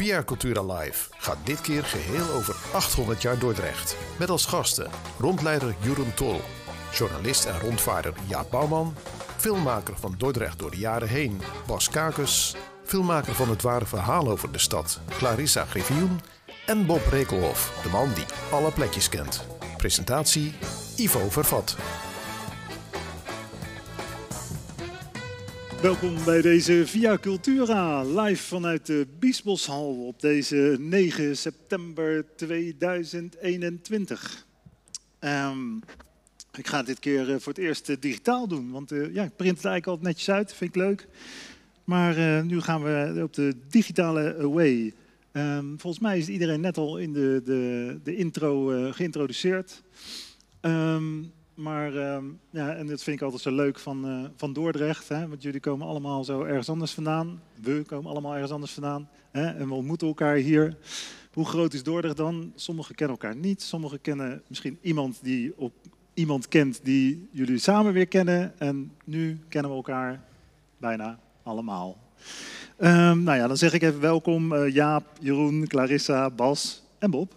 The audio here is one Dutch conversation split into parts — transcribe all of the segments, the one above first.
Via Cultura Live gaat dit keer geheel over 800 jaar Dordrecht. Met als gasten rondleider Jeroen Tol, journalist en rondvaarder Jaap Bouwman, filmmaker van Dordrecht door de jaren heen Bas Kakus, filmmaker van het ware verhaal over de stad Clarissa Griffioen en Bob Rekelhoff, de man die alle plekjes kent. Presentatie Ivo Vervat. Welkom bij deze Via Cultura, live vanuit de Biesboshal op deze 9 september 2021. Ehm, ik ga dit keer eh, voor het eerst eh, digitaal doen, want uh, ja, ik print het eigenlijk altijd netjes uit, vind ik leuk. Maar nu gaan we op de digitale way. Um, volgens mij is iedereen net al in de, de, de intro geïntroduceerd. Um, maar uh, ja, en dat vind ik altijd zo leuk van, uh, van Dordrecht. Hè? Want jullie komen allemaal zo ergens anders vandaan. We komen allemaal ergens anders vandaan. Hè? En we ontmoeten elkaar hier. Hoe groot is Dordrecht dan? Sommigen kennen elkaar niet. Sommigen kennen misschien iemand die op iemand kent die jullie samen weer kennen. En nu kennen we elkaar bijna allemaal. Um, nou ja, dan zeg ik even welkom uh, Jaap, Jeroen, Clarissa, Bas en Bob.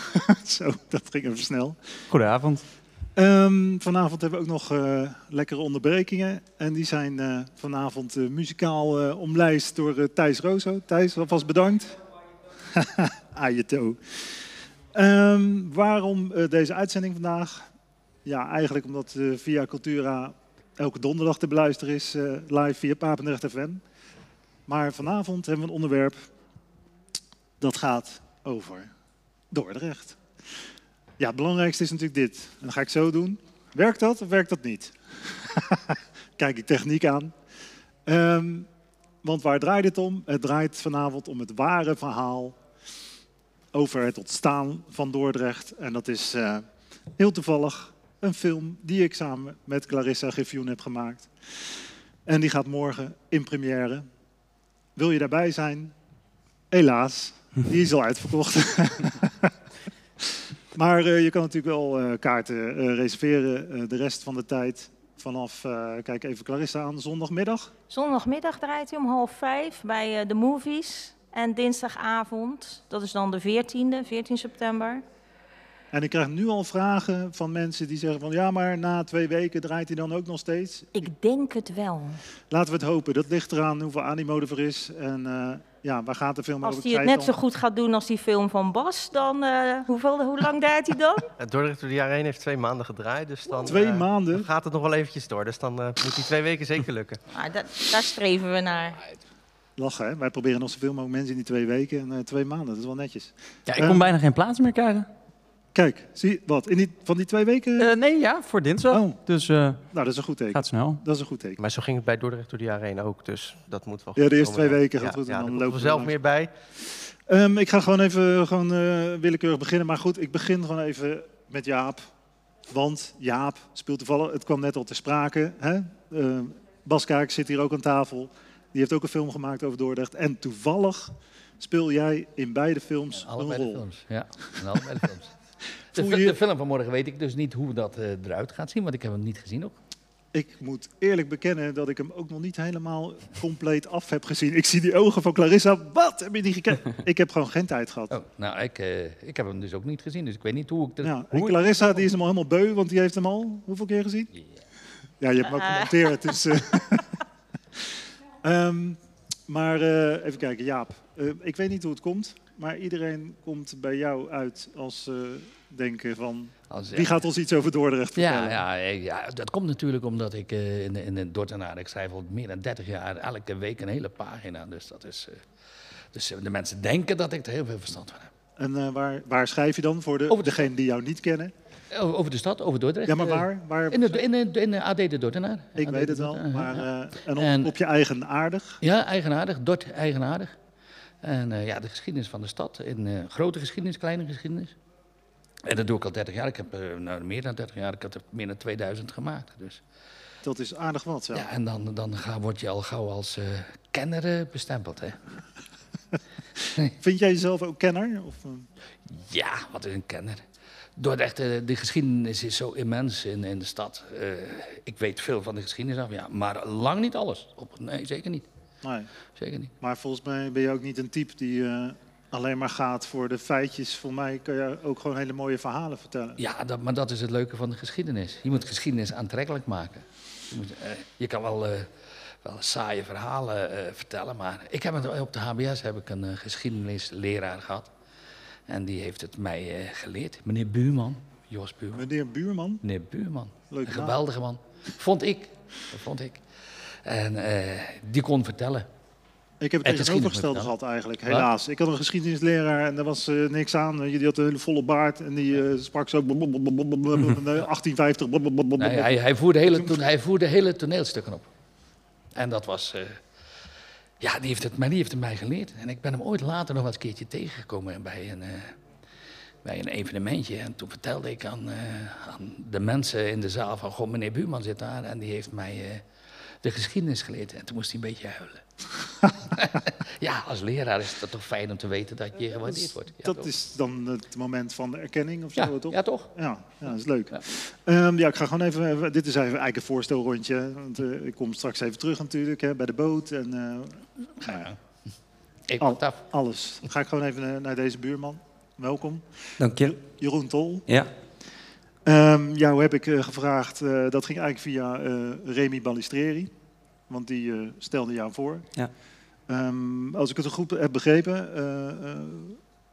Zo, dat ging even snel. Goedenavond. Um, vanavond hebben we ook nog uh, lekkere onderbrekingen. En die zijn uh, vanavond uh, muzikaal omlijst door Thijs Rozo. Thijs, alvast bedankt. Ajeto. Um, waarom deze uitzending vandaag? Ja, eigenlijk omdat via Cultura elke donderdag te beluisteren is live via Papendrecht FM. Maar vanavond hebben we een onderwerp dat gaat over Dordrecht. Ja, het belangrijkste is natuurlijk dit. En dan ga ik zo doen. Werkt dat of werkt dat niet? Kijk ik techniek aan. Um, want waar draait het om? Het draait vanavond om het ware verhaal over het ontstaan van Dordrecht. En dat is uh, heel toevallig een film die ik samen met Clarissa Griffioen heb gemaakt. En die gaat morgen in première. Wil je daarbij zijn? Helaas, die is al uitverkocht. Maar uh, je kan natuurlijk wel uh, kaarten uh, reserveren de rest van de tijd. Vanaf, kijk even Clarissa aan, zondagmiddag? Zondagmiddag draait hij om half vijf bij de movies. En dinsdagavond, dat is dan de 14e, 14 september. En ik krijg nu al vragen van mensen die zeggen van ja, maar na twee weken draait hij dan ook nog steeds? Ik denk het wel. Laten we het hopen. Dat ligt eraan hoeveel animo er is. En uh, ja, waar gaat de film als over? Als hij het net zo goed gaat doen als die film van Bas, dan uh, hoeveel, hoe lang draait hij dan? Het Dordrecht door de jaren heen heeft twee maanden gedraaid. Dus dan, twee uh, maanden? Dan gaat het nog wel eventjes door. Dus dan moet die twee weken zeker lukken. Maar da daar streven we naar. Lachen, hè? Wij proberen nog zoveel mogelijk mensen in die twee weken en twee maanden. Dat is wel netjes. Ja, ik kon bijna geen plaats meer krijgen. Kijk, zie wat? In die, van die twee weken? Uh, nee, ja, voor dinsdag. Oh. Dus uh, nou, dat is een goed teken. gaat snel. Dat is een goed teken. Maar zo ging het bij Dordrecht door de jaren heen ook. Dus dat moet wel Ja, de eerste twee weken gaat ja, goed. Ja, en dan dan lopen we zelf meer bij. Um, ik ga gewoon even gewoon, uh, willekeurig beginnen. Maar goed, ik begin gewoon even met Jaap. Want Jaap speelt toevallig, het kwam net al ter sprake. Hè? Uh, Bas Kaak zit hier ook aan tafel. Die heeft ook een film gemaakt over Dordrecht. En toevallig speel jij in beide films ja, een rol. De films. Ja, in allebei de films. De, je... de, film van morgen weet ik dus niet hoe dat uh, eruit gaat zien, want ik heb hem niet gezien nog. Ik moet eerlijk bekennen dat ik hem ook nog niet helemaal compleet af heb gezien. Ik zie die ogen van Clarissa. Wat heb je die gekeken? ik heb gewoon geen tijd gehad. Oh, nou, ik, uh, ik heb hem dus ook niet gezien, dus ik weet niet hoe ik dat. Ja, hoe Clarissa ik... die is hem al helemaal beu, want die heeft hem al hoeveel keer gezien? Yeah. Ja, je hebt hem ook gemonteerd. Dus, uh... um, maar uh, even kijken, Jaap. ik weet niet hoe het komt, maar iedereen komt bij jou uit als denken van... Wie gaat ons iets over Dordrecht vertellen? Ja, ja, ja dat komt natuurlijk omdat ik uh, in, in de Dordtenaar, ik schrijf al meer dan 30 jaar, elke week een hele pagina. Dus, dat is, uh, dus de mensen denken dat ik er heel veel verstand van heb. En uh, waar, waar schrijf je dan voor de, over degenen die jou niet kennen? Over de stad, over Dordrecht. Ja, maar waar? waar in, de, in, de, in de AD de Dordtenaar. Ik AD weet het wel, maar ja. en, op, en op, je eigen aardig? Ja, eigenaardig, Dort eigenaardig. En ja, de geschiedenis van de stad, in grote geschiedenis, kleine geschiedenis. En dat doe ik al 30 jaar. Ik heb uh, nou, meer dan 30 jaar. Ik heb er meer dan 2000 gemaakt. Dus. Dat is aardig wat, zo. Ja, en dan, dan ga, word je al gauw als uh, kenner uh, bestempeld. Hè? Vind jij jezelf ook kenner? Of, ja, wat is een kenner? Doordat de, de geschiedenis is zo immens in, in de stad. ik weet veel van de geschiedenis af, ja, maar lang niet alles. Op, nee, zeker niet. Nee. Zeker niet. Maar volgens mij ben je ook niet een type die eh, alleen maar gaat voor de feitjes. Voor mij kun je ook gewoon hele mooie verhalen vertellen. Ja, dat, maar dat is het leuke van de geschiedenis. Je moet geschiedenis aantrekkelijk maken. Je, moet, eh, je kan wel, eh, wel saaie verhalen eh, vertellen, maar ik heb het, op de HBS heb ik een geschiedenisleraar gehad. En die heeft het mij geleerd. Meneer Buurman, Jos Buurman. Meneer Buurman, Meneer Buurman. Leuke een geweldige man. Vond ik. Dat vond ik. En die kon vertellen. Ik heb het tegenovergestelde gehad eigenlijk, helaas. Ik had een geschiedenisleraar en daar was eh, niks aan. Die had een hele volle baard en die eh, sprak zo... 1850... Nee, hij, hij, voerde hele, hij voerde hele toneelstukken op. En dat was. eh, ja, die heeft het, maar die heeft het mij geleerd. En ik ben hem ooit later nog wel eens een keertje tegengekomen bij een, eh, bij een evenementje. En toen vertelde ik aan, eh, aan de mensen in de zaal van... Goh, meneer Buurman zit daar en die heeft mij eh, de geschiedenis geleerd. En toen moest hij een beetje huilen. ja, als leraar is het toch fijn om te weten dat je gewaardeerd wordt. Ja, Dat toch? is dan het moment van de erkenning of ja, zo, toch? ja, toch? Ja, ja, dat is leuk. Ja. Ja, ja ik ga gewoon even, dit is even eigenlijk een voorstelrondje. Want eh, ik kom straks even terug natuurlijk, hè, bij de boot en eh, Ja. Ik Al- af. alles. Dan ga ik gewoon even eh, naar deze buurman. Welkom. Dank je. Jeroen Tol. Ja. Ehm, jou heb ik eh, gevraagd, eh, dat ging eigenlijk via eh, Remy Balistreri. Want die stelde jou voor. Ja. Ehm, als ik het goed heb begrepen,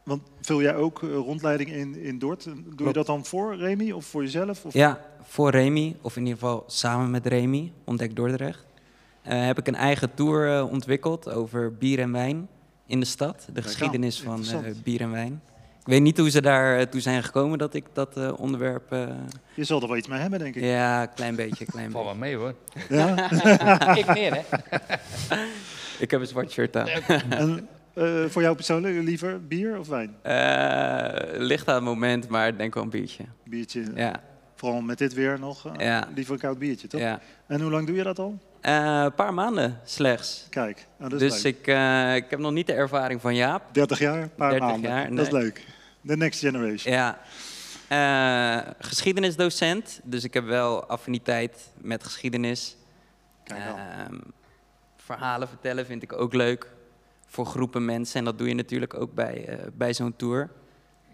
want vul jij ook rondleiding in, in Dort? Doe je dat dan voor Remy of voor jezelf? Of ja, voor Remy, of in ieder geval samen met Remy, Ontdek Dordrecht, heb ik een eigen tour ontwikkeld over bier en wijn in de stad. De geschiedenis van bier en wijn. Ik weet niet hoe ze daar eh, toe zijn gekomen dat ik dat eh, onderwerp... eh, Je zal er wel iets mee hebben, denk ik. ja, klein beetje, klein Val wel mee hoor. Ja? ik meer hè. Ik heb een zwart shirt aan. en eh, voor jou persoonlijk liever bier of wijn? Eh, ligt aan het moment, maar ik denk wel een biertje. Biertje. Ja, Vooral met dit weer nog. eh, Ja. Liever een koud biertje, toch? ja. En hoe lang doe je dat al? Eh, Een paar maanden slechts. Kijk, nou, dat is Dus leuk. ik, eh, ik heb nog niet de ervaring van Jaap. 30 jaar, een paar 30 maanden. jaar, Dat is leuk. The next generation. Ja. Eh, geschiedenisdocent, dus ik heb wel affiniteit met geschiedenis. Kijk. Ehm, verhalen vertellen vind ik ook leuk voor groepen mensen. En dat doe je natuurlijk ook bij, bij zo'n tour.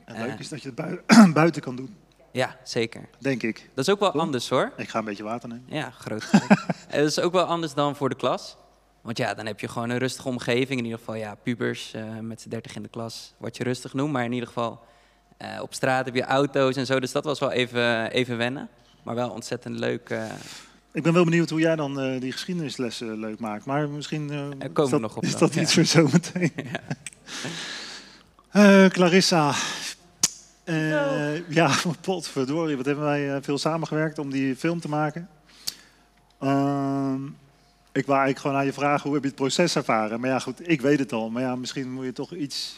En leuk is dat je het bui- buiten kan doen, Ja, zeker. denk ik. Dat is ook wel anders hoor. Ik ga een beetje water nemen. Ja, groot. Eh, dat is ook wel anders dan voor de klas. Want ja, dan heb je gewoon een rustige omgeving. In ieder geval, ja, pubers eh, met z'n dertig in de klas, wat je rustig noemt. Maar in ieder geval, eh, op straat heb je auto's en zo. Dus dat was wel even, even wennen. Maar wel ontzettend leuk. Ik ben wel benieuwd hoe jij dan die geschiedenislessen leuk maakt. Maar misschien komen is we nog op is dat ja. iets voor zometeen. Eh, Clarissa. Eh, ja, potverdorie. Wat hebben wij eh, veel samengewerkt om die film te maken. Ehm, ik wou eigenlijk gewoon aan je vragen, hoe heb je het proces ervaren? Maar ja, goed, ik weet het al. Maar ja, misschien moet je toch iets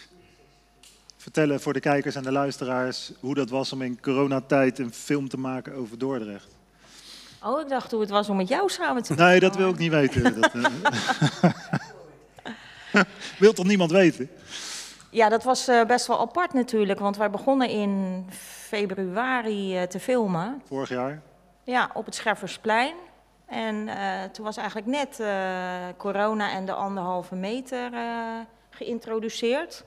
vertellen voor de kijkers en de luisteraars... hoe dat was om in coronatijd een film te maken over Dordrecht. Oh, ik dacht hoe het was om met jou samen te Nee, dat wil ik niet weten. Dat, eh, wil toch niemand weten? Ja, dat was eh, best wel apart natuurlijk, want wij begonnen in februari eh, te filmen. Vorig jaar. Ja, op het Scheffersplein. En eh, toen was eigenlijk net corona en de anderhalve meter geïntroduceerd.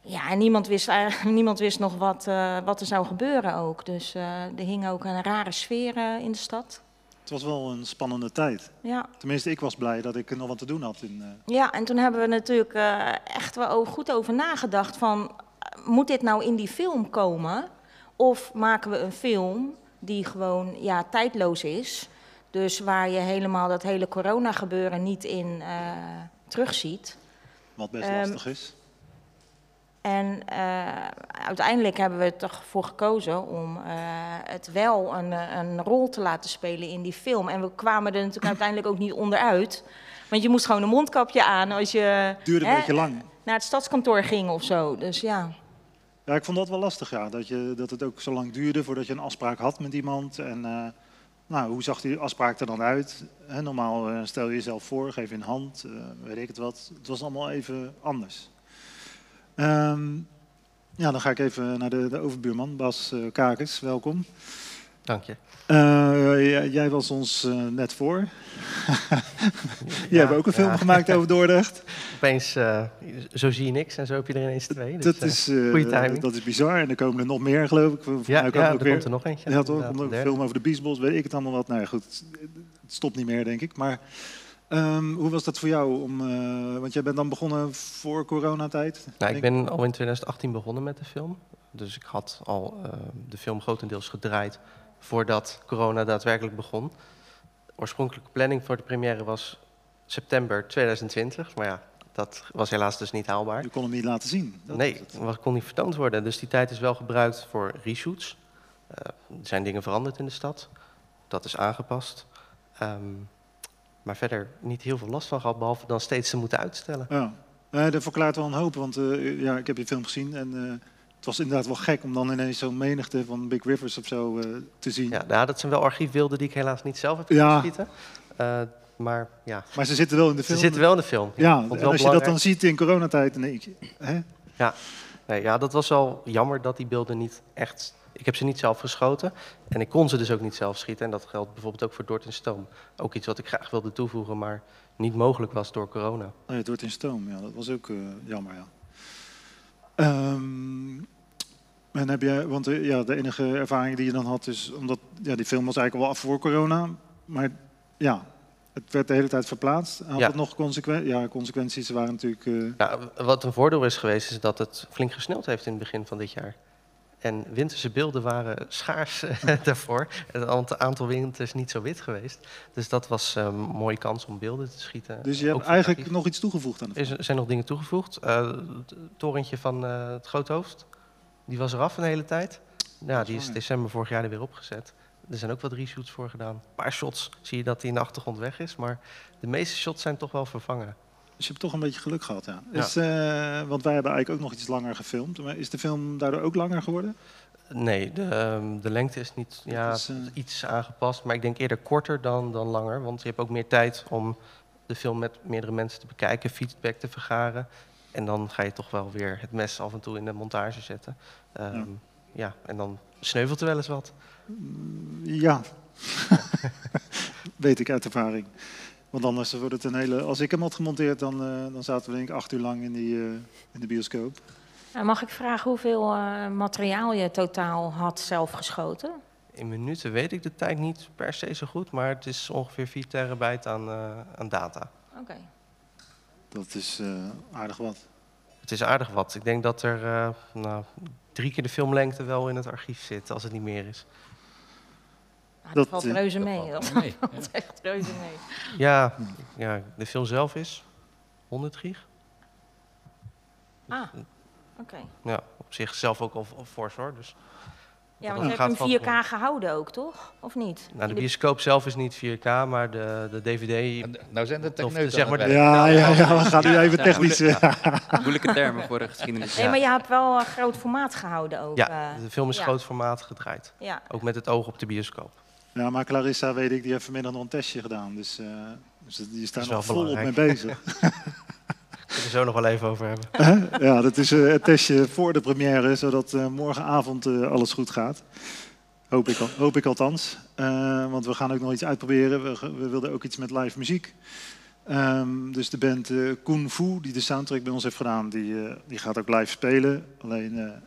Ja, en niemand wist, eigenlijk- niemand wist nog wat, wat er zou gebeuren ook. Dus er hing ook een rare sfeer in de stad. Het was wel een spannende tijd. Ja. Tenminste, ik was blij dat ik nog wat te doen had. In, eh, Ja, en toen hebben we natuurlijk eh, echt wel goed over nagedacht van, eh, moet dit nou in die film komen? Of maken we een film die gewoon ja, tijdloos is? Dus waar je helemaal dat hele corona gebeuren niet in eh, terugziet. wat best Ehm, lastig is. En eh, uiteindelijk hebben we er toch voor gekozen om eh, het wel een, eh, een rol te laten spelen in die film. En we kwamen er natuurlijk uiteindelijk ook niet onderuit. Want je moest gewoon een mondkapje aan als je duurde een hè, beetje lang. naar het stadskantoor ging of zo. Dus ja. Ja, ik vond dat wel lastig, ja. Dat, je, dat het ook zo lang duurde voordat je een afspraak had met iemand. En nou, hoe zag die afspraak er dan uit? Normaal stel je jezelf voor, geef je een hand, weet ik het wat. Het was allemaal even anders. Ehm, ja, dan ga ik even naar de, de overbuurman, Bas eh Kakers. Welkom. Dank je. Eh, jij, jij was ons eh, net voor. Jij Ja, hebt ook een film ja. gemaakt over Dordrecht. Opeens, zo zie je niks en zo heb je er ineens twee. Dus, dat, is, dat is bizar. En er komen er nog meer, geloof ik. Volgens ja, ja, komen er ook weer- komt er nog eentje. Ja, toch? Een film over de Biesbos, weet ik het allemaal wat. Nou ja, goed, het stopt niet meer, denk ik. Maar ehm, hoe was dat voor jou? Om, eh, want jij bent dan begonnen voor coronatijd? Nou, ik ben al in 2018 begonnen met de film. Dus ik had al eh, de film grotendeels gedraaid voordat corona daadwerkelijk begon. De oorspronkelijke planning voor de première was september 2020. Maar ja, dat was helaas dus niet haalbaar. Je kon hem niet laten zien. Dat nee, het. het kon niet vertoond worden. Dus die tijd is wel gebruikt voor reshoots. Eh, er zijn dingen veranderd in de stad. Dat is aangepast. Ehm, maar verder niet heel veel last van gehad, behalve dan steeds te moeten uitstellen. Ja, Eh, dat verklaart wel een hoop. Want eh, ja, ik heb je film gezien en eh, het was inderdaad wel gek om dan ineens zo'n menigte van Big Rivers of zo te zien. Ja, nou, dat zijn wel archiefbeelden die ik helaas niet zelf heb kunnen Ja. schieten. Maar ja, Maar ze zitten wel in de ze film. zitten wel in de film. Ja, en als je dat dan ziet in coronatijd, dan denk je... Hè? Nee, ja, dat was wel jammer dat die beelden niet echt... Ik heb ze niet zelf geschoten en ik kon ze dus ook niet zelf schieten. En dat geldt bijvoorbeeld ook voor Dort en Stoom. Ook iets wat ik graag wilde toevoegen, maar niet mogelijk was door corona. Oh ja, het wordt in stoom, ja, dat was ook eh, jammer, ja. Ehm, en heb je, want eh, ja, de enige ervaring die je dan had is, omdat ja, die film was eigenlijk al af voor corona, maar ja, het werd de hele tijd verplaatst. Had Ja. het nog consequenties? Ja, consequenties waren natuurlijk. eh, Nou, wat een voordeel is geweest, is dat het flink gesneeuwd heeft in het begin van dit jaar. En winterse beelden waren schaars eh, daarvoor. Het ant- aantal winters niet zo wit geweest. Dus dat was eh, een mooie kans om beelden te schieten. dus je hebt eigenlijk nog iets toegevoegd aan de film. Er zijn nog dingen toegevoegd. Eh, het torentje van het Grote Hoofd, die was eraf een hele tijd. Ja, die is december vorig jaar er weer opgezet. Er zijn ook wat reshoots voor gedaan. Een paar shots zie je dat hij in de achtergrond weg is. Maar de meeste shots zijn toch wel vervangen. Dus je hebt toch een beetje geluk gehad, ja. Ja. Is, eh, want wij hebben eigenlijk ook nog iets langer gefilmd. Maar is de film daardoor ook langer geworden? Nee, de, ehm, de lengte is niet ja, is, eh, iets aangepast. Maar ik denk eerder korter dan, dan langer. Want je hebt ook meer tijd om de film met meerdere mensen te bekijken, feedback te vergaren. En dan ga je toch wel weer het mes af en toe in de montage zetten. Ehm, Ja. ja. en dan sneuvelt er wel eens wat. Ja, weet ik uit ervaring. Want anders wordt het een hele. Als ik hem had gemonteerd, dan, eh, dan zaten we denk ik acht uur lang in, die, eh, in de bioscoop. Nou, mag ik vragen hoeveel eh, materiaal je totaal had zelf geschoten? In minuten weet ik de tijd niet per se zo goed, maar het is ongeveer 4 terabyte aan, eh, aan data. Oké. Dat is eh, aardig wat. Het is aardig wat. Ik denk dat er eh, nou, drie keer de filmlengte wel in het archief zit, als het niet meer is. Nou, dat, Dat, valt eh, reuze mee. Dat mee, valt echt reuze mee. Ja, ja, de film zelf is 100 gig. Ah, oké. Ja, op zich zelf ook al, al fors hoor. Dus, Ja, want je hebt hem vast 4K wel. gehouden ook, toch? Of niet? nou, de bioscoop zelf is niet 4K, maar de, de DVD... En, Nou zijn de techneuten zeg maar. Ja, ja, ja, we gaan nu Ja, even ja, technisch. moeilijk. Moeilijke termen voor de geschiedenis. Nee, maar je hebt wel een groot formaat gehouden ook. Ja, eh. de film is ja. groot formaat gedraaid. ja. Ook met het oog op de bioscoop. Ja, maar Clarissa, weet ik, die heeft vanmiddag nog een testje gedaan. Dus, dus die staat nog volop mee belangrijk. bezig. Ik wil er zo nog wel even over hebben. Ja, dat is eh, het testje voor de première, zodat eh, morgenavond alles goed gaat. Hoop ik, al, hoop ik althans. Want we gaan ook nog iets uitproberen. We, we wilden ook iets met live muziek. Ehm, dus de band Kung Fu, die de soundtrack bij ons heeft gedaan, die, die gaat ook live spelen. Alleen,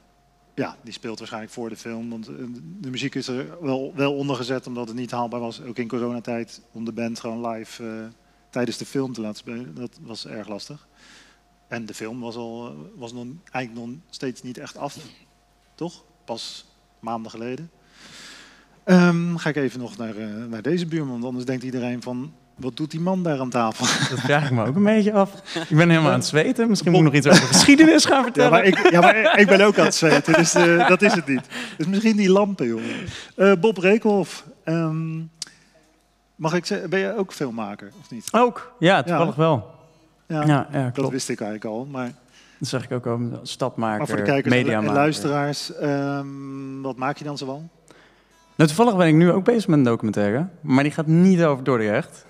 ja, die speelt waarschijnlijk voor de film. Want eh, de muziek is er wel, wel onder gezet, omdat het niet haalbaar was, ook in coronatijd, om de band gewoon live eh, tijdens de film te laten spelen. Dat was erg lastig. En de film was, al, eh, was nog, eigenlijk nog steeds niet echt af. Toch? Pas maanden geleden. Ehm, ga ik even nog naar, naar deze buurman, want anders denkt iedereen van... Wat doet die man daar aan tafel? Dat vraag ik me ook een beetje af. Ik ben helemaal aan het zweten. Misschien moet ik nog iets over geschiedenis gaan Ja, vertellen. maar ik, ja, maar ik ben ook aan het zweten, dus eh, dat is het niet. Dus misschien die lampen, jongen. Eh, Bob Reekhoff. ehm, mag ik zeggen, ben jij ook filmmaker, of niet? Ook, ja, toevallig wel. Ja, Ja, ja, dat klopt. wist ik eigenlijk al. Maar, Dat zeg ik ook over stadmaker, maar voor de kijkers en luisteraars, ehm, wat maak je dan zoal? Nou, toevallig ben ik nu ook bezig met een documentaire. Maar die gaat niet over Dordrecht.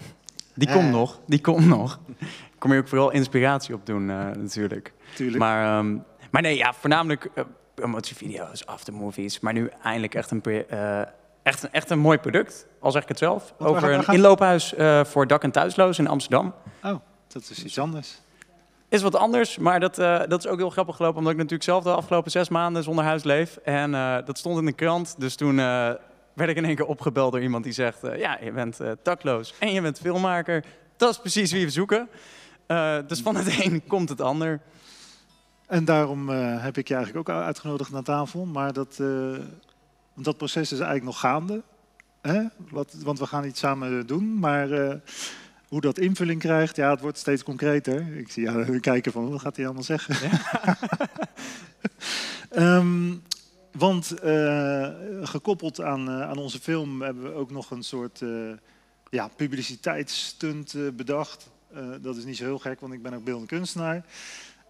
Die Eh. komt nog, die komt nog. Kom hier ook vooral inspiratie op doen, eh, natuurlijk. Tuurlijk. Maar, ehm, maar nee, ja, voornamelijk eh, promotievideo's, aftermovies. Maar nu eindelijk echt een, eh, echt, een- echt een mooi product, al zeg ik het zelf. over een inloophuis eh, voor dak- en thuislozen in Amsterdam. Oh, dat is iets anders. Is wat anders, maar dat, eh, dat is ook heel grappig gelopen, omdat ik natuurlijk zelf de afgelopen zes maanden zonder huis leef. En eh, dat stond in de krant, dus toen eh, werd ik in één keer opgebeld door iemand die zegt, eh, ja, je bent eh, dakloos en je bent filmmaker. Dat is precies wie we zoeken. Eh, dus van het een komt het ander. En daarom heb ik je eigenlijk ook uitgenodigd naar tafel. Maar dat, want dat proces is eigenlijk nog gaande. Hè? Wat, want we gaan iets samen doen. Maar hoe dat invulling krijgt, ja, het wordt steeds concreter. Ik zie jou kijken van, wat gaat hij allemaal zeggen? Ehm, want eh, gekoppeld aan, eh, aan onze film hebben we ook nog een soort eh, ja, publiciteitsstunt bedacht. Dat is niet zo heel gek, want ik ben ook beeldend kunstenaar.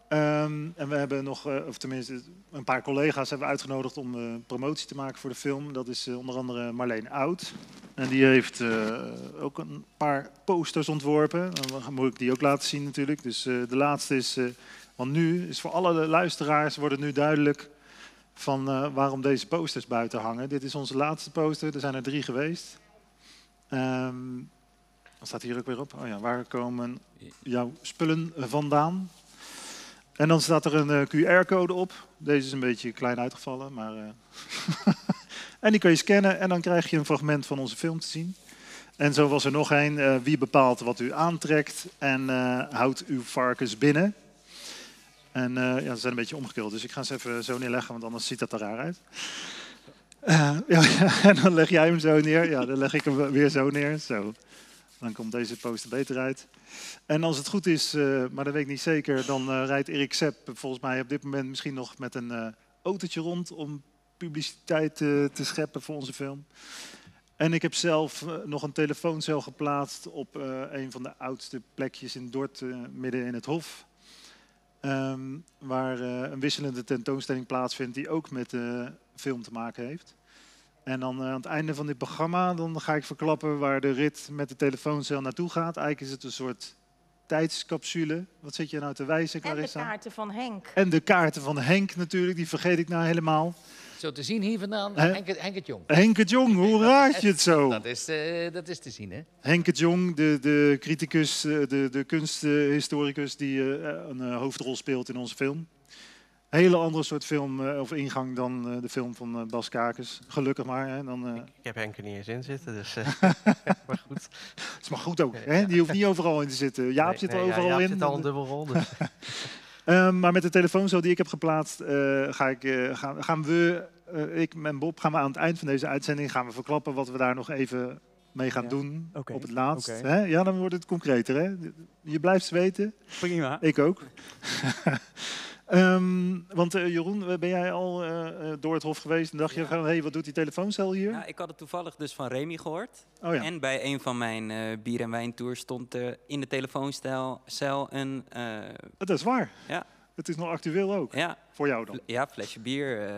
Ehm, en we hebben nog, of tenminste een paar collega's hebben uitgenodigd om eh, promotie te maken voor de film. Dat is onder andere Marleen Oud. En die heeft ook een paar posters ontworpen. Dan moet ik die ook laten zien natuurlijk. Dus de laatste is, want nu is voor alle luisteraars wordt het nu duidelijk van eh, waarom deze posters buiten hangen. Dit is onze laatste poster, er zijn er drie geweest. Ehm, wat staat hier ook weer op? Oh ja, waar komen jouw spullen vandaan? En dan staat er een eh, QR-code op. Deze is een beetje klein uitgevallen, maar. eh, en die kun je scannen en dan krijg je een fragment van onze film te zien. En zo was er nog een. wie bepaalt wat u aantrekt en houdt uw varkens binnen? En eh, ja, ze zijn een beetje omgekeerd, dus ik ga ze even zo neerleggen, want anders ziet dat er raar uit. Eh, ja, en dan leg jij hem zo neer. Ja, dan leg ik hem weer zo neer. Zo. Dan komt deze poster beter uit. En als het goed is, eh, maar dat weet ik niet zeker, dan rijdt Erik Sepp volgens mij op dit moment misschien nog met een autootje rond om publiciteit te scheppen voor onze film. En ik heb zelf nog een telefooncel geplaatst op een van de oudste plekjes in Dort, midden in het Hof. Ehm, waar eh, een wisselende tentoonstelling plaatsvindt die ook met eh, film te maken heeft. En dan eh, aan het einde van dit programma dan ga ik verklappen waar de rit met de telefooncel naartoe gaat. Eigenlijk is het een soort tijdscapsule. Wat zit je nou te wijzen, En de Clarissa? kaarten van Henk. En de kaarten van Henk natuurlijk, die vergeet ik nou helemaal. Zo te zien hier vandaan, Hè? Henk, het- Henk het Jong. Henk het Jong, hoe raad je het zo? Dat is, eh, dat is te zien, hè? Henk het Jong, de, de criticus, eh, de, de kunsthistoricus die eh, een eh, hoofdrol speelt in onze film. Hele andere soort film eh, of ingang dan eh, de film van eh, Bas Kakers. Gelukkig maar. Hè. Dan, eh, Ik heb Henk er niet eens in zitten, dus... eh, maar goed. het is maar goed ook. Hè. Die hoeft niet overal in te zitten. Jaap Nee, zit er nee, ja, overal Jaap in. zit al een dubbel rol, dus. Ehm, maar met de telefoon die ik heb geplaatst, eh, ga ik, eh, gaan, gaan we, eh, ik en Bob, gaan we aan het eind van deze uitzending gaan we verklappen wat we daar nog even mee gaan Ja, doen op het laatst. Hè? Ja, dan wordt het concreter. Hè? Je blijft zweten, Prima. ik ook. Ehm, want eh, Jeroen, ben jij al eh, eh, door het hof geweest en dacht je van, hé, hey, wat doet die telefooncel hier? Ja, ik had het toevallig dus van Remy gehoord. oh ja, En bij een van mijn bier- en wijntours stond er in de telefoonstel cel een, eh, dat is waar. Ja. Het is nog actueel ook, ja, voor jou dan. ja, flesje bier,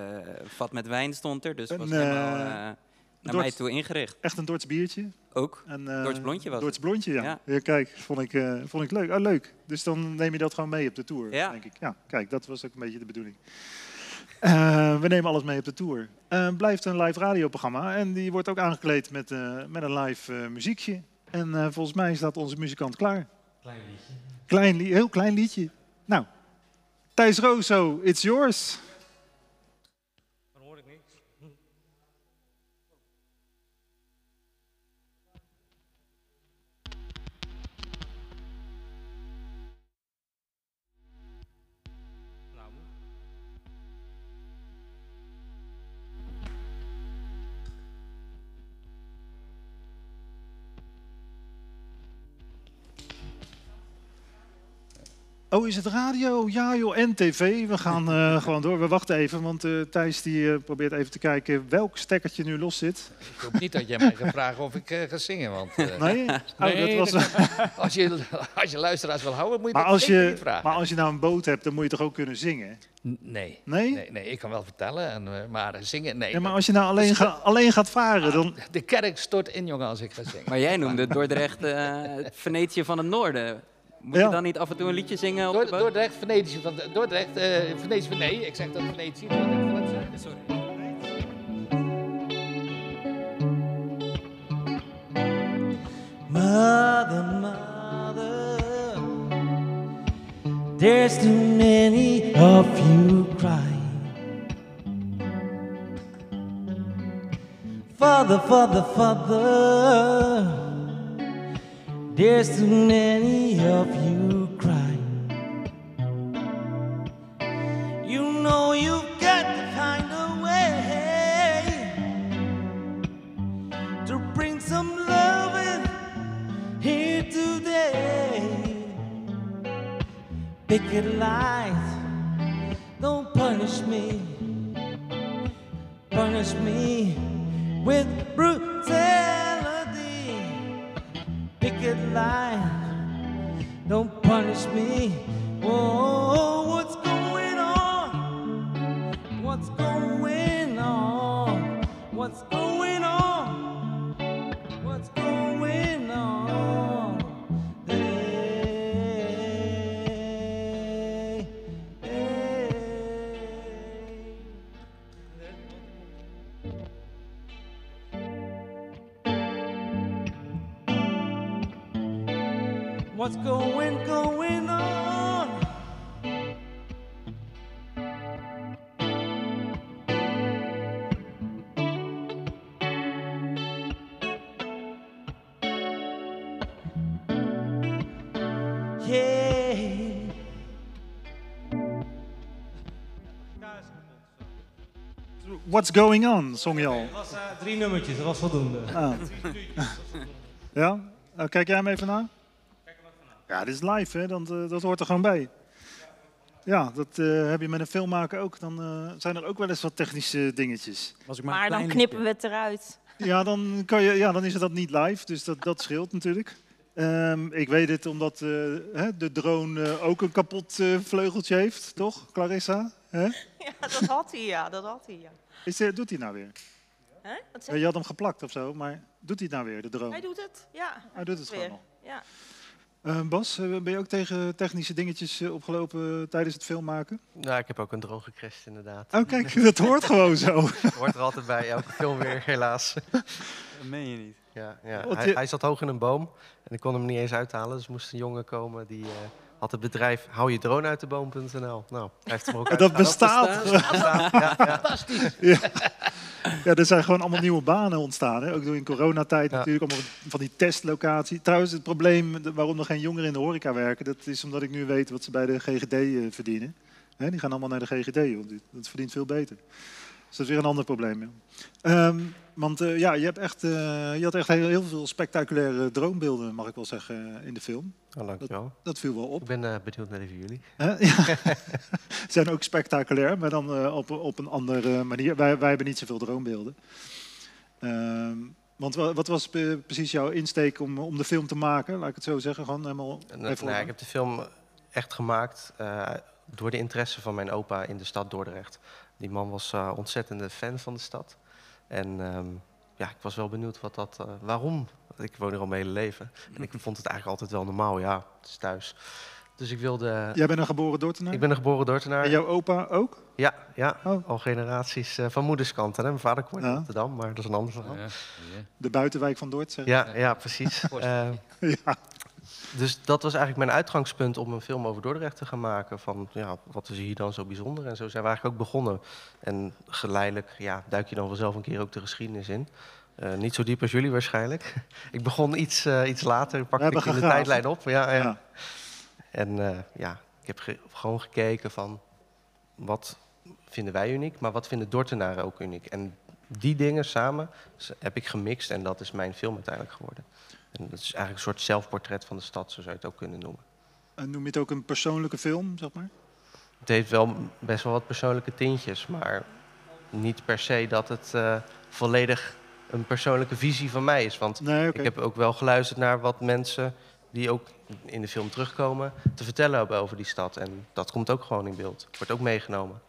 vat met wijn stond er. Dus was helemaal naar Dordt- mij toe ingericht. Echt een Dorts biertje. Ook. En, eh, Dorts blondje was Dorts blondje, ja. Ja. ja. kijk, vond ik, eh, vond ik leuk. Oh, leuk. Dus dan neem je dat gewoon mee op de tour, Ja. denk ik. Ja, kijk, dat was ook een beetje de bedoeling. Eh, we nemen alles mee op de tour. Eh, blijft een live radioprogramma en die wordt ook aangekleed met, eh, met een live eh, muziekje. En eh, volgens mij staat onze muzikant klaar. Klein liedje. Klein, li- heel klein liedje. Nou, Thijs Rozo, it's yours. Oh, is het radio? Ja joh, en tv. We gaan eh, gewoon door. We wachten even, want eh, Thijs die, eh, probeert even te kijken welk stekkertje nu los zit. Ik hoop niet dat jij mij gaat vragen of ik eh, ga zingen, want... eh, Nee? Oh, Nee, dat was, als, je, als je luisteraars wil houden, moet je maar, dat als je, niet vragen. maar als je nou een boot hebt, dan moet je toch ook kunnen zingen? Nee. Nee? Nee, nee, ik kan wel vertellen, en, eh, maar zingen, nee. Ja, maar als je nou alleen, ga- alleen gaat varen, dan... De kerk stort in, jongen, als ik ga zingen. Maar jij noemde Dordrecht eh het Venetië van het noorden. Moet ja. je dan niet af en toe een liedje zingen op Door, de boot? Dordrecht, Venetië van eh, Dordrecht, uh, Venetië nee, ik zeg dat Venetië, Sorry. Mother, mother, there's too many of you crying. Father, father, father. There's too many of you crying. You know you've got to find a way to bring some love in here today. Pick Picket light, don't punish me. Punish me with brutality. Line, don't punish me. Oh, what's going on? What's going on? What's going on? What's going, going on? Yeah. What's going on, zong je al. Het was eh, drie nummertjes, dat was voldoende. Ah. Ja? Oh, kijk jij hem even na? Ja, dit is live, hè? Dan, eh, dat hoort er gewoon bij. Ja, dat eh, heb je met een film maken ook. Dan eh, zijn er ook wel eens wat technische dingetjes. Was ik maar, dan knippen we het eruit. Ja, dan, kan je, ja, dan is het dat niet live, dus dat, dat scheelt natuurlijk. Ehm, ik weet het omdat eh, hè, de drone ook een kapot eh, vleugeltje heeft, toch, Clarissa? Hè? Ja, dat had hij, ja. Dat had hij, ja. Is, eh, doet hij nou weer? Wat je? had hem geplakt of zo, maar doet hij het nou weer, de drone? Hij doet het, ja. Hij doet het gewoon weer. nog. Ja. Eh, Bas, eh, ben je ook tegen technische dingetjes eh, opgelopen tijdens het filmmaken? Nou, ik heb ook een drone gecrashed inderdaad. Oh, kijk, dat hoort gewoon zo. Hoort er altijd bij, elke film weer helaas. Dat meen je niet. Ja, ja. Hij, je- hij zat hoog in een boom en ik kon hem niet eens uithalen. Dus moest een jongen komen die eh, had het bedrijf hou je drone uit de boom.nl. Nou, hij heeft hem ook Dat uitgehaald. bestaat. Ja, ja. Ja. ja, er zijn gewoon allemaal nieuwe banen ontstaan. Hè? Ook door in coronatijd Ja. natuurlijk allemaal van die testlocatie. Trouwens, het probleem waarom er geen jongeren in de horeca werken, dat is omdat ik nu weet wat ze bij de GGD eh, verdienen. Hè, die gaan allemaal naar de GGD, want dat verdient veel beter. Dus dat is weer een ander probleem. Ja. Ehm, want eh, ja, je, hebt echt, eh, je had echt heel, heel veel spectaculaire droombeelden, mag ik wel zeggen, in de film. Oh, dankjewel. Dat viel wel op. Ik ben eh, benieuwd naar die van jullie. Ja. Ze zijn ook spectaculair, maar dan eh, op, op een andere manier. Wij, wij hebben niet zoveel droombeelden. Ehm, want wa- wat was pre- precies jouw insteek om, om de film te maken? Laat ik het zo zeggen. Gewoon helemaal nou, ik heb de film echt gemaakt eh, door de interesse van mijn opa in de stad Dordrecht. Die man was eh, ontzettende fan van de stad. En ehm, ja, ik was wel benieuwd wat dat, eh, waarom. Ik woon er al mijn hele leven. En ik vond het eigenlijk altijd wel normaal. Ja, het is thuis. Dus ik wilde... Jij bent een geboren Dordtenaar? Ik ben een geboren Dordtenaar. En jouw opa ook? Ja, ja. Oh. al generaties eh, van moederskant. Hè. Mijn vader kwam uit Ja. Rotterdam, maar dat is een ander verhaal. Ja, ja. De buitenwijk van Dort, zeg? Ja, ja precies. Eh, Ja. Dus dat was eigenlijk mijn uitgangspunt om een film over Dordrecht te gaan maken. Van ja, wat is hier dan zo bijzonder? En zo zijn we eigenlijk ook begonnen. En geleidelijk ja, duik je dan wel zelf een keer ook de geschiedenis in. Eh, niet zo diep als jullie waarschijnlijk. ik begon iets, eh, iets later, pakte ik in de tijdlijn op. Ja, ja. Ja. En eh, ja, ik heb ge- gewoon gekeken van wat vinden wij uniek, maar wat vinden Dordtenaren ook uniek. En die dingen samen heb ik gemixt en dat is mijn film uiteindelijk geworden. En dat is eigenlijk een soort zelfportret van de stad, zo zou je het ook kunnen noemen. En noem je het ook een persoonlijke film, zeg maar? Het heeft wel best wel wat persoonlijke tintjes, maar niet per se dat het eh, volledig een persoonlijke visie van mij is. Want Nee, ik heb ook wel geluisterd naar wat mensen die ook in de film terugkomen te vertellen hebben over die stad. En dat komt ook gewoon in beeld. Wordt ook meegenomen.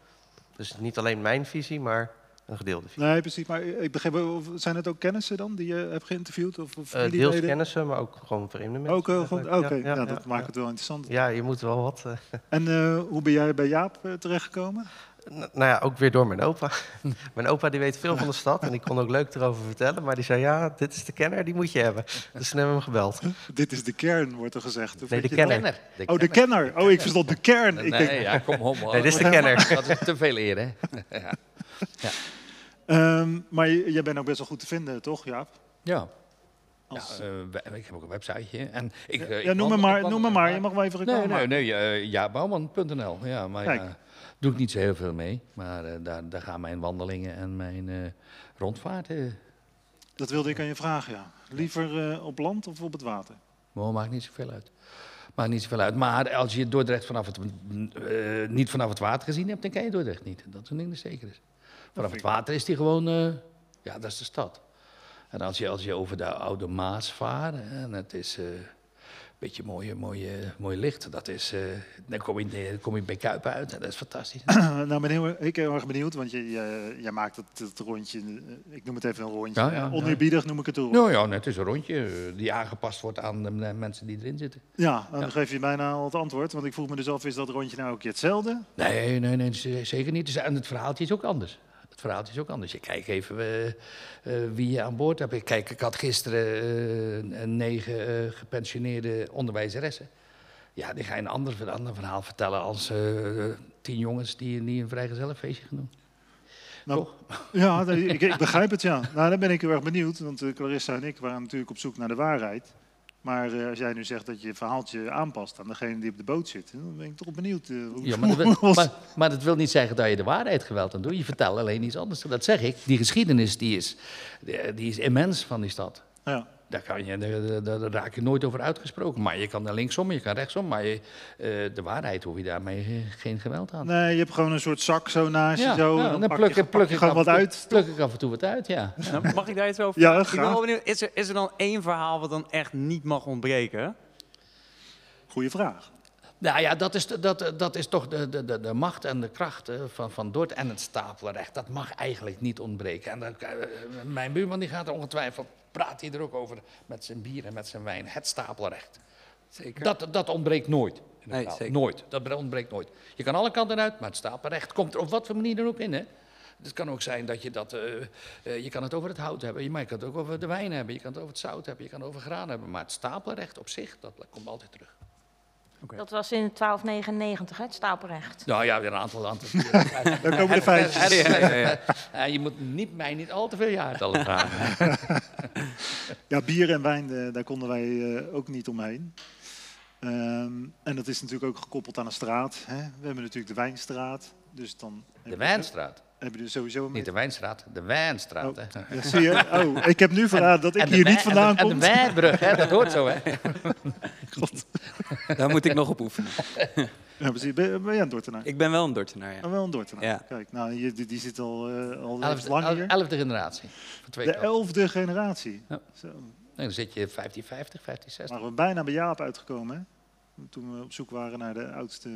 Dus niet alleen mijn visie, maar een gedeelde visie. Nee, precies. Maar ik begreep, of zijn het ook kennissen dan die je hebt geïnterviewd? Of, of Eh, deels kennissen, maar ook gewoon vreemde mensen. Ook, eh, oké, ja, dat maakt het wel interessant. Ja, je moet wel wat. eh, En hoe ben jij bij Jaap terechtgekomen? Nou ja, ook weer door mijn opa. mijn opa die weet veel van de stad en die kon ook leuk erover vertellen. Maar die zei, ja, dit is de kenner, die moet je hebben. Dus toen hebben we hem gebeld. Dit is de kern, wordt er gezegd. Of Nee, weet de je dat? kenner. Oh, de kenner. Oh, ik verstond de kern. Ik Nee, denk, ja, kom op. Nee, dit is de kenner. Dat is te veel eer, hè? ja. Ehm, maar jij bent ook best wel goed te vinden, toch, Jaap? Ja. Als- Ja, eh, ik heb ook een websiteje. En ik, eh, ik ja, noem me maar, ik noem me maar. Je mag wel even Nee, reclame nee, nee. eh ja, bouwman.nl. Ja, maar Kijk. ja, doe ik niet zo heel veel mee. Maar eh, daar, daar gaan mijn wandelingen en mijn eh rondvaarten. Dat wilde ik aan je vragen, ja. Liever eh, op land of op het water? Maar maakt niet zoveel uit. Maakt niet zoveel uit. Maar als je Dordrecht vanaf het, niet vanaf het water gezien hebt, dan ken je Dordrecht niet. Dat is een ding dat zeker is. Vanaf het water is die gewoon, ja, dat is de stad. En als je, als je over de Oude Maas vaart, en het is beetje mooi, mooi, mooi licht, dat is, eh, dan kom je, dan kom je bij Kuipen uit en dat is fantastisch. nou, ben heel, ik ben heel erg benieuwd, want je, je- jij maakt het, het rondje, eh, ik noem het even een rondje. Ja, ja, ja. Oneerbiedig noem ik het rondje. nou ja, het is een rondje eh, die aangepast wordt aan de mensen die erin zitten. Ja, dan geef je bijna al het antwoord, want ik vroeg me dus af, is dat rondje nou ook keer hetzelfde? Nee, nee, nee, zeker niet. En het verhaaltje is ook anders. Het verhaaltje is ook anders. Je kijkt even eh, eh, wie je aan boord hebt. Kijk, ik had gisteren eh, negen gepensioneerde onderwijzeressen. Ja, die ga je een ander, een ander verhaal vertellen als tien jongens die, die een vrijgezellenfeestje gaan doen. Nou? Ja, ik, ik begrijp het, ja. Nou, dan ben ik heel erg benieuwd, want Clarissa en ik waren natuurlijk op zoek naar de waarheid. Maar eh, als jij nu zegt dat je je verhaaltje aanpast aan degene die op de boot zit, dan ben ik toch benieuwd. eh, hoe Ja, maar, dat wil, maar, maar dat wil niet zeggen dat je de waarheid geweld aan doet. Je vertelt alleen iets anders. Dat zeg ik. Die geschiedenis die is, die, die is immens van die stad. Ja. Daar, kan je, daar, daar- daar raak je nooit over uitgesproken. Maar je kan er linksom, je kan rechtsom. Maar je, eh, de waarheid hoef je daarmee geen geweld aan. Nee, je hebt gewoon een soort zak zo naast je zo. ja, dan pluk, je, ik- pluk je ik gewoon af wat en toe- uit. Pluk ik af en toe wat uit, ja. Nou, mag ik daar iets over Ja, vragen? Ik ben graag. wel benieuwd, is, er, is er dan één verhaal wat dan echt niet mag ontbreken? Goeie vraag. Nou ja, dat is, de- dat, dat is toch de, de, de, macht en de kracht eh, van, van Dort en het stapelrecht. Dat mag eigenlijk niet ontbreken. En dat, eh, mijn buurman die gaat er ongetwijfeld, praat hij er ook over met zijn bier en met zijn wijn. Het stapelrecht. Zeker. Dat, dat ontbreekt nooit. Nee, zeker. Nooit. Dat ontbreekt nooit. Je kan alle kanten uit, maar het stapelrecht komt er op wat voor manier dan ook in. Hè? Het kan ook zijn dat je dat. eh, eh, je kan het over het hout hebben, maar je kan het ook over de wijn hebben, je kan het over het zout hebben, je kan het over graan hebben. Maar het stapelrecht op zich, dat komt altijd terug. Dat was in 1299, hè, het stapelrecht. Nou ja, weer een aantal. aantal Daar komen de feitjes. Ja, ja, ja. Ja, je moet niet, mij niet al te veel jaartallen vragen. Ja, bier en wijn, eh, daar konden wij eh, ook niet omheen. Ehm, en dat is natuurlijk ook gekoppeld aan een straat. Hè? We hebben natuurlijk de Wijnstraat. Dus dan De Wijnstraat. Heb je dus sowieso Niet de Wijnstraat, de Wijnstraat. Oh, hè. ja, zie je? Oh, ik heb nu verraden dat ik hier niet vandaan kom. En de Wijnbrug, hè, dat hoort zo, hè? Daar moet ik nog op oefenen. Ja, precies. Ben, ben jij een Dordtenaar? Ik ben wel een Dordtenaar, ja. Oh, wel een Dordtenaar. Ja. Kijk, nou, je, die, die zit al, eh al Elfde, lang hier. elfde generatie. Twee De elfde generatie. Ja. Zo. Nee, dan zit je 1550, 1560. Maar we zijn bijna bij Jaap uitgekomen, hè? Toen we op zoek waren naar de oudste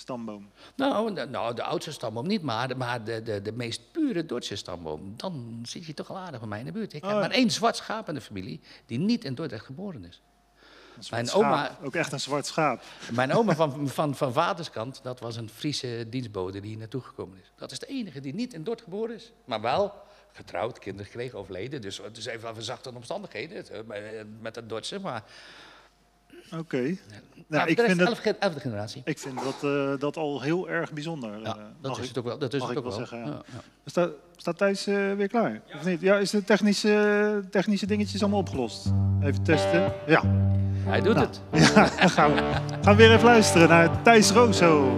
stamboom. Nou, de, nou, de oudste stamboom niet, maar, de, maar de, de, de meest pure Dordtse stamboom. Dan zit je toch al aardig bij mij in de buurt. Ik Oh, heb ja. maar één zwart schaap in de familie die niet in Dordrecht geboren is. Mijn oma- schaap. Ook echt een zwart schaap. Mijn oma van, van, van vaderskant, dat was een Friese dienstbode die hier naartoe gekomen is. Dat is de enige die niet in Dort geboren is. Maar wel getrouwd, kinderen gekregen, overleden. Dus het is even verzachte omstandigheden eh, met- met het Dordtse. Maar Oké. Nou, nou, ik vind dat, elfde, elfde generatie. ik vind dat, eh, dat al heel erg bijzonder. Ja, eh, dat mag is ik- het ook wel. Dat is mag het ik ook wel wel. zeggen, ja. Ja, ja. Staat, staat Thijs eh, weer klaar? Of niet? Ja, is de technische, technische dingetjes allemaal opgelost? Even testen. Ja, Hij doet Nou. het. ja dan gaan we, gaan we weer even luisteren naar Thijs Rozo.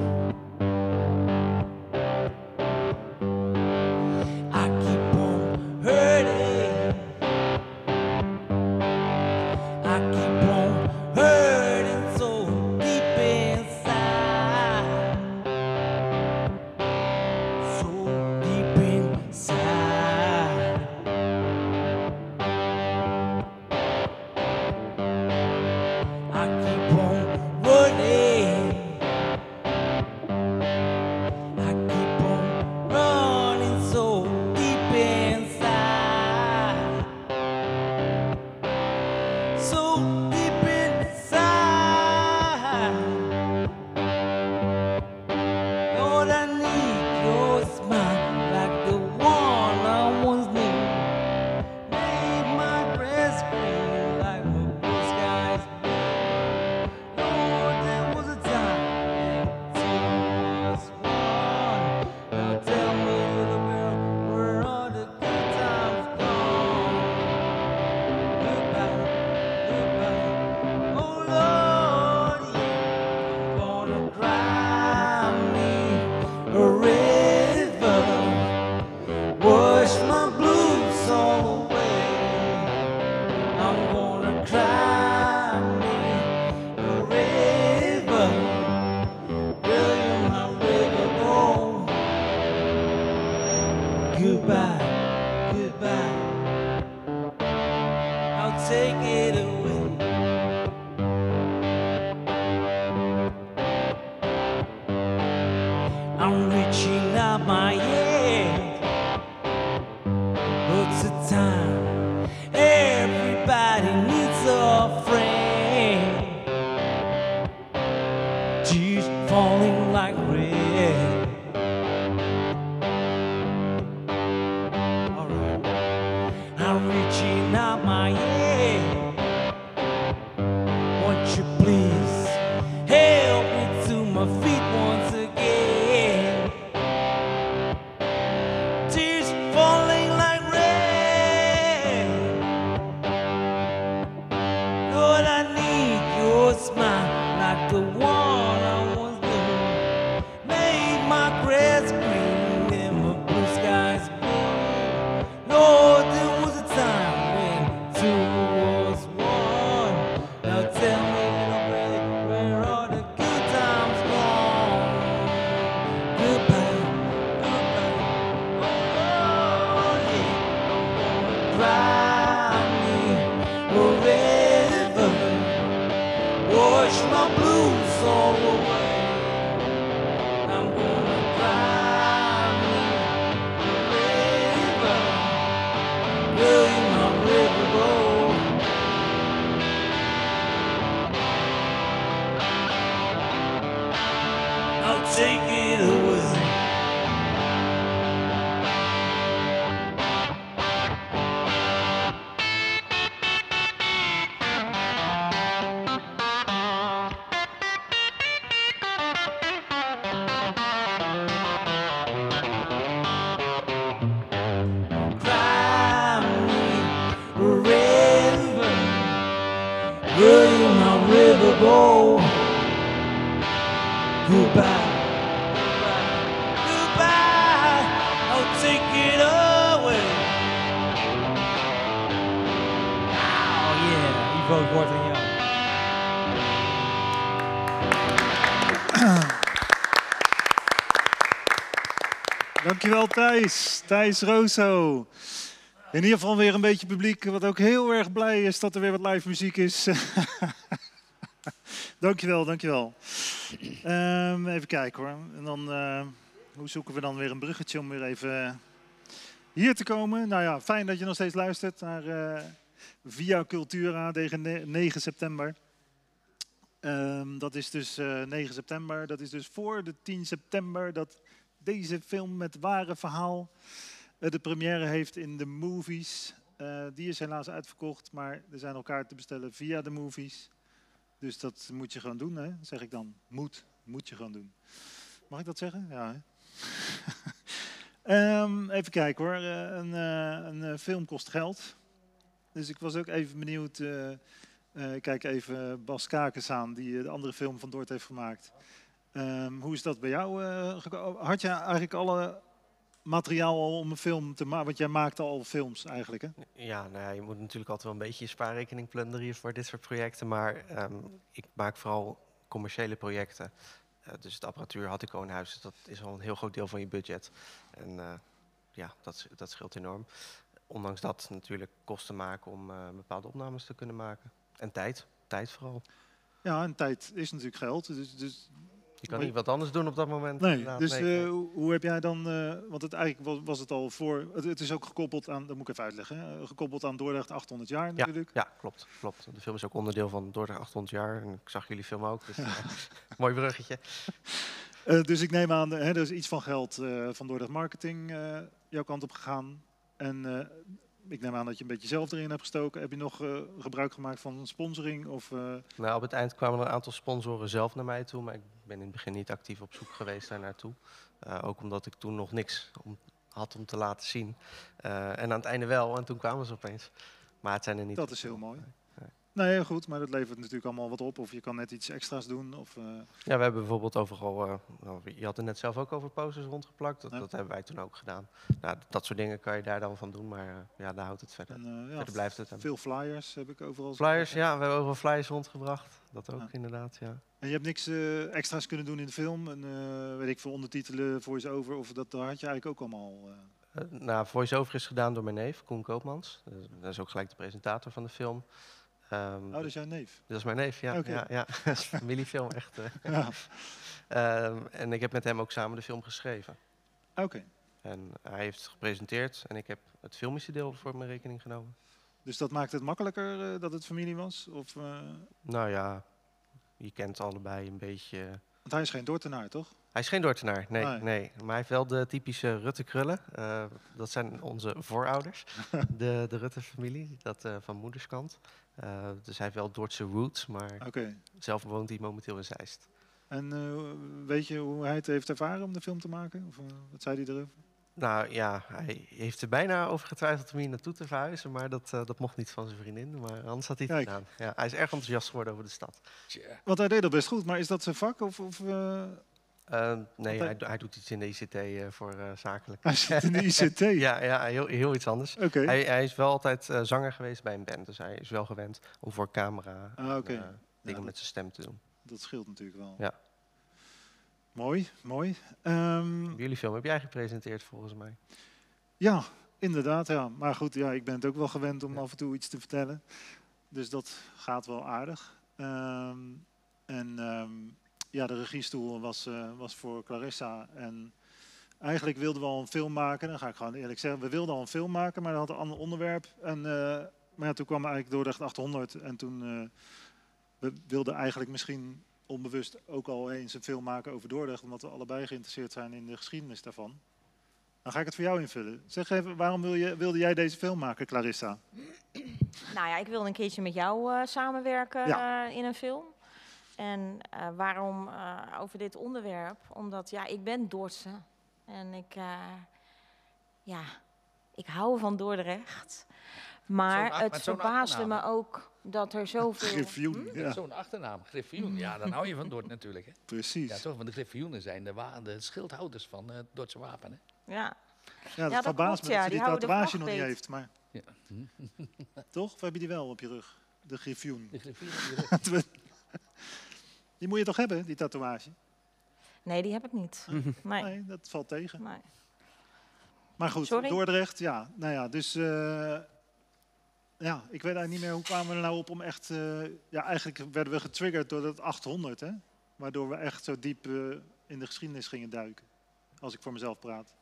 Goodbye, Dankjewel Thijs. Thijs Roso. In ieder geval weer een beetje publiek wat ook heel erg blij is dat er weer wat live muziek is. dankjewel, dankjewel. Ehm even kijken hoor. En dan, eh, hoe zoeken we dan weer een bruggetje om weer even eh, hier te komen? Nou ja, fijn dat je nog steeds luistert naar eh, Via Cultura tegen ne- 9 september. Ehm, dat is dus eh 9 september. Dat is dus voor de 10 september dat deze film met ware verhaal eh, de première heeft in de movies. Eh, die is helaas uitverkocht, maar er zijn elkaar te bestellen via de movies. Dus dat moet je gewoon doen, hè? zeg ik dan. Moet, moet je gewoon doen. Mag ik dat zeggen? Ja. Ehm, even kijken hoor. Eh, een, een film kost geld. Dus ik was ook even benieuwd. kijk even Bas Kakens aan, die de andere film van Doort heeft gemaakt. Ehm, hoe is dat bij jou? geko- had je eigenlijk alle materiaal al om een film te maken? Want jij maakte al films eigenlijk, hè? Ja, nou ja, je moet natuurlijk altijd wel een beetje je spaarrekening plunderen voor dit soort projecten. Maar ehm, ik maak vooral commerciële projecten. Eh, dus de apparatuur had ik al in huis. Dus dat is al een heel groot deel van je budget. En eh, ja, dat, dat scheelt enorm. Ondanks dat natuurlijk kosten maken om bepaalde opnames te kunnen maken. En tijd. Tijd vooral. Ja, en tijd is natuurlijk geld. Dus, dus, Je kan niet wat anders doen op dat moment. nee, dus Nee, eh, nee. hoe- heb jij dan... eh, want het eigenlijk was, was het al voor... Het, het is ook gekoppeld aan... Dat moet ik even uitleggen. Hè, gekoppeld aan Dordrecht 800 jaar Ja, natuurlijk. ja, klopt, klopt. De film is ook onderdeel van Dordrecht 800 jaar. En ik zag jullie film ook. Dus, eh, mooi bruggetje. Eh, dus ik neem aan, hè, er is iets van geld eh, van Dordrecht Marketing eh, jouw kant op gegaan. En eh, ik neem aan dat je een beetje zelf erin hebt gestoken. Heb je nog eh, gebruik gemaakt van sponsoring? Of, eh, Nou, op het eind kwamen er een aantal sponsoren zelf naar mij toe, maar ik ben in het begin niet actief op zoek geweest daar naartoe. Eh, ook omdat ik toen nog niks om, had om te laten zien. En aan het einde wel, en toen kwamen ze opeens. Maar het zijn er niet. dat is heel mooi. Nee, goed, maar dat levert natuurlijk allemaal wat op. Of je kan net iets extra's doen. Of, eh, Ja, we hebben bijvoorbeeld overal, eh, nou, je had het net zelf ook over posters rondgeplakt. Dat, Ja. dat hebben wij toen ook gedaan. Nou, dat soort dingen kan je daar dan van doen, maar eh, ja, daar houdt het verder. en, ja, blijft het. veel flyers heb ik overal. Flyers, ja, we hebben overal flyers rondgebracht. Dat ook Ja. inderdaad, ja. En je hebt niks extra's kunnen doen in de film? En, weet ik veel, ondertitelen, voice-over? Of dat daar had je eigenlijk ook allemaal... nou, voice-over is gedaan door mijn neef, Koen Koopmans. Dat is ook gelijk de presentator van de film. Ehm, Oh, dat is jouw neef. Dat is mijn neef, ja. Ja, ja. Dat is een familiefilm, echt. eh. Ja. Ehm, en ik heb met hem ook samen de film geschreven. Oké, En hij heeft gepresenteerd en ik heb het filmische deel voor mijn rekening genomen. dus dat maakt het makkelijker eh, dat het familie was? Of, eh, Nou ja, je kent allebei een beetje... want hij is geen Dordtenaar, toch? Hij is geen Dordtenaar, nee, Nee. nee. Maar hij heeft wel de typische Rutte-krullen. Eh, dat zijn onze voorouders, de, de Rutte-familie, dat eh, van moederskant. Eh, dus hij heeft wel Dordtse roots, maar Oké. zelf woont hij momenteel in Zeist. En eh, weet je hoe hij het heeft ervaren om de film te maken? Of wat zei hij erover? Nou ja, hij heeft er bijna over getwijfeld om hier naartoe te verhuizen, maar dat, eh, dat mocht niet van zijn vriendin. Maar anders had hij het Kijk. gedaan. Ja, hij is erg enthousiast geworden over de stad. Want hij deed dat best goed, maar is dat zijn vak? Of, of eh, Eh, nee, hij- hij, do- hij doet iets in de ICT eh, voor eh, zakelijk. hij zit in de ICT? Ja, ja heel, heel iets anders. Oké. Hij, hij is wel altijd eh, zanger geweest bij een band, dus hij is wel gewend om voor camera Ah, oké. en, Ja, dingen met zijn stem te doen. Dat scheelt natuurlijk wel. Ja. Mooi, mooi. Ehm, Jullie film heb jij gepresenteerd volgens mij. ja, inderdaad. Ja. Maar goed, ja, ik ben het ook wel gewend om af en toe iets te vertellen. Dus dat gaat wel aardig. Ehm, en ehm, ja, de regiestoel was, eh, was voor Clarissa. En eigenlijk wilden we al een film maken. Dan ga ik gewoon eerlijk zeggen. We wilden al een film maken, maar dat had een ander onderwerp. En, eh, maar ja, toen kwam eigenlijk Dordrecht 800. En toen eh, we wilden eigenlijk misschien onbewust ook al eens een film maken over Dordrecht. Omdat we allebei geïnteresseerd zijn in de geschiedenis daarvan. Dan ga ik het voor jou invullen. Zeg even, waarom wil je, wilde jij deze film maken, Clarissa? Nou ja, ik wilde een keertje met jou samenwerken Ja. in een film. En eh, waarom eh, over dit onderwerp? Omdat ja, ik ben Dordtse. En ik, eh, ja, ik hou van Dordrecht. Maar ach- het verbaasde me ook dat er zoveel... Griffioen, ja, Zo'n achternaam, Griffioen. Ja, dan hou je van Dort natuurlijk. Hè. precies. Ja, toch, want de Griffioenen zijn de, wa- de schildhouders van eh, het Dordtse wapen. Hè. Ja, Ja, dat klopt, me ja, dat ze die die tatoeage nog niet heeft. Maar Ja. toch? Of heb je die wel op je rug? De Griffioen. De Griffioenen, die- Die moet je toch hebben, die tatoeage? nee, die heb ik niet. Nee, Nee, dat valt tegen. nee. Maar goed, Sorry? Dordrecht, ja. Nou ja, dus... eh, ja, ik weet eigenlijk niet meer hoe kwamen we er nou op om echt... eh, ja, eigenlijk werden we getriggerd door dat 800, hè? Waardoor we echt zo diep eh, in de geschiedenis gingen duiken. Als ik voor mezelf praat.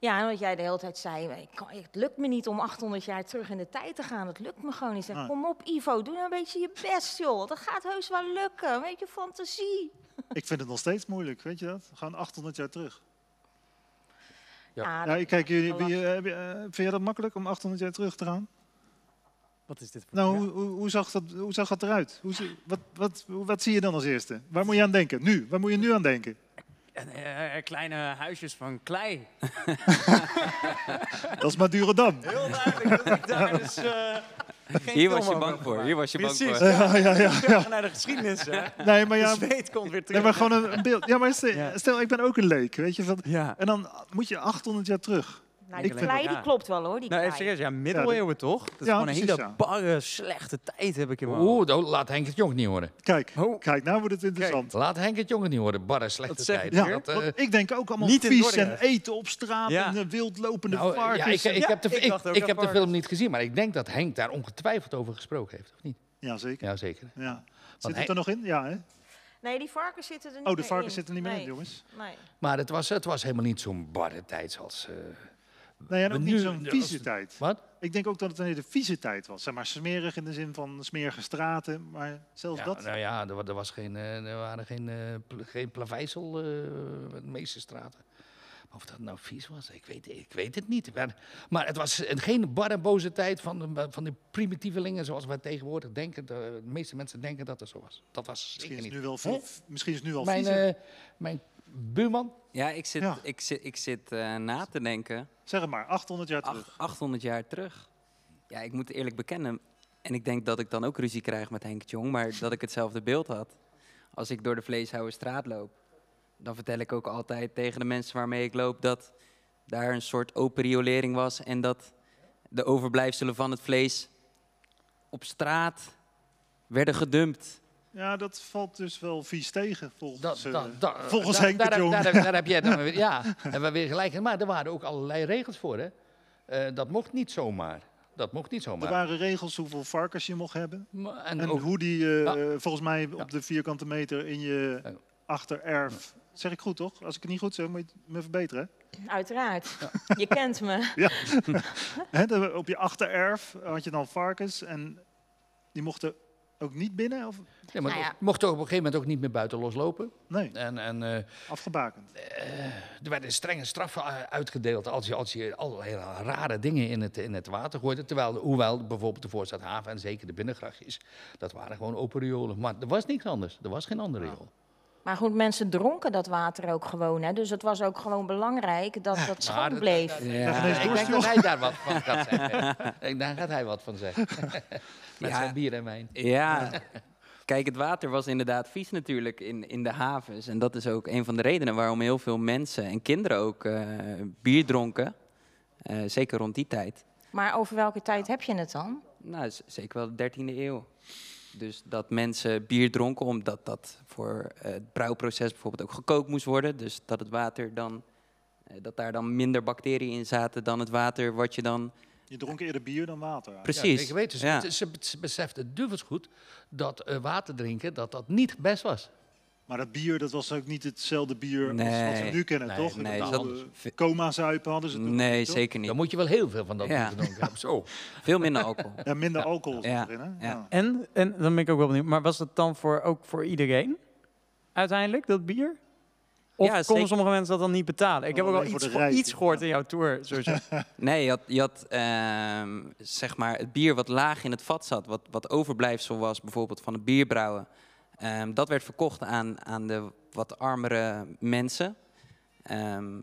Ja, wat jij de hele tijd zei, het lukt me niet om 800 jaar terug in de tijd te gaan. Dat lukt me gewoon niet. Zeg, Ah. kom op Ivo, doe nou een beetje je best joh. Dat gaat heus wel lukken. Een beetje fantasie. Ik vind het nog steeds moeilijk, weet je dat? Gewoon 800 jaar terug. Ja. Ja, ik kijk jullie. Wie, heb je, eh, vind jij dat makkelijk om 800 jaar terug te gaan? Wat is dit voor Nou, hoe, hoe, hoe zag dat, hoe zag dat eruit? Hoe, wat, wat, hoe- wat zie je dan als eerste? Waar moet je aan denken? Nu, waar moet je nu aan denken? En, eh, eh, kleine huisjes van klei. Dat is Madurodam. Heel duidelijk dat ik daar dus... eh, geen Hier was je bang voor. Hier was je bang Precies. voor. Ja, ja, ja. ja. Naar de geschiedenis, hè. Nee, maar ja, De zweet komt weer nee, terug. maar gewoon een, een beeld. Ja, maar stel, Ja. stel, ik ben ook een leek, weet je. Van, Ja. en dan moet je 800 jaar terug. Nou, Ik die klei die klopt wel hoor, die Nou, serieus, ja, middeleeuwen toch? Dat is Ja, gewoon een precies, hele barre, slechte tijd heb ik in mijn. Oeh, nou, laat Henk het Jong niet horen. Kijk, Oh. kijk, nou wordt het interessant. Laat Henk het Jong het niet horen. Barre slechte je, tijd. Ja, Dat, eh, ik denk ook allemaal niet vies en eten op straat Ja. en uh, wildlopende nou, varkens. ja, ik, ik Ja, heb, de, ik heb de film niet gezien, maar ik denk dat Henk daar ongetwijfeld over gesproken heeft, of niet? Ja, zeker. Ja, zeker. Ja. Zit het er nog in? Ja, hè? Nee, die varkens zitten er niet Oh, de varkens in. zitten er niet meer in, jongens. Nee. Maar het was, het was helemaal niet zo'n barre tijd zoals... eh, En Maar ook niet zo'n vieze tijd. wat? Ik denk ook dat het een hele vieze tijd was. Zeg maar smerig in de zin van smerige straten, maar zelfs Ja, dat. nou ja, er, wa- er, was geen, eh, er waren geen, eh, geen plaveisel eh, de meeste straten. Of dat nou vies was, ik weet, ik weet het niet. Maar, maar het was een- geen bar en boze tijd van de, van de primitievelingen zoals we tegenwoordig denken. De, de meeste mensen denken dat het zo was. Dat was Misschien is, niet. nu wel, veel- misschien is het nu wel Mijn, viezer. eh, mijn buurman, Ja, ik zit, Ja. Ik zit, ik zit eh, na te denken. Zeg het maar, 800 jaar Ach- terug. 800 jaar terug. Ja, ik moet eerlijk bekennen. En ik denk dat ik dan ook ruzie krijg met Henk Jong, maar dat ik hetzelfde beeld had. Als ik door de Vleeshouwerstraat loop, dan vertel ik ook altijd tegen de mensen waarmee ik loop dat daar een soort open riolering was en dat de overblijfselen van het vlees op straat werden gedumpt. Ja, dat valt dus wel vies tegen, volgens, dat, eh, dat, dat- volgens daar- Henk de daar, Jong. Daar, daar, daar heb jij dan weer, ja, hebben we weer gelijk. Maar er waren ook allerlei regels voor, hè. Eh, dat mocht niet zomaar. Dat mocht niet Er zomaar. waren regels hoeveel varkens je mocht hebben. Maar- En, en ook, hoe die, eh, Ja. volgens mij op de vierkante meter in je Ja. achtererf... Zeg ik goed, toch? Als ik het niet goed zeg, moet je het me verbeteren. Uiteraard. Je kent me. Hè, de- op je achtererf had je dan varkens en die mochten ook niet binnen? Of? ja, maar Nou ja. mocht toch op een gegeven moment ook niet meer buiten loslopen. Nee, En, en eh, afgebakend. er werden strenge straffen eh, uitgedeeld als je, als je allerlei rare dingen in het, in het water gooide. Terwijl, hoewel bijvoorbeeld de Voorstadhaven en zeker de binnengrachtjes, dat waren gewoon open riolen. Maar er was niks anders. Er was geen andere riool. Maar goed, mensen dronken dat water ook gewoon. Hè? Dus het was ook gewoon belangrijk dat dat Maar schoon dat- bleef. Ja, ik denk dat hij daar wat van gaat zeggen. Ik- daar gaat hij wat van zeggen. Met Ja. zijn bier en wijn. Ja. Kijk, het water was inderdaad vies natuurlijk in, in de havens. En dat is ook een van de redenen waarom heel veel mensen en kinderen ook eh, bier dronken. Eh, zeker rond die tijd. Maar over welke tijd heb je het dan? Nou, z- zeker wel de 13e eeuw. Dus dat mensen bier dronken omdat dat voor eh, het brouwproces bijvoorbeeld ook gekookt moest worden. Dus dat het water dan, eh, dat daar dan minder bacteriën in zaten dan het water wat je dan... Je dronk eerder bier dan water. Ja, Precies. weten. Ze, Ja. ze, ze beseften duvels goed dat eh, water drinken dat dat niet best was. Maar dat bier, dat was ook niet hetzelfde bier als wat we nu kennen, Nee, toch? nee, Dat dat- Coma-zuipen hadden ze toen Nee, toch? zeker niet. Dan moet je wel heel veel van dat Ja. hebben. Zo. Veel minder alcohol. Ja, minder alcohol Ja, erin, hè? ja. En, en dan ben ik ook wel benieuwd, maar was het dan voor, ook voor iedereen uiteindelijk, dat bier? Of Ja, konden zeker. sommige mensen dat dan niet betalen? Ik heb ook wel Alleen voor iets, geho- iets gehoord in jouw tour. Nee, je had, je had ehm, zeg maar het bier wat laag in het vat zat, wat, wat overblijfsel was bijvoorbeeld van het bierbrouwen. Ehm, dat werd verkocht aan, aan de wat armere mensen. Ehm,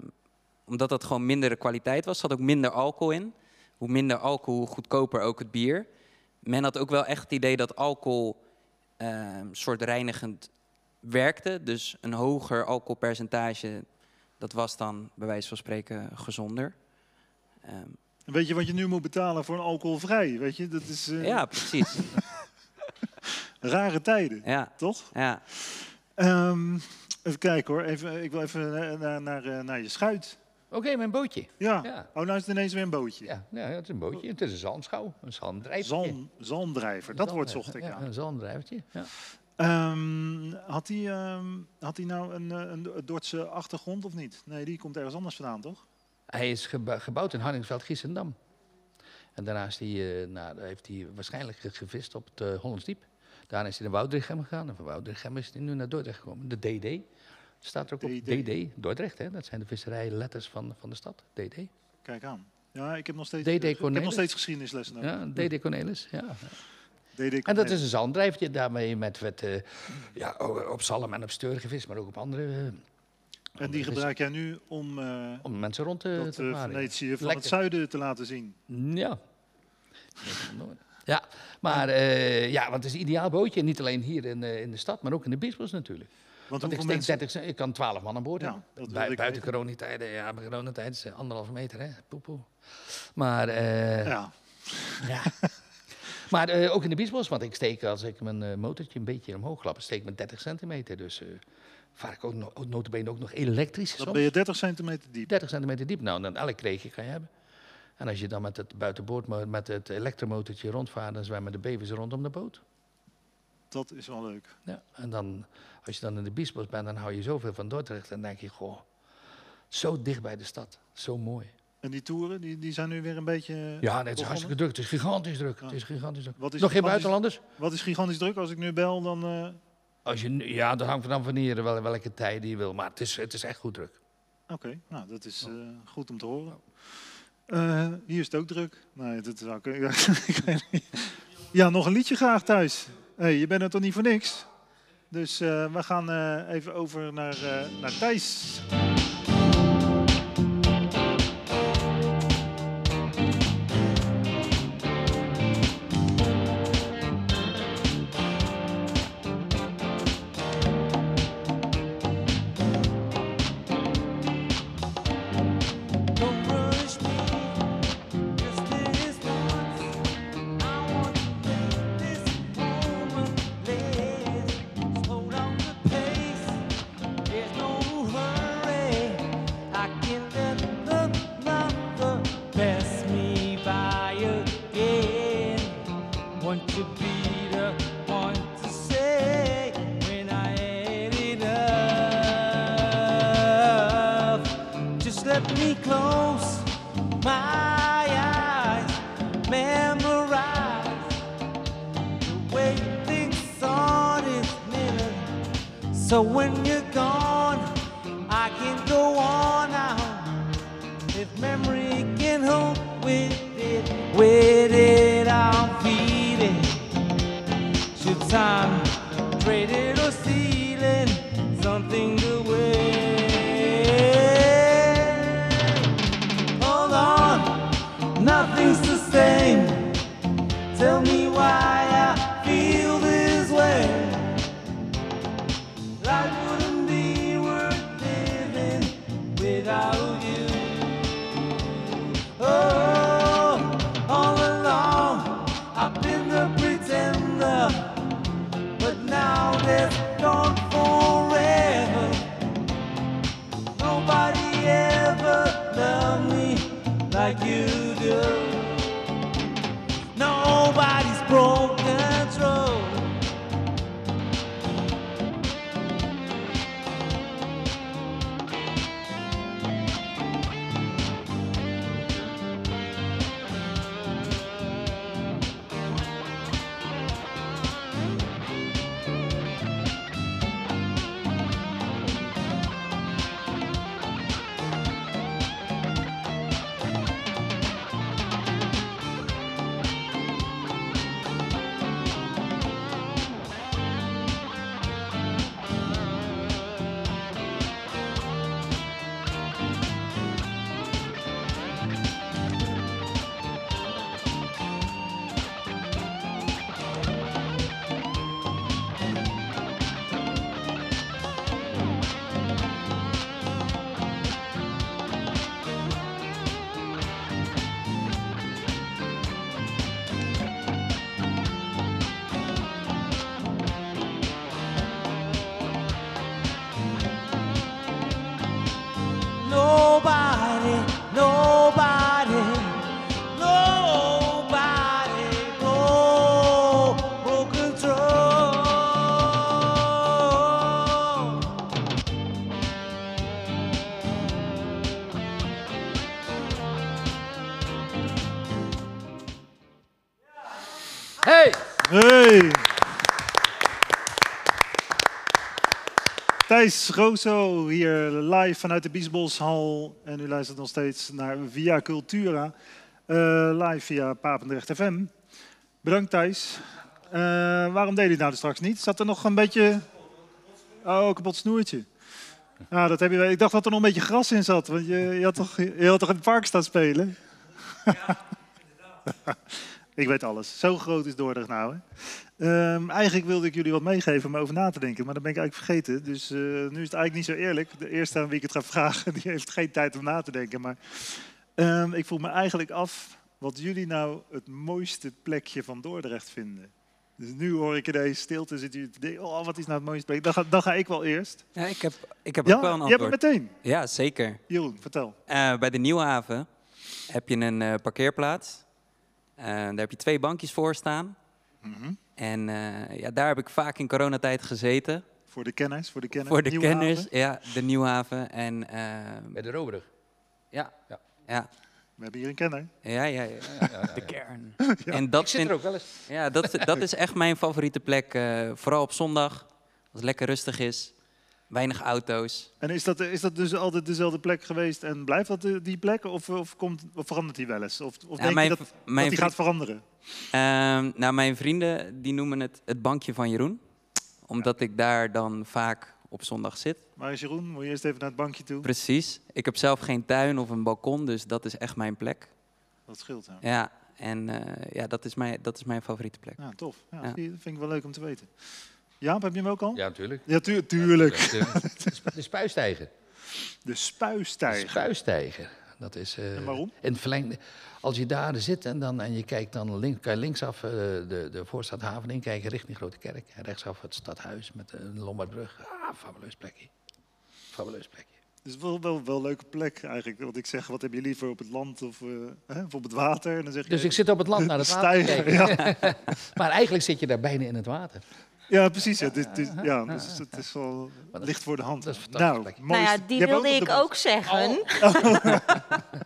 omdat dat gewoon mindere kwaliteit was, zat ook minder alcohol in. Hoe minder alcohol, hoe goedkoper ook het bier. Men had ook wel echt het idee dat alcohol ehm soort reinigend werkte. Dus een hoger alcoholpercentage, dat was dan bij wijze van spreken gezonder. Ehm, Weet je wat je nu moet betalen voor een alcoholvrij? Weet je, dat is eh, ja, precies. rare tijden, Ja, toch? ja. Ehm, even kijken hoor, even, ik wil even naar, naar, eh, naar je schuit. Oké, mijn bootje. Ja. Ja. oh nou is het ineens weer een bootje. Ja, ja, het is een bootje. Het is een zandschouw. Een zanddrijvertje. Zalm, zalmdrijver, dat woord zocht ik ja, aan. Een zanddrijvertje. Ja. Ehm, had hij had hij nou een, eh, een Dordtse achtergrond of niet? Nee, die komt ergens anders vandaan, toch? Hij is gebouwd in Hardingsveld, Giessendam. En daarna is hij, eh, nou, heeft hij waarschijnlijk gevist op het eh, Hollandsdiep. Daarna is hij naar Woudrichem gegaan. En van Woudrichem is hij nu naar Dordrecht gekomen. De DD. Staat er ook op. DD. Dordrecht, hè? Dat zijn de visserijletters van, van de stad. DD. Kijk aan. Ja, ik heb nog steeds, DD ik heb nog Cornelis. steeds geschiedenislessen. Ja, DD Cornelis. Ja. En dat is een zanddrijvertje. Daarmee met, met eh, ja, op zalm en op steur gevist, maar ook op andere... eh, En die gebruik jij nu om eh, Om mensen rond te, dat te varen. Venetië van Lekker. het zuiden te laten zien. Ja. Ja, maar ja, want het is een ideaal bootje. Niet alleen hier in, in de stad, maar ook in de Biesbos natuurlijk. Want Want ik, steek mensen... 30, ik kan 12 man aan boord Ja, hebben. buiten coronatijden, ja, bij coronatijd is anderhalve meter, hè. Poe, poe. Maar, eh, Ja, ja. maar eh, ook in de Biesbos, want ik steek als ik mijn eh, motortje een beetje omhoog klap, steek ik met 30 centimeter. Dus eh vaar ik ook no notabene ook nog elektrisch dan soms. ben je 30 centimeter diep. 30 centimeter diep. Nou, dan elk kreegje kan je hebben. En als je dan met het buitenboord, met het elektromotortje rondvaart, dan zwemmen de bevers rondom de boot. Dat is wel leuk. Ja. En dan, als je dan in de Biesbos bent, dan hou je zoveel van Dordrecht. En dan denk je, goh, zo dicht bij de stad. Zo mooi. En die toeren, die, die zijn nu weer een beetje... Ja, nee, het is begonnen? hartstikke druk. Het is gigantisch druk. Ja. Het is gigantisch druk. Wat is Nog geen buitenlanders? Wat is gigantisch druk? Als ik nu bel, dan... eh, Als je, ja, dat hangt vanaf wanneer, wel, welke tijden je wil. Maar het is, het is echt goed druk. Oké, nou dat is eh, goed om te horen. Eh, hier is het ook druk. Nee, dat zou weet niet. Ja, nog een liedje graag thuis. Hey, je bent er toch niet voor niks? Dus eh, we gaan eh, even over naar, eh, naar Thijs. Close my eyes, memorize the way things are minute. So when you're gone, I can go on now. If memory can hold with it, with it, Thijs Rozo hier live vanuit de Biesboshal. En u luistert nog steeds naar Via Cultura. eh, live via Papendrecht FM. Bedankt Thijs. Eh, waarom deed het nou straks niet? Zat er nog een beetje... Oh, kapot snoertje. Ja, dat heb je... Ik dacht dat er nog een beetje gras in zat. Want je, je, had, toch, je had toch in het park staan spelen? ik weet alles. Zo groot is Dordrecht nou. Hè? Ehm, eigenlijk wilde ik jullie wat meegeven om over na te denken, maar dat ben ik eigenlijk vergeten. Dus eh, nu is het eigenlijk niet zo eerlijk. De eerste aan wie ik het ga vragen, die heeft geen tijd om na te denken. Maar ehm, ik vroeg me eigenlijk af wat jullie nou het mooiste plekje van Dordrecht vinden. Dus nu hoor ik in deze stilte zit u te denken, oh wat is nou het mooiste plek? Dan ga, dan ga ik wel eerst. Ja, ik heb, ik heb Ja, ook wel een je hebt het antwoord. meteen. Ja, zeker. Jeroen, vertel. Eh, bij de Nieuwhaven heb je een eh, parkeerplaats. Eh, daar heb je twee bankjes voor staan. Mhm. En eh, ja, daar heb ik vaak in coronatijd gezeten. Voor de kenners, voor de kenners. Voor de Nieuwhaven. kenners, ja, de Nieuwhaven. En eh, Bij de Robrug. ja, Ja. ja, We hebben hier een kenner. ja, ja, ja. Ja, ja, ja, De kern. Ja. En dat Ik zit vind, er ook wel eens. ja, dat, dat is echt mijn favoriete plek. eh, vooral op zondag, als het lekker rustig is. Weinig auto's. En is dat, is dat dus altijd dezelfde plek geweest en blijft dat die plek? Of, of, komt, of verandert die wel eens? Of, of Ja, denk mijn je dat, dat die gaat veranderen? Ehm, nou, mijn vrienden die noemen het het bankje van Jeroen. Omdat ik daar dan vaak op zondag zit. Maar is Jeroen, moet je eerst even naar het bankje toe? Precies. Ik heb zelf geen tuin of een balkon, dus dat is echt mijn plek. Dat scheelt, ja. Ja, en eh, ja, dat is, mijn, dat is mijn favoriete plek. Ja, tof. Ja, Dat vind ik wel leuk om te weten. Jaap, heb je hem ook al? Ja, natuurlijk. Ja, tu- tuurlijk. De, de spuistijger. De De spuistijger. spuistijger. Dat is, eh, En waarom? In verlengde, als je daar zit en, dan, en je kijkt dan link, kan je linksaf eh, de, de voorstadhaven inkijken richting Grote Kerk. En rechtsaf het stadhuis met een Lombardbrug. Ah, fabuleus plekje. Fabuleus plekje. Het is wel, wel, wel een leuke plek eigenlijk. Want ik zeg, wat heb je liever op het land of, eh, hè, of op het water? En dan zeg je, Dus ik zit op het land naar het water kijken. maar eigenlijk zit je daar bijna in het water. Ja, precies. Ja, dit, dit- ja, dus het is wel licht voor de hand. dat is nou. Nou ja, die wilde ik ook zeggen.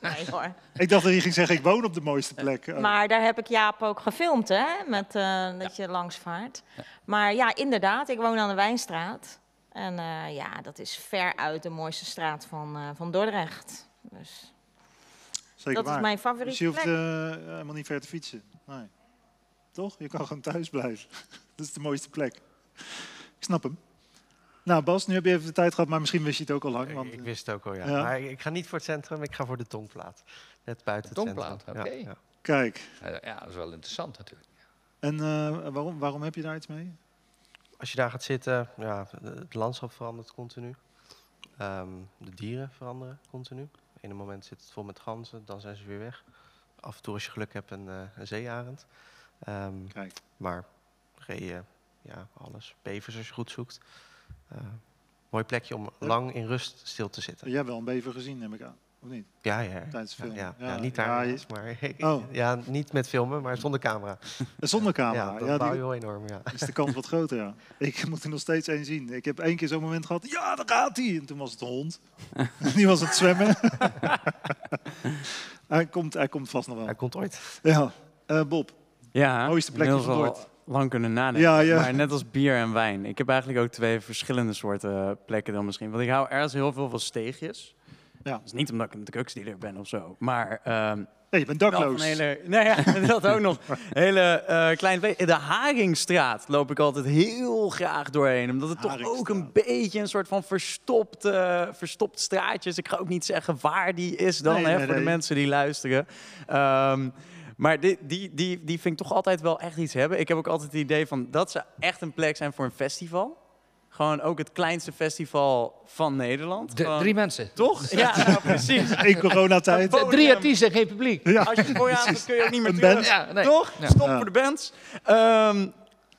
nee hoor. Ik dacht dat je ging zeggen, ik woon op de mooiste plek. Oh. Maar daar heb ik Jaap ook gefilmd, hè? Met, eh, dat je langs vaart. Maar ja, inderdaad, ik woon aan de Wijnstraat. En eh, ja, dat is ver uit de mooiste straat van, eh, van Dordrecht. Dus Zeker dat waar. is mijn Dus je favoriete hoeft plek. helemaal niet ver te fietsen. Nee. Toch? Je kan gewoon thuis blijven. dat is de mooiste plek. Ik snap hem. Nou, Bas, nu heb je even de tijd gehad, maar misschien wist je het ook al lang. Want, Ik, wist het ook al, ja. Ja. Maar ik, ga niet voor het centrum, ik ga voor de tongplaat. Net buiten De het Tongplaat, centrum. oké. Ja, ja. Kijk, ja, dat is wel interessant natuurlijk. en eh, waarom, waarom heb je daar iets mee? Als je daar gaat zitten, ja, het landschap verandert continu. Ehm, de dieren veranderen continu. In een moment zit het vol met ganzen, dan zijn ze weer weg. Af en toe als je geluk hebt een, eh, een zeearend. Ehm, Kijk. maar reeën, ja, alles. Bevers als je goed zoekt. Eh, mooi plekje om lang in rust stil te zitten. Jij hebt wel een bever gezien, neem ik aan. Of niet? Ja, ja. Tijdens Ja, film. ja, Ja, ja, niet ja, daar, je- maar Oh. ja, niet met filmen, maar zonder camera. Zonder camera. Ja, dat Ja, bouw die- je wel enorm, ja. is de kans wat groter, ja. Ik moet er nog steeds één zien. Ik heb één keer zo'n moment gehad, ja, daar gaat hij. En toen was het een hond. Die was het zwemmen. hij, komt, hij komt vast nog wel. Hij komt ooit. Ja. Eh, Bob, Ja, Mooiste plekje van lang kunnen nadenken. Ja, ja. Maar net als bier en wijn. Ik heb eigenlijk ook twee verschillende soorten plekken dan misschien. Want ik hou ergens heel veel van steegjes. Ja. Dat is niet omdat ik een drugsdealer ben of zo. Maar ehm, nee, je bent dakloos. hele, nee, ja, dat ook nog. Hele eh kleine plek. De Haringstraat loop ik altijd heel graag doorheen. Omdat het toch ook een beetje een soort van verstopt, eh, verstopt straatje is. Ik ga ook niet zeggen waar die is dan, Nee, hè, nee, voor de mensen die luisteren. Ehm, maar die, die, die, die vind ik toch altijd wel echt iets hebben. Ik heb ook altijd het idee van dat ze echt een plek zijn voor een festival. Gewoon ook het kleinste festival van Nederland. De, Gewoon- drie mensen. Toch? Ja, nou, precies. In coronatijd. Podium. Drie artiesten, geen publiek. Ja. Als je het voor je aan kun je ook niet meer terug. Ja, nee. Toch? Ja. Stop Ja. voor de bands. Ehm,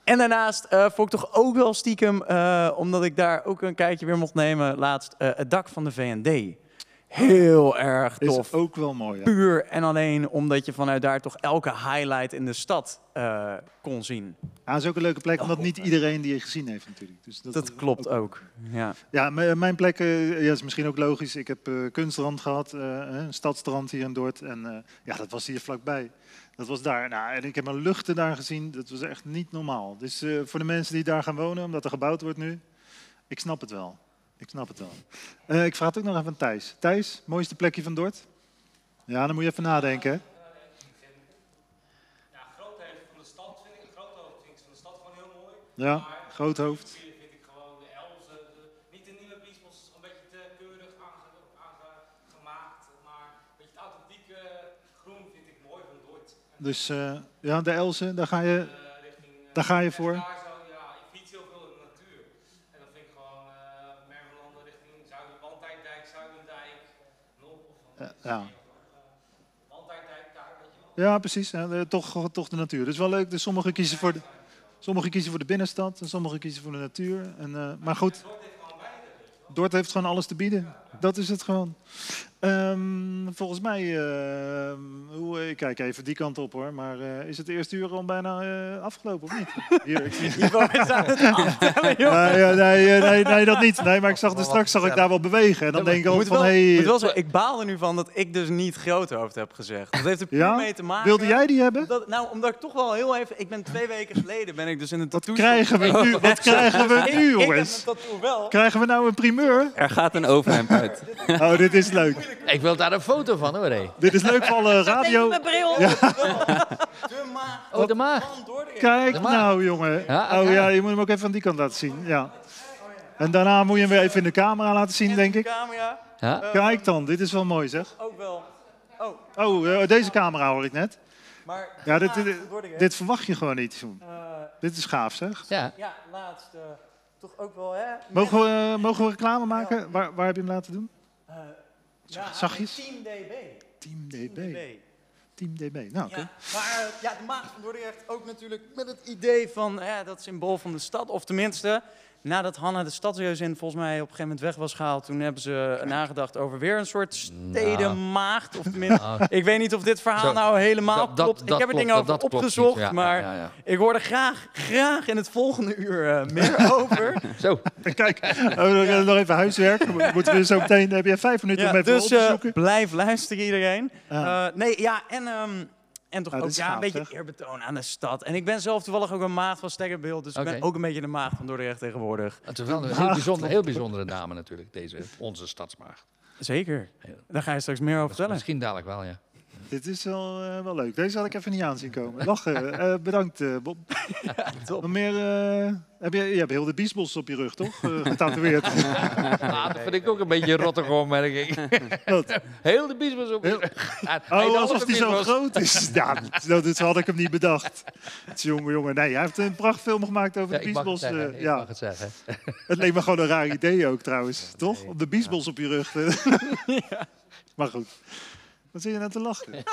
en daarnaast eh vond ik toch ook wel stiekem, eh, omdat ik daar ook een kijkje weer mocht nemen laatst, eh, het dak van de VND. Heel erg Is tof. ook wel mooi, ja. Puur en alleen omdat je vanuit daar toch elke highlight in de stad eh, kon zien. Ja, is ook een leuke plek, omdat Oh, niet eh. iedereen die gezien heeft natuurlijk. Dus dat, Dat klopt ook. Ja. Ja, m- mijn plek eh, ja, is misschien ook logisch. Ik heb eh kunstrand gehad, eh, een stadstrand hier in Dordt. En eh, ja, dat was hier vlakbij. Dat was daar. Nou, en ik heb mijn luchten daar gezien. Dat was echt niet normaal. Dus eh, voor de mensen die daar gaan wonen, omdat er gebouwd wordt nu, ik snap het wel. Ik snap het wel. Eh, ik vraag het ook nog even aan Thijs. Thijs, mooiste plekje van Dordt? Ja, dan moet je even nadenken. hè? Ja, grootheid van de stad vind ik, groothoofd vind ik van de stad gewoon heel mooi. Ja, Maar Groothoofd. Vind ik gewoon de Elzen, de- niet de nieuwe Biesbos, een beetje te keurig aange- aangemaakt. Maar een beetje het authentieke groen vind ik mooi van Dort. En, Dus eh, ja, de Elzen, daar ga je, eh, eh, daar ga je voor. Daar zo, ja, ik fiets heel veel in de natuur. En dan vind ik gewoon uh, Mervelanden richting Zuiden, Wandijkdijk, Zuidendijk, nog of van Ja, ja. Precies. Toch, toch de natuur. Dus wel leuk. Dus sommigen kiezen voor de, sommigen kiezen voor de binnenstad en sommigen kiezen voor de natuur. En, eh, maar goed, Dordt heeft gewoon alles te bieden. Dat is het gewoon. Ehm, volgens mij, ehm, hoe, ik kijk even die kant op hoor, maar eh, is het eerste uur al bijna eh, afgelopen of niet? Hier, ik zie- aan het joh. Nee, nee, eh, nee, dat niet. Nee, maar ik zag er straks zag ik daar wel bewegen. En dan denk ik altijd van, wel, wel zeggen, ik baal er nu van dat ik dus niet groot hoofd heb gezegd. Dat heeft er puur Ja? mee te maken. wilde jij die hebben? Dat, nou, omdat ik toch wel heel even... Ik ben twee weken geleden ben ik dus in een Wat tattoo krijgen we nu, wat krijgen we Ik, nu ik heb jongens? een tattoo wel. Krijgen we nou een primeur? Er gaat een overhemd uit. Oh, dit is leuk. Ik wil daar een foto van hoor. hé. Dit is leuk voor alle Even radio. mijn bril. Ja. De maag Oh, de maag. van. Kijk De maag. nou, jongen. Ja, Oh ja, je moet hem ook even aan die kant laten zien. Ja. En daarna moet je hem weer even in de camera laten zien, denk ik. Camera, Ja? Kijk dan, dit is wel mooi zeg. ook wel. Oh, Oh, eh, deze camera hoor ik net. maar... Ja, dit, dit, van verwacht je gewoon niet. eh, Dit is gaaf zeg. Ja. ja, laatst eh, toch ook wel, hè? Mogen we, mogen we reclame maken? Waar, waar heb je hem laten doen? Eh, ja, zachtjes? Team DB. Team DB. DB. Team DB. Nou, oké. Ja, maar eh, ja, de maag van Dordrecht ook natuurlijk met het idee van eh, dat symbool van de stad. Of tenminste, nadat Hanna de stadsreuzin volgens mij op een gegeven moment weg was gehaald, toen hebben ze nagedacht over weer een soort stedenmaagd. Of tenminste, Nou, ik weet niet of dit verhaal Zo, nou helemaal dat- dat- klopt. ik heb er dingen over opgezocht, Ja, maar ja, ja. ik hoor er graag, graag in het volgende uur eh, meer over. Zo. Kijk, oh, nog- nog even huiswerk. Moeten we zo meteen, heb je vijf minuten Ja, om even op dus te eh, zoeken? blijf luisteren iedereen. Ja. Eh, nee, ja, en, ehm, en toch Ja, dit ook ja, een beetje eerbetoon aan de stad. En ik ben zelf toevallig ook een maat van Steggerbeeld, dus ik ben ook een beetje de maat van Dordrecht tegenwoordig. Het is wel een heel, bijzonder, heel bijzondere dame natuurlijk, deze, onze stadsmaagd. Zeker. Daar ga je straks meer over vertellen. Misschien dadelijk wel, ja. Dit is wel, eh, wel leuk. Deze had ik even niet aan zien komen. Lachen. Eh, bedankt, eh, Bob. top. Nog meer, eh, heb je, je hebt heel de biesbos op je rug, toch? Eh, getatoeëerd. Ah, dat vind ik ook een beetje een rottige opmerking. Wat? Heel de biesbos op. Ja, hij Oh, alsof die zo biesbos. groot is. Ja, dat, dat had ik hem niet bedacht. Jongen, jongen. Nee, hij heeft een prachtfilm gemaakt over Ja, de ik mag het biesbos. zeggen. eh, ik ja, mag het zeggen. het leek me gewoon een raar idee ook trouwens. Toch? Om de biesbos op je rug. Maar goed. Wat zit je nou te lachen?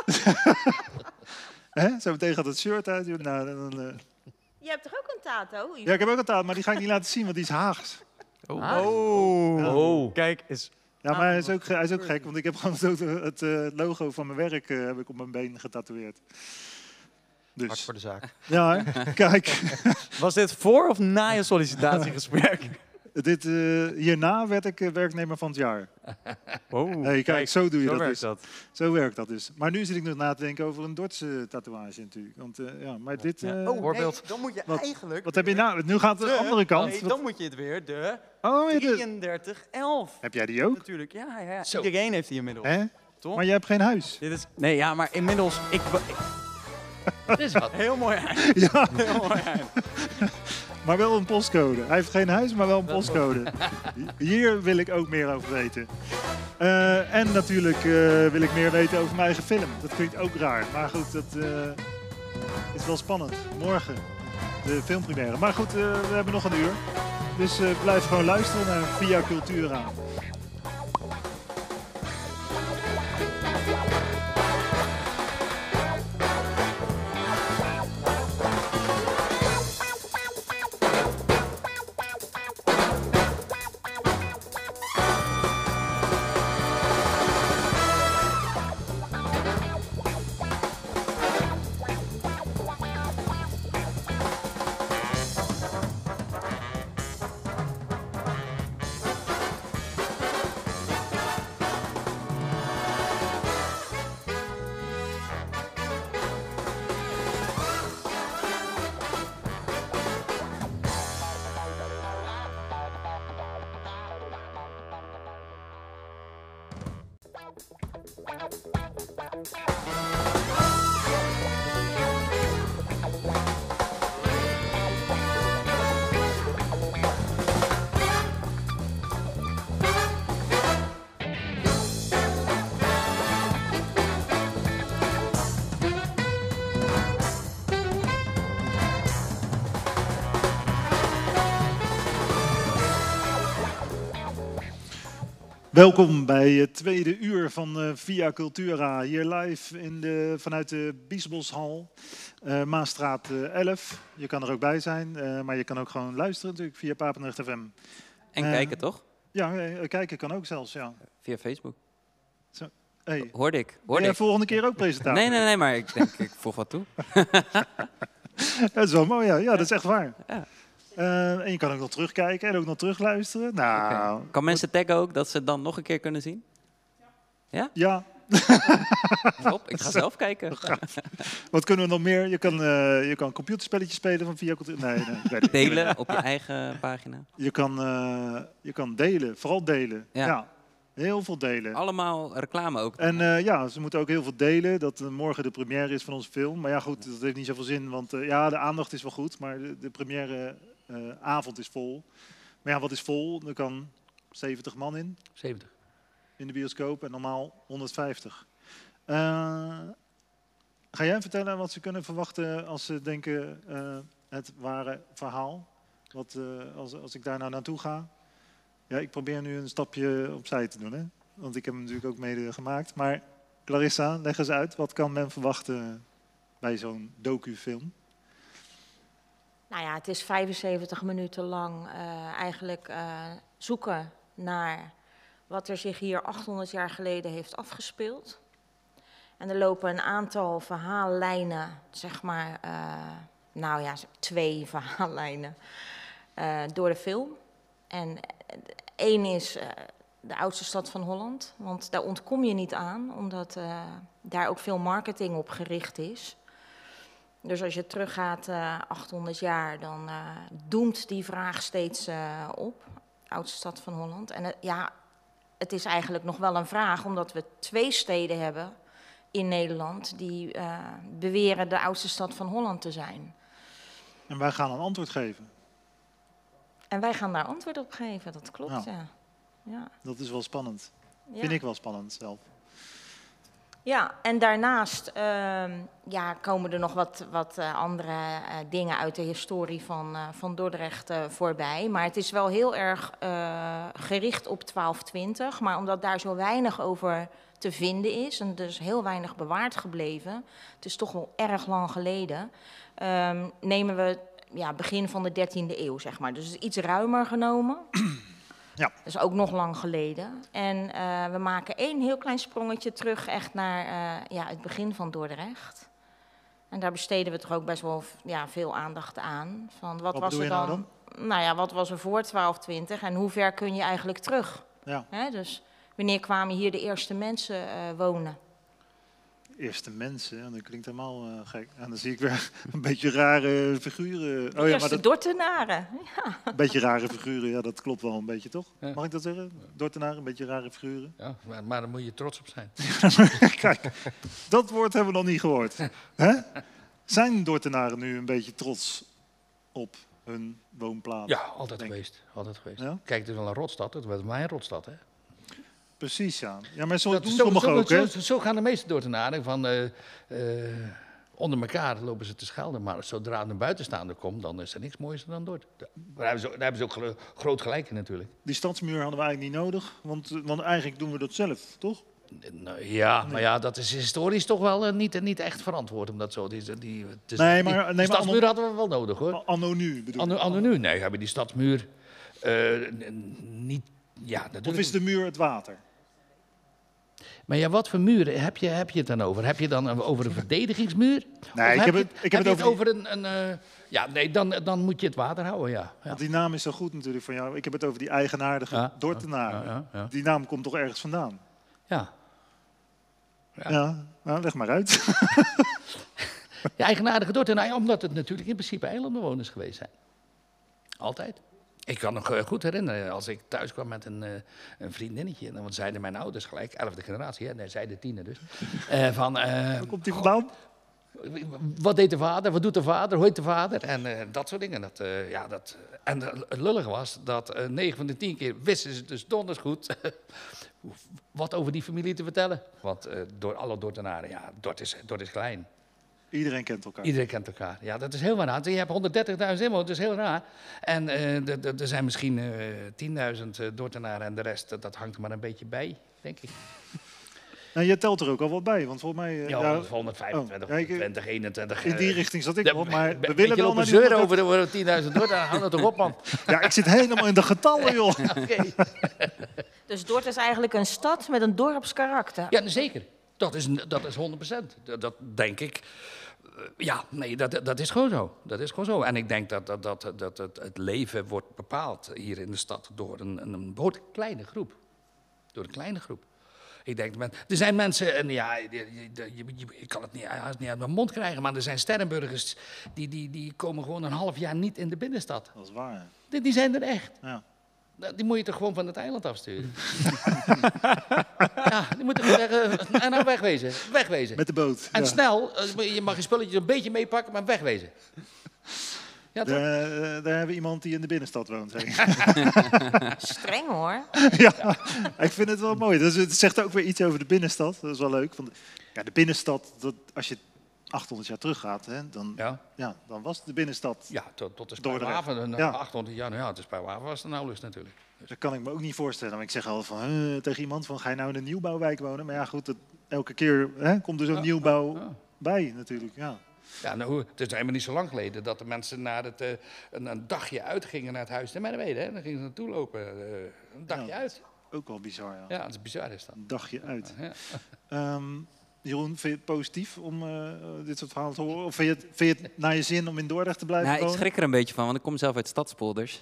Hè? Zo meteen gaat het shirt uit. Nou, dan, eh, Je hebt toch ook een tato? Ja, ik heb ook een taal, maar die ga ik niet laten zien, want die is Haags. Ah. Oh. Ja. Oh. Kijk eens. Ja, maar hij is ook, ge- hij is ook gek, want ik heb gewoon het eh, logo van mijn werk eh, heb ik op mijn been getatoeëerd. Hard Dus, voor de zaak. ja, kijk. Was dit voor of na je sollicitatiegesprek? Dit, eh, hierna werd ik eh, werknemer van het jaar. Oh, Nee, kijk, zo doe je zo dat werkt dus. dat. Zo werkt dat dus. Maar nu zit ik nog na te denken over een Dordtse tatoeage natuurlijk. Want, eh, ja, maar dit, eh, Oh, Voorbeeld. nee, dan moet je Wat- eigenlijk... wat heb je nou? Nu gaat het de andere kant. Nee, Wat- dan moet je het weer de oh, ja, de- 3311. heb jij die ook? Natuurlijk, ja, ja. Zo. Iedereen heeft die inmiddels. Hè? Toch? Maar jij hebt geen huis. Dit is, nee, ja, maar inmiddels... Ik, Dat is wat. heel mooi eind. Ja, Heel mooi eind. maar wel een postcode. Hij heeft geen huis, maar wel een postcode. Hier wil ik ook meer over weten. Eh, en natuurlijk eh, wil ik meer weten over mijn eigen film. Dat klinkt ook raar. Maar goed, dat eh, is wel spannend. Morgen de filmpremière. Maar goed, we hebben nog een uur. Dus blijf gewoon luisteren naar Via Cultura. Welkom bij het tweede uur van eh, Via Cultura. Hier live in de, vanuit de Biesboshal, eh Maastraat eh, 11. Je kan er ook bij zijn, eh, maar je kan ook gewoon luisteren natuurlijk via Papendrecht FM. En Eh, kijken, toch? Ja, eh, kijken kan ook zelfs, ja. Via Facebook. Hey, Hoorde ik. ben Hoorde jij ik. volgende keer ook presentator? Nee, nee, nee, maar ik denk, ik voeg wat toe. Dat is wel mooi, ja. Ja, dat is echt waar. Ja. Eh, en je kan ook nog terugkijken en ook nog terugluisteren. Nou, Kan mensen taggen ook dat ze het dan nog een keer kunnen zien? ja, Top, ik ga zelf kijken. wat kunnen we nog meer? Je kan, eh, je kan computerspelletjes spelen van via... Nee, nee. Delen op je eigen pagina. Je kan, eh, je kan delen, vooral delen. Ja. Ja. heel veel delen. Allemaal reclame ook. En ja, ze moeten ook heel veel delen dat morgen de première is van onze film. Maar ja, goed, dat heeft niet zoveel zin, want ja, de aandacht is wel goed, maar de, de première eh, avond is vol. Maar ja, wat is vol? Er kan 70 man in, 70. in de bioscoop en normaal 150. Eh, ga jij vertellen wat ze kunnen verwachten als ze denken eh, het ware verhaal? Wat, als, als ik daar nou naartoe ga? Ja, ik probeer nu een stapje opzij te doen, hè? want ik heb hem natuurlijk ook mede gemaakt. Maar Clarissa, leg eens uit, wat kan men verwachten bij zo'n docufilm? Nou ja, het is 75 minuten lang eh, eigenlijk eh, zoeken naar wat er zich hier 800 jaar geleden heeft afgespeeld. En er lopen een aantal verhaallijnen, zeg maar, eh, nou ja, twee verhaallijnen door de film. En één is de oudste stad van Holland, want daar ontkom je niet aan, omdat daar ook veel marketing op gericht is. Dus als je teruggaat eh 800 jaar, dan eh, doemt die vraag steeds eh, op. Oudste stad van Holland. En eh, ja, het is eigenlijk nog wel een vraag, omdat we twee steden hebben in Nederland die eh, beweren de oudste stad van Holland te zijn. En wij gaan een antwoord geven. En wij gaan daar antwoord op geven, dat klopt, Ja. ja. Ja, Dat is wel spannend. ja. Vind ik wel spannend zelf. Ja, en daarnaast ehm, ja, komen er nog wat, wat eh, andere eh, dingen uit de historie van, eh, van Dordrecht voorbij. Maar het is wel heel erg gericht op 1220. Maar omdat daar zo weinig over te vinden is en dus heel weinig bewaard gebleven, het is toch wel erg lang geleden, ehm, nemen we ja, begin van de 13e eeuw, zeg maar. Dus is iets ruimer genomen. Ja. Dat is ook nog lang geleden. En eh, we maken één heel klein sprongetje terug echt naar eh, ja, het begin van Dordrecht. En daar besteden we toch ook best wel ja, veel aandacht aan. Van wat, Wat was er nou dan? Nou ja, wat was er voor 1220 en hoe ver kun je eigenlijk terug? Ja, Hè, dus wanneer kwamen hier de eerste mensen eh, wonen? Eerste mensen, en dat klinkt helemaal eh, gek. En dan zie ik weer een beetje rare figuren. De Oh ja, eerste maar dat, Dortenaren. Ja. een beetje rare figuren, ja, dat klopt wel een beetje, toch? Ja. Mag ik dat zeggen? Dortenaren, een beetje rare figuren. Ja, maar, maar daar moet je trots op zijn. Kijk, dat woord hebben we nog niet gehoord. Hè? Zijn Dortenaren nu een beetje trots op hun woonplaats? Ja, altijd Denk- geweest. Altijd geweest. Ja? Kijk, het is wel een rotstad. Het was mijn rotstad, hè. Precies, ja. Ja, maar zo Dat- doen zo, sommigen zo, ook, hè? zo, zo gaan de meeste Dordtenaren van... eh, eh, onder elkaar lopen ze te schelden. Maar zodra een buitenstaander komt, dan is er niks moois dan Dort. Daar hebben ze, daar hebben ze ook groot gelijk in natuurlijk. Die stadsmuur hadden we eigenlijk niet nodig, want, eh, want eigenlijk doen we dat zelf, toch? Nou, ja, maar ja, dat is historisch toch wel niet, niet echt verantwoord om dat zo. Die, die, Nee, maar- nee, stadsmuur hadden we wel nodig hoor. Anno nu bedoel Anno, anno nu, nee, hebben die stadsmuur niet. Ja, natuurlijk. Of is de muur het water? Maar ja, wat voor muren heb je, heb je het dan over? Heb je dan over een verdedigingsmuur? Nee, ik heb het- ik heb het over over een. een eh, ja, nee, dan, dan moet je het water houden, ja. ja. Want die naam is zo goed natuurlijk van jou. Ik heb het over die eigenaardige Ja, Dortenaren. ja, ja, ja. Die naam komt toch ergens vandaan? ja. Ja, Ja. nou, leg maar uit. Ja, eigenaardige Dordtenaar, omdat het natuurlijk in principe eilandenwoners geweest zijn. Altijd. Ik kan nog eh, goed herinneren, als ik thuis kwam met een, eh, een vriendinnetje, dan zeiden mijn ouders gelijk, elfde generatie, hè, nee, zij de tiende dus, eh, van, eh, komt die vandaan? wat deed de vader, wat doet de vader, hoe heet de vader, en eh, dat soort dingen. Dat, eh, ja, dat, en het lullige was dat eh 9 van de 10 keer wisten ze dus donders goed wat over die familie te vertellen. Want eh, door alle Dordtenaren, ja, Dort is, Dort is klein. Iedereen kent elkaar. Iedereen kent elkaar. Ja, dat is heel raar. Je hebt 130.000 inwoners, dat is heel raar. En eh, er zijn misschien eh 10.000 eh, Dordtenaren en de rest, eh, dat hangt er maar een beetje bij, denk ik. Nou, je telt er ook al wat bij, want volgens mij... eh, Ja, ja, 125, oh, ja, ik- 20, 21. in die eh, richting zat ik ja, wel, maar we willen wel op naar een die zeuren 100 over de 10.000 door, dan hou dat toch op, man. Ja, ik zit helemaal in de getallen, joh. Oké. Dus Dordt is eigenlijk een stad met een dorpskarakter. Ja, zeker. Dat is, dat is 100%. Dat, dat denk ik. Eh, Ja, nee, dat, dat is gewoon zo. Dat is gewoon zo. En ik denk dat, dat, dat, dat het, het leven wordt bepaald hier in de stad door een, een, een behoorlijk kleine groep. Door een kleine groep. Ik denk, men, er zijn mensen, en ja, je, je, kan het niet, haast niet uit mijn mond krijgen, maar er zijn sterrenburgers die, die, die komen gewoon een half jaar niet in de binnenstad. Dat is waar. Die, die zijn er echt. Ja. Nou, Die moet je toch gewoon van het eiland afsturen? ja, die moeten gewoon zeggen, en nou wegwezen, wegwezen. Met de boot. En ja. snel, eh, je mag je spulletjes een beetje meepakken, maar wegwezen. Ja? Daar, eh, daar hebben we iemand die in de binnenstad woont. Streng hoor. ja, ik vind het wel mooi. Dus het zegt ook weer iets over de binnenstad. Dat is wel leuk. Want, ja, de binnenstad, dat, als je 800 jaar teruggaat, hè, dan, ja. Ja, dan was de binnenstad. ja tot, tot de. Spuiwaven, Ja. ja. 800 jaar, nou ja, de Spuiwaven was er nauwelijks natuurlijk. Dat kan ik me ook niet voorstellen. Maar ik zeg altijd van, eh, tegen iemand van, ga je nou in een nieuwbouwwijk wonen? Maar ja, goed, dat, elke keer hè, komt er zo'n Ja, nieuwbouw bij natuurlijk. Ja. Ja, nou, het is helemaal niet zo lang geleden dat de mensen naar het, eh, een, een dagje uitgingen naar het huis de Merwede. Hè? Dan gingen ze naartoe lopen, eh, een dagje uit. Ook wel bizar, ja. Ja, dat is bizar is dat. Een dagje uit. Ja. Jeroen, vind je het positief om eh, dit soort verhalen te horen? Of vind je, het, vind je het naar je zin om in Dordrecht te blijven Nou, ik schrik er een beetje van, want ik kom zelf uit Stadspolders.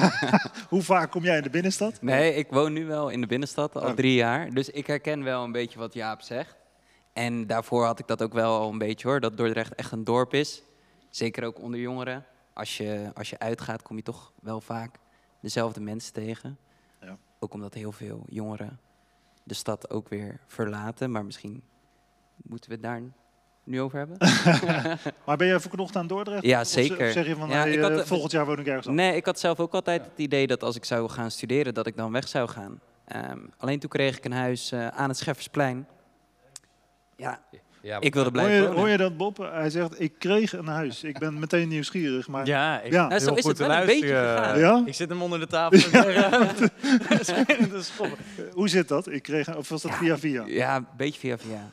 Hoe vaak kom jij in de binnenstad? Nee, ik woon nu wel in de binnenstad, al Oh. drie jaar. Dus ik herken wel een beetje wat Jaap zegt. En daarvoor had ik dat ook wel al een beetje hoor, dat Dordrecht echt een dorp is. Zeker ook onder jongeren. Als je, als je uitgaat, kom je toch wel vaak dezelfde mensen tegen. Ja. Ook omdat heel veel jongeren de stad ook weer verlaten. Maar misschien moeten we het daar nu over hebben. Maar ben jij verknocht aan Dordrecht? Ja, of zeker. zeg je van, Ja, hey, ik had, eh, volgend jaar woon ik ergens anders? Nee, ik had zelf ook altijd het idee dat als ik zou gaan studeren, dat ik dan weg zou gaan. Ehm, alleen toen kreeg ik een huis eh, aan het Scheffersplein. Ja, Ja, ik wilde Hoor blijven je, wonen. hoor je dat, Bob? Hij zegt, ik kreeg een huis. Ik ben meteen nieuwsgierig, maar... Ja, ik, Ja. Nou, zo heel is goed het te wel een beetje luisteren. gegaan. Ja? Ik zit hem onder de tafel. Hoe zit dat? Ik kreeg, of was dat Ja. via via? Ja, een beetje via via.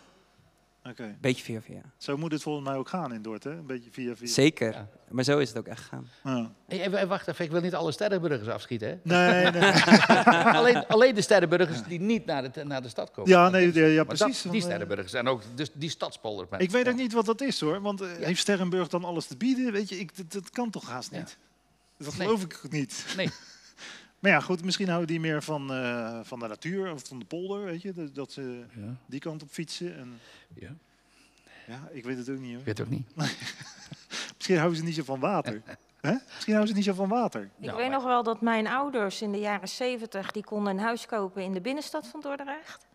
Oké. Beetje via via. Zo moet het volgens mij ook gaan in Dordt, hè? Een beetje via via. Zeker. Ja. Maar zo is het ook echt gegaan. Ja. Hey, hey, wacht even, ik wil niet alle sterrenburgers afschieten. Hè? Nee, nee. alleen, alleen de sterrenburgers die niet naar de, naar de stad komen. Ja, nee, ja, precies. dat, die sterrenburgers en ook dus die stadspolder. Ik weet ook niet wat dat is hoor, want eh, heeft Sterrenburg dan alles te bieden? Weet je, ik, dat, dat kan toch haast Ja. niet? Dat Nee. geloof ik niet. Nee. Maar ja, goed, misschien houden die meer van, eh, van de natuur of van de polder, weet je? Dat, dat ze Ja, die kant op fietsen. En, ja, ja, ik weet het ook niet hoor. ik weet het ook niet. Misschien houden ze niet zo van water. Hè? Misschien houden ze niet zo van water. Ik Ja, weet maar- nog wel dat mijn ouders in de jaren 70 die konden een huis kopen in de binnenstad van Dordrecht.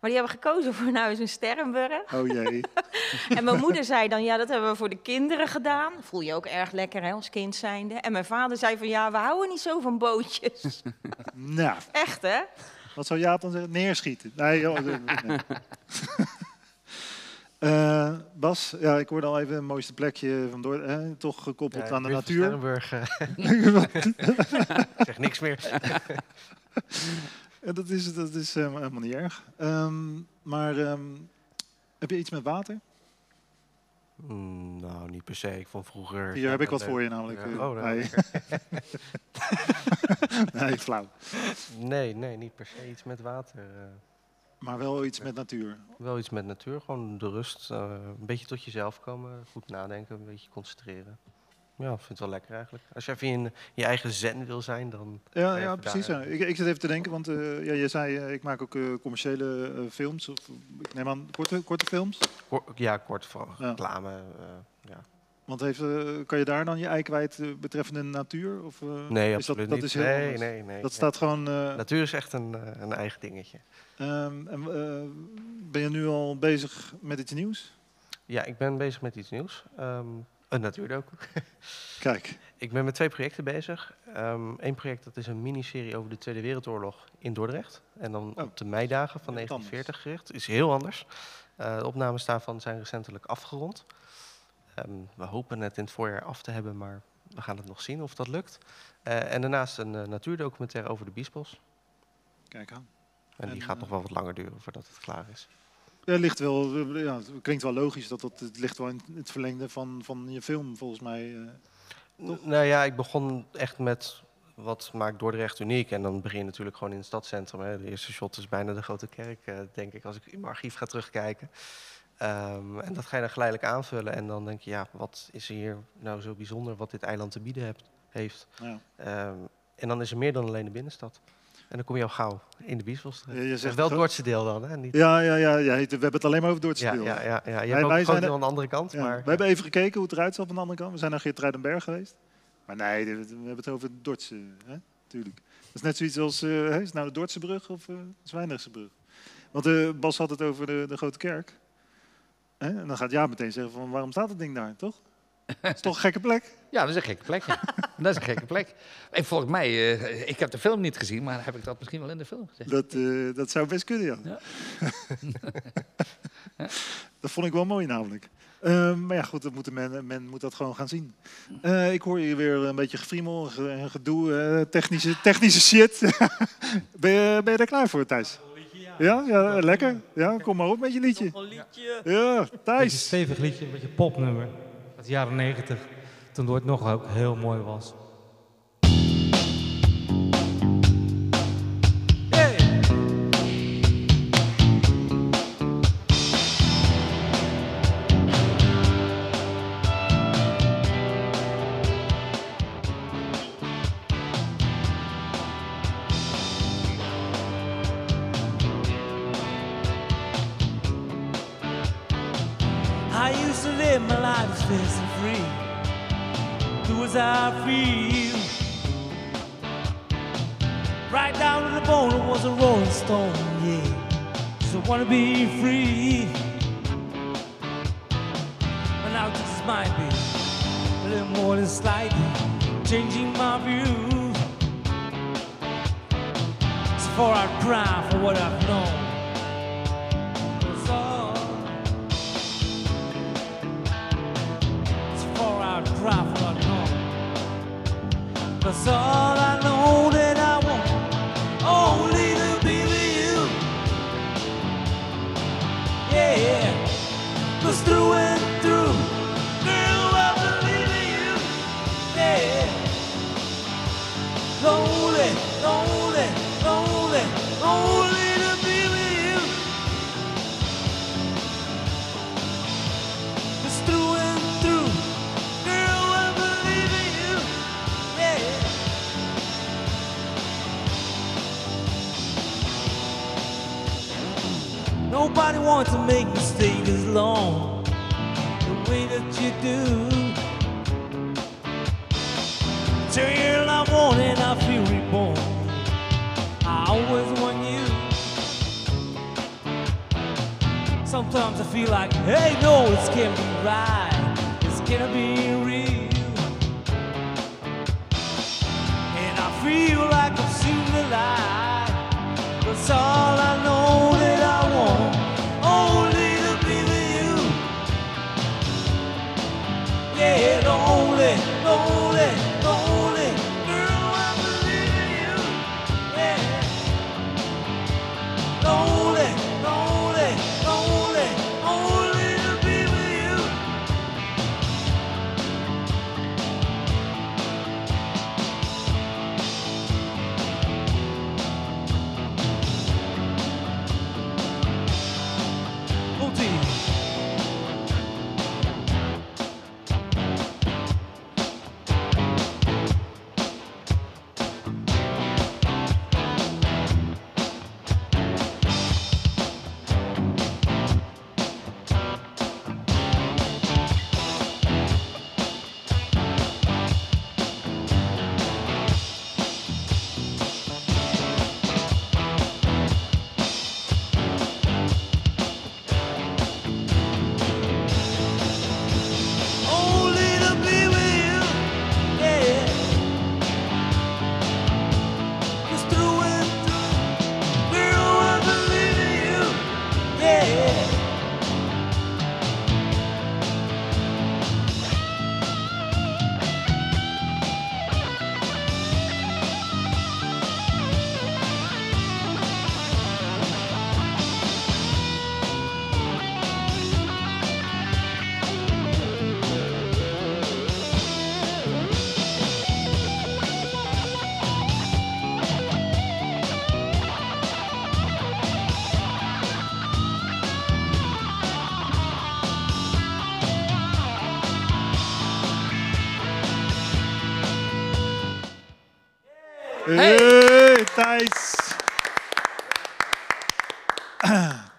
Maar die hebben gekozen voor een huis in Sterrenburg. Oh jee. En mijn moeder zei dan, ja, dat hebben we voor de kinderen gedaan. Voel je ook erg lekker hè, als kind zijnde. En mijn vader zei van, ja, we houden niet zo van bootjes. nou, Echt, hè? wat zou Jaap dan zeggen? Neerschieten. Nee, joh, nee. Eh, Bas, ja, ik hoorde al even het mooiste plekje van hè, toch gekoppeld aan de natuur. Sterrenburg, eh, ik zeg niks meer. Dat is, dat is eh, helemaal niet erg. Ehm, maar ehm, heb je iets met water? Mm, nou, niet per se. Ik vond vroeger... Hier heb ik wat voor je namelijk. Ja, eh, oh, nou, nee. flauw. Nee, nee, niet per se iets met water. eh. Maar wel iets met natuur. wel iets met natuur, gewoon de rust. eh, een beetje tot jezelf komen, goed nadenken, een beetje concentreren. Ja, ik vind het wel lekker eigenlijk. Als je even in je eigen zen wil zijn, dan... Ja, ja precies. ja. Ik, ik zit even te denken, want eh, ja, je zei, eh, ik maak ook eh, commerciële films. Of, ik neem aan korte, korte films. Ja, kort van Ja. reclame. ja. Want heeft, kan je daar dan je ei kwijt betreffende natuur? Of, Nee, is dat, absoluut dat niet. Is heel nee, anders? nee, nee. Dat staat gewoon... Natuur is echt een, een eigen dingetje. ehm, en, ben je nu al bezig met iets nieuws? Ja, ik ben bezig met iets nieuws. Ehm een natuurdoku. Kijk, Ik ben met twee projecten bezig. Eén project dat is een miniserie over de Tweede Wereldoorlog in Dordrecht. En dan Oh. op de meidagen van Heel 1940 gericht. Is heel anders. Eh, de opnames daarvan zijn recentelijk afgerond. Ehm, we hopen het in het voorjaar af te hebben, maar we gaan het nog zien of dat lukt. Eh, en daarnaast een natuurdocumentaire over de Biesbos. kijk aan. En die gaat nog wel wat langer duren voordat het klaar is. Ja, het ligt wel, eh, ja, het klinkt wel logisch dat dat het ligt wel in het verlengde van, van je film, volgens mij. eh. Nou ja, ik begon echt met wat maakt Dordrecht uniek. En dan begin je natuurlijk gewoon in het stadscentrum. Hè. De eerste shot is bijna de Grote Kerk, eh, denk ik, als ik in mijn archief ga terugkijken. Ehm, en dat ga je dan geleidelijk aanvullen. En dan denk je, ja, wat is er hier nou zo bijzonder wat dit eiland te bieden hebt, heeft. Ja. Ehm, en dan is er meer dan alleen de binnenstad. En dan kom je al gauw in de Biesbos terecht. Je- zegt wel het Dordtse deel dan, hè? Niet... Ja, ja, ja, ja, we hebben het alleen maar over Dordtse Ja, deel. ja, ja, ja. Je Wij- hebt ook wij zijn aan de andere kant, Ja, maar... We hebben even gekeken hoe het eruit zag aan de andere kant. We zijn naar Geertruidenberg geweest. Maar nee, we hebben het over Dordtse, hè? Tuurlijk. Dat is net zoiets als, hè, is het nou de Dordtse brug of de Zwijndrechtse brug? Want eh, Bas had het over de, de Grote Kerk. Hè? En dan gaat ja meteen zeggen van, waarom staat dat ding daar, toch? Het is toch een gekke plek? Ja, dat is een gekke plek. ja. dat is een gekke plek. En volgens mij, eh, ik heb de film niet gezien, maar heb ik dat misschien wel in de film gezegd. Dat, eh, dat zou best kunnen, ja. Ja. dat vond ik wel mooi namelijk. Ehm, maar ja, goed, dat moet men, men moet dat gewoon gaan zien. Eh, ik hoor hier weer een beetje gefriemel, ge- en gedoe, eh, technische, technische shit. ben, je, ben je er klaar voor, Thijs? Ja, ja, lekker. Ja, kom maar op met je liedje. Een liedje. Ja, Thijs. stevig liedje, een beetje popnummer. Uit de jaren 90, toen het nog ook heel mooi was. Feel. Right down to the bone, it was a rolling stone, yeah. So I wanna be free. But now this might be a little more than slightly changing my views. So far I cry for what I've known. Wants to make me stay this long, the way that you do. Till I want it, I feel reborn. I always want you. Sometimes I feel like, hey, no, it's gonna be right. It's gonna be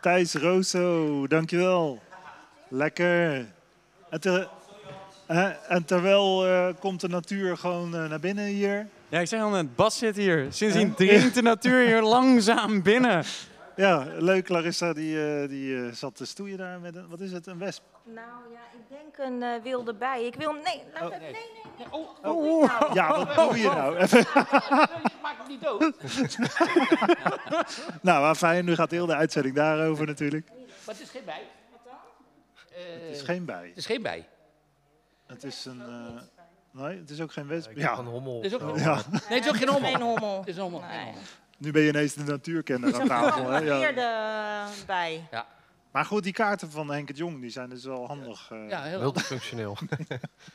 Thijs Rosso, dankjewel. Lekker. En, en terwijl eh, komt de natuur gewoon eh, naar binnen hier. Ja, ik zeg al net, Bas zit hier. Sindsdien dringt de natuur hier langzaam binnen. Ja, leuk. Clarissa die, eh, die eh, zat te stoeien daar met een, wat is het, een wesp? Nou ja, ik denk een eh, wilde bij. Ik wil, nee, nou, nee, nee, nee. Oh, nou? Ja, wat doe je nou? Even. Maak hem niet dood. nou, maar fijn. Nu gaat heel de uitzending daarover natuurlijk. Maar het is geen bij. Het is geen bij. Het is geen bij. Het is een... eh, nee, het is ook geen wesp. Ja, een hommel. Het is ook geen ja. Nee, het is ook geen hommel. Geen hommel. Het is een hommel. Nee. hommel. nu ben je ineens de natuurkenner aan tafel. Hè? Ja. Hier de bij. Maar goed, die kaarten van Henk het Jong die zijn dus wel handig. eh. Ja, heel Multifunctioneel.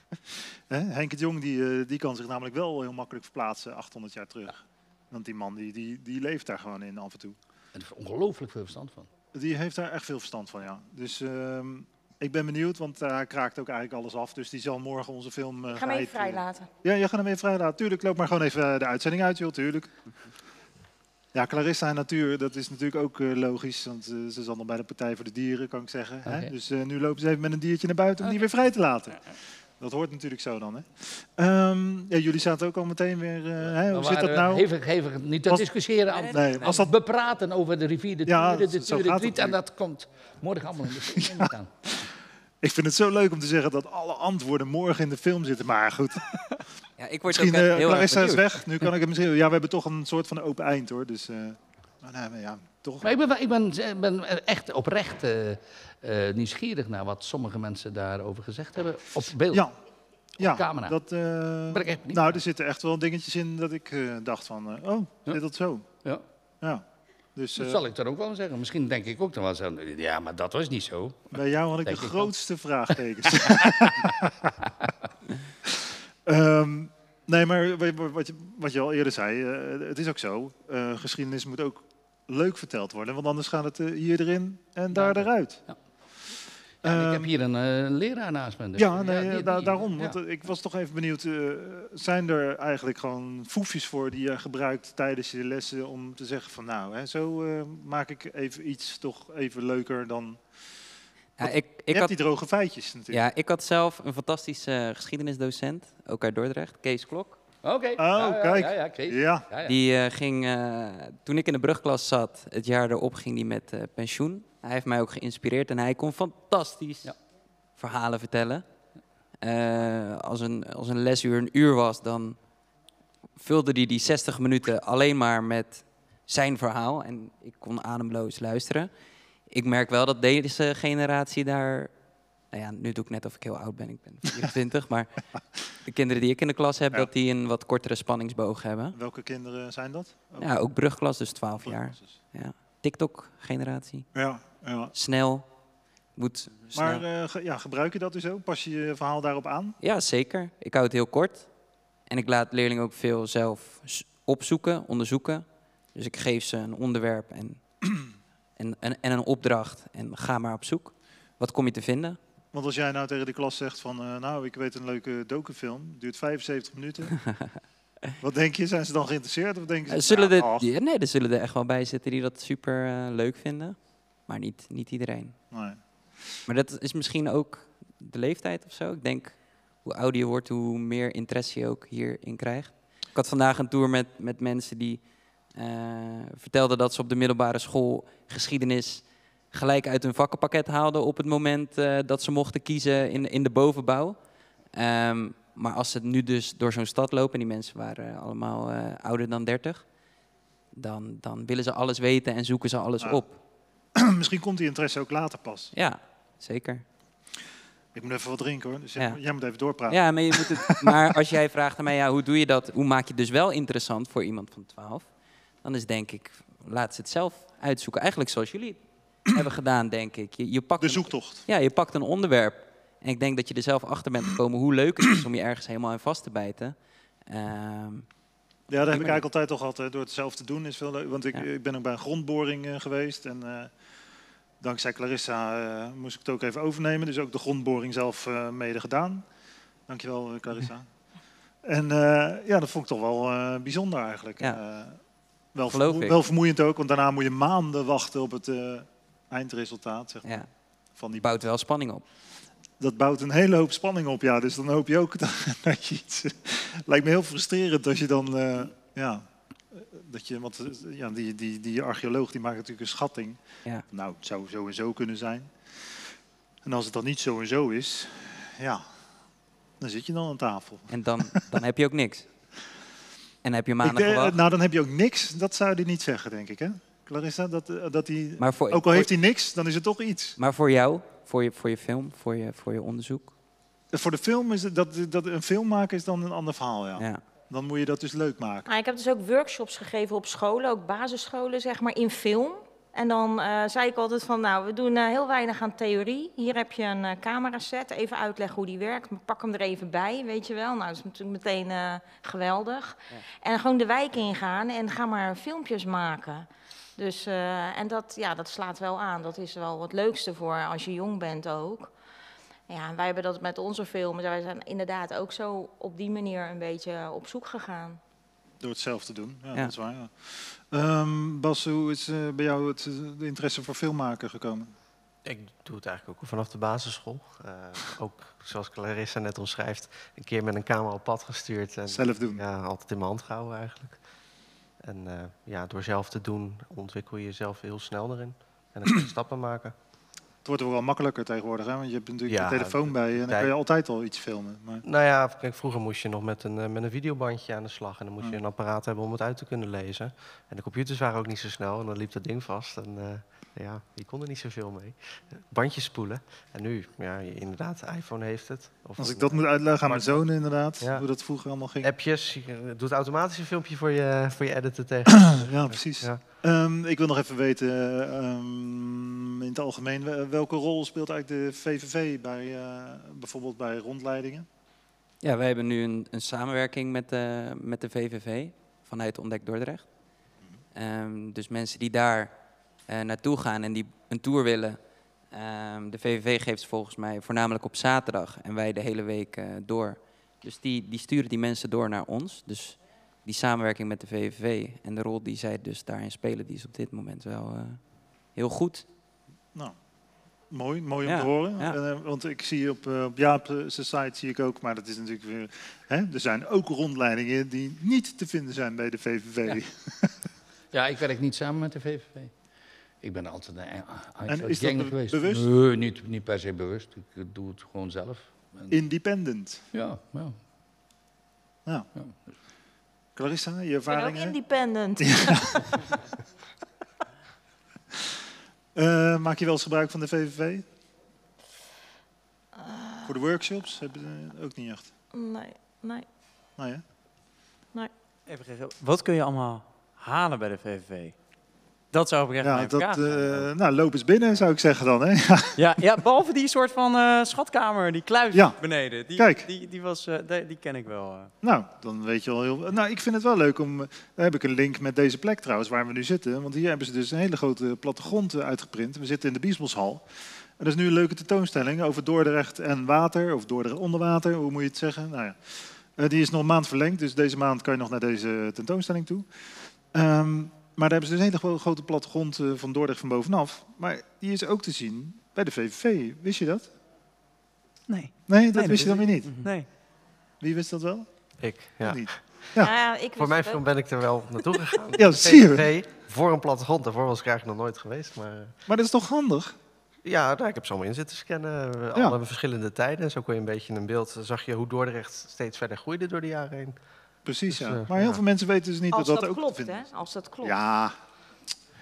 Hè? Henk het Jong die, eh, die kan zich namelijk wel heel makkelijk verplaatsen 800 jaar terug. Want die man die, die, die leeft daar gewoon in af en toe. Er is ongelooflijk veel verstand van. Die heeft daar echt veel verstand van, ja. Dus ehm, ik ben benieuwd, want hij kraakt ook eigenlijk alles af. Dus die zal morgen onze film... eh, Ik ga hem even eh, vrijlaten. Ja, jij gaat hem even vrijlaten. Tuurlijk, loop maar gewoon even eh, de uitzending uit, joh, tuurlijk. Ja, Clarissa en Natuur, dat is natuurlijk ook eh, logisch. Want eh, ze zat nog bij de Partij voor de Dieren, kan ik zeggen. Hè? Dus eh, nu lopen ze even met een diertje naar buiten om die weer vrij te laten. Dat hoort natuurlijk zo dan, hè. Ehm, ja, jullie zaten ook al meteen weer... hè? Hoe We zit dat nou? Hevig, hevig niet te discussiëren. Aan, Nee, als dat... We praten over de rivier, de Ja, Turen, de Turen, het En dat komt morgen allemaal in de film aan. Ik vind het zo leuk om te zeggen dat alle antwoorden morgen in de film zitten. Maar goed, Ja, ik word misschien ook echt eh heel erg is weg. Nu kan ik het misschien... Ja, we hebben toch een soort van open eind, hoor. Dus... eh, maar nee, maar ja, toch... Maar ik ben, ik ben, ik ben echt oprecht eh, eh, nieuwsgierig naar wat sommige mensen daarover gezegd hebben. Op beeld. Ja, ja camera. dat... eh, Ben ik echt benieuwd. nou, er zitten echt wel dingetjes in dat ik eh, dacht van... eh, oh, Ja. zit dat zo? Ja. Ja. Dus Dat eh, zal ik dan ook wel zeggen. Misschien denk ik ook dan wel zo. Ja, maar dat was niet zo. bij jou had ik de ik grootste vraagtekens. Ehm, nee, maar wa- wa- wat je, wat je al eerder zei, eh, het is ook zo. eh, geschiedenis moet ook leuk verteld worden, want anders gaat het eh, hier erin en daar eruit. Ja. Ik heb hier een leraar naast me. dus, ja, nee, die- da- die- daarom. Want ik was toch even benieuwd, zijn er eigenlijk gewoon foefjes voor die je gebruikt tijdens je lessen om te zeggen van nou, hè, zo maak ik even iets toch even leuker dan... Ja, ik, je ik, hebt had, die droge feitjes natuurlijk. ja, ik had zelf een fantastische geschiedenisdocent, ook uit Dordrecht, Kees Klok. Oké. Oh, Ja, ja, kijk. Ja, ja, Kees. Ja, Ja, ja. Die eh, ging, eh, toen ik in de brugklas zat, het jaar erop ging hij met eh, pensioen. Hij heeft mij ook geïnspireerd en hij kon fantastisch Ja. verhalen vertellen. Eh, als, een, als een lesuur een uur was, dan vulde hij die 60 minuten alleen maar met zijn verhaal. En ik kon ademloos luisteren. Ik merk wel dat deze generatie daar... Nou ja, nu doe ik net of ik heel oud ben. Ik ben 24, maar de kinderen die ik in de klas heb, Ja. dat die een wat kortere spanningsboog hebben. welke kinderen zijn dat? Ook Ja, ook brugklas, dus 12 jaar. brugklassers. Ja. TikTok-generatie. Ja, ja. Snel. Moet snel. Maar eh, ja, gebruik je dat dus ook? Pas je je verhaal daarop aan? Ja, zeker. Ik hou het heel kort. En ik laat leerlingen ook veel zelf opzoeken, onderzoeken. Dus ik geef ze een onderwerp en, en, en, en een opdracht. En ga maar op zoek. Wat kom je te vinden? Want als jij nou tegen de klas zegt van, eh, nou, ik weet een leuke docufilm, duurt 75 minuten. Wat denk je? Zijn ze dan geïnteresseerd of denken ze? Eh, zullen ja, nee, er zullen er echt wel bij zitten die dat super eh, leuk vinden. Maar niet, niet iedereen. nee. Maar dat is misschien ook de leeftijd of zo. Ik denk, hoe ouder je wordt, hoe meer interesse je ook hierin krijgt. Ik had vandaag een tour met, met mensen die eh, vertelden dat ze op de middelbare school geschiedenis gelijk uit hun vakkenpakket haalden op het moment eh, dat ze mochten kiezen in, in de bovenbouw. Ehm, maar als ze nu dus door zo'n stad lopen, en die mensen waren allemaal eh, ouder dan 30, dan, dan willen ze alles weten en zoeken ze alles Ja. op. Misschien komt die interesse ook later pas. Ja, zeker. Ik moet even wat drinken hoor, dus Ja. jij, jij moet even doorpraten. Ja, maar, je moet het, maar als jij vraagt aan mij, ja, hoe doe je dat? Hoe maak je het dus wel interessant voor iemand van 12? Dan is denk ik, laat ze het zelf uitzoeken. Eigenlijk zoals jullie hebben gedaan, denk ik. Je, je pakt De een- zoektocht. ja, je pakt een onderwerp. En ik denk dat je er zelf achter bent gekomen hoe leuk het is om je ergens helemaal in vast te bijten. Ehm, Ja, dat heb ik eigenlijk altijd al gehad. hè, Door het zelf te doen is veel leuk. Want ik, Ja. ik ben ook bij een grondboring eh, geweest. En eh, dankzij Clarissa eh, moest ik het ook even overnemen. Dus ook de grondboring zelf mede gedaan. Dankjewel, Clarissa. En ja, dat vond ik toch wel bijzonder eigenlijk. Ja. Eh, wel, wel vermoeiend ook, want daarna moet je maanden wachten op het eh, eindresultaat. Zeg maar, Ja, van die bouwt wel spanning op. dat bouwt een hele hoop spanning op, ja. Dus dan hoop je ook dat, dat je iets... lijkt me heel frustrerend als je dan, eh, ja... eh, Dat je, want eh, ja, die, die, die archeoloog die maakt natuurlijk een schatting. Ja. Nou, het zou zo en zo kunnen zijn. En als het dan niet zo en zo is, ja, dan zit je dan aan tafel. En dan, dan heb je ook niks. En heb je Ik, maanden eh, gewacht. nou, dan heb je ook niks. Dat zou hij niet zeggen, denk ik, hè? Clarissa, dat, eh, dat hij... Maar voor, Ook al heeft hij niks, dan is het toch iets. maar voor jou, voor je, voor je film, voor je, voor je onderzoek. Voor de film is het, dat, dat een film maken is dan een ander verhaal, ja. Ja. Dan moet je dat dus leuk maken. Maar ik heb dus ook workshops gegeven op scholen, ook basisscholen, zeg maar, in film. En dan eh, zei ik altijd van, nou, we doen eh, heel weinig aan theorie. Hier heb je een eh, cameraset, even uitleggen hoe die werkt. Pak hem er even bij, weet je wel. Nou, dat is natuurlijk meteen geweldig. En gewoon de wijk ingaan en ga maar filmpjes maken. Dus, en dat, ja, dat slaat wel aan. Dat is wel het leukste voor als je jong bent ook. Ja, wij hebben dat met onze films. Wij zijn inderdaad ook zo op die manier een beetje op zoek gegaan. Door het zelf te doen, ja, Ja. dat is waar. Ja. Ehm, Bas, hoe is eh, bij jou het, eh, de interesse voor filmmaken gekomen? Ik doe het eigenlijk ook vanaf de basisschool. Eh, ook zoals Clarissa net omschrijft, een keer met een camera op pad gestuurd. En, Zelf doen. Ja, altijd in mijn hand gehouden eigenlijk. En eh, ja, door zelf te doen ontwikkel je jezelf heel snel erin. En dan kun je stappen maken. Het wordt ook wel makkelijker tegenwoordig, hè? want je hebt natuurlijk Ja, je telefoon bij je en dan tijd- kan je altijd al iets filmen. Maar Nou ja, kijk, vroeger moest je nog met een, eh, met een videobandje aan de slag. En dan moest je een apparaat hebben om het uit te kunnen lezen. En de computers waren ook niet zo snel. En dan liep dat ding vast. En eh, ja, je kon er niet zoveel mee. Bandjes spoelen. En nu, ja, inderdaad, iPhone heeft het. Of als ik dat moet uitleggen aan mijn zoon inderdaad, Ja. hoe dat vroeger allemaal ging. appjes. Je doet automatisch een filmpje voor je, voor je editen tegen. Ja, precies. Ja. Ehm, ik wil nog even weten, ehm, in het algemeen, wel- welke rol speelt eigenlijk de VVV bij, eh, bijvoorbeeld bij rondleidingen? Ja, wij hebben nu een, een samenwerking met met de VVV vanuit Ontdek Dordrecht. Ehm, dus mensen die daar eh, naartoe gaan en die een tour willen. de VVV geeft ze volgens mij voornamelijk op zaterdag en wij de hele week eh, door. Dus die, die sturen die mensen door naar ons. Dus die samenwerking met de VVV en de rol die zij dus daarin spelen, die is op dit moment wel eh, heel goed. Nou, mooi, mooi om Ja, te horen. ja. Eh, want ik zie op, eh, op Jaap zijn site zie ik ook, maar dat is natuurlijk weer, hè, er zijn ook rondleidingen die niet te vinden zijn bij de VVV. Ja, ik werk niet samen met de VVV. Ik ben altijd een, een, En is dat geweest. bewust? Nee, niet, niet per se bewust. Ik doe het gewoon zelf. En- Independent. ja, ja. Ja. Ja. Clarissa, je Ik ben ook ervaringen? independent. Eh, maak je wel eens gebruik van de VVV? Voor de workshops? Hebben ook niet echt? Nee, nee. Nou ja. Even kijken, wat kun je allemaal halen bij de VVV? Dat zou ik echt Ja, dat, vraag zijn. eh, nou, loop eens binnen, zou ik zeggen dan. Hè? Ja, ja, behalve die soort van eh, schatkamer, die kluis Ja. beneden. Die, Kijk. Die, die, was, eh, die, die ken ik wel. Nou, dan weet je wel heel... Nou, ik vind het wel leuk om... Daar heb ik een link met deze plek trouwens, waar we nu zitten. Want hier hebben ze dus een hele grote plattegrond uitgeprint. We zitten in de Biesboshal. En dat is nu een leuke tentoonstelling over Dordrecht en water. Of Dordrecht onder water, hoe moet je het zeggen? Nou ja. Die is nog een maand verlengd, dus deze maand kan je nog naar deze tentoonstelling toe. Ehm, maar daar hebben ze dus een hele gro- grote plattegrond eh, van Dordrecht van bovenaf. Maar die is ook te zien bij de VVV. Wist je dat? Nee. Nee, dat dat wist je dan weer niet. Nee. Wie wist dat wel? Ik, ja. Of niet? Ja. Ja, ik Voor mijn film ben ik er wel naartoe gegaan. Ja, zie je. VVV, voor een plattegrond. Daarvoor was ik eigenlijk nog nooit geweest. Maar eh, Maar dat is toch handig? ja, nou, ik heb ze allemaal in zitten scannen. Ja. Alle verschillende tijden. En zo kon je een beetje een beeld... Zag je hoe Dordrecht steeds verder groeide door de jaren heen. Precies, Dus, ja. eh, Maar heel ja. veel mensen weten dus niet Als dat dat, dat, ook klopt, hè? Als dat klopt. Ja,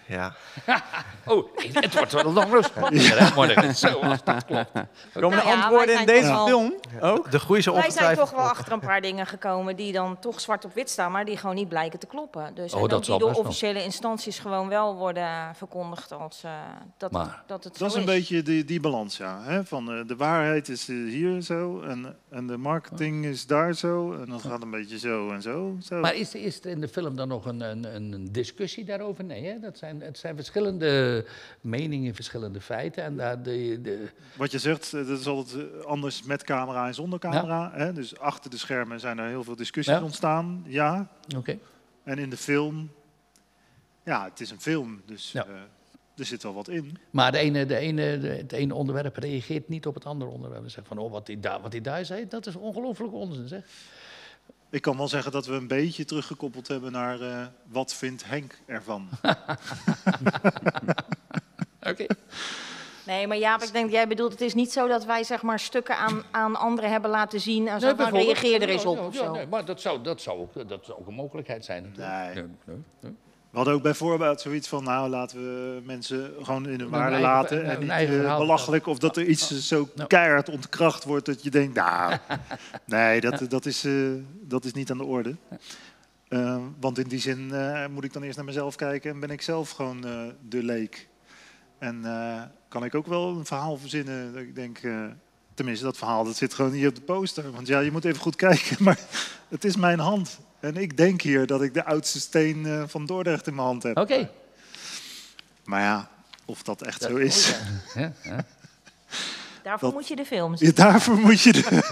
Ja. Oh, het wordt wel lang spannender, hè, morgen. Zo, als dat klopt. Komen de ja, wij antwoorden in zijn deze toch wel- film ook? De groei is Wij zijn toch wel achter een paar dingen gekomen die dan toch zwart op wit staan, maar die gewoon niet blijken te kloppen. Dus Oh, dat die door officiële instanties gewoon wel worden verkondigd als eh, dat, Maar- dat het dat is een beetje die, die balans, ja. Hè? Van eh, de waarheid is hier zo en, en de marketing is daar zo. En dan gaat een beetje zo en zo. zo. Maar is, is er in de film dan nog een, een, een discussie daarover? Nee, hè? Dat zijn en het zijn verschillende meningen, verschillende feiten. En daar de, de, Wat je zegt, eh, dat is altijd eh, anders met camera en zonder camera. Hè? Dus achter de schermen zijn er heel veel discussies Ja. ontstaan. Ja. Oké. En in de film, ja, het is een film, dus Ja. eh, er zit wel wat in. Maar de ene, de ene, de- het ene onderwerp reageert niet op het andere onderwerp. Zegt van, oh, wat hij daar, wat hij daar zei, dat is ongelooflijk onzin, zeg. Ik kan wel zeggen dat we een beetje teruggekoppeld hebben naar eh, wat vindt Henk ervan. Oké. Nee, maar Jaap, ik denk, jij bedoelt, het is niet zo dat wij zeg maar stukken aan, aan anderen hebben laten zien en zo, nou, reageer er eens op Ja, of ja, zo. nee, maar dat zou, dat, zou ook, dat zou ook een mogelijkheid zijn. natuurlijk. Nee. Nee, nee, nee. Hadden ook bijvoorbeeld zoiets van, nou laten we mensen gewoon in hun waarde eigen- laten. En niet eh, belachelijk of dat er iets zo keihard ontkracht wordt dat je denkt, nou, nee, dat, dat, is, eh, dat is niet aan de orde. Eh, want in die zin eh, moet ik dan eerst naar mezelf kijken en ben ik zelf gewoon de leek. En kan ik ook wel een verhaal verzinnen dat ik denk, tenminste dat verhaal dat zit gewoon hier op de poster. Want ja, je moet even goed kijken, maar het is mijn hand. En ik denk hier dat ik de oudste steen eh, van Dordrecht in mijn hand heb. Oké. Maar ja, of dat echt Dat zo is. Ja, ja. Daarvoor Dat- moet je de film zien. Ja, daarvoor moet je... De...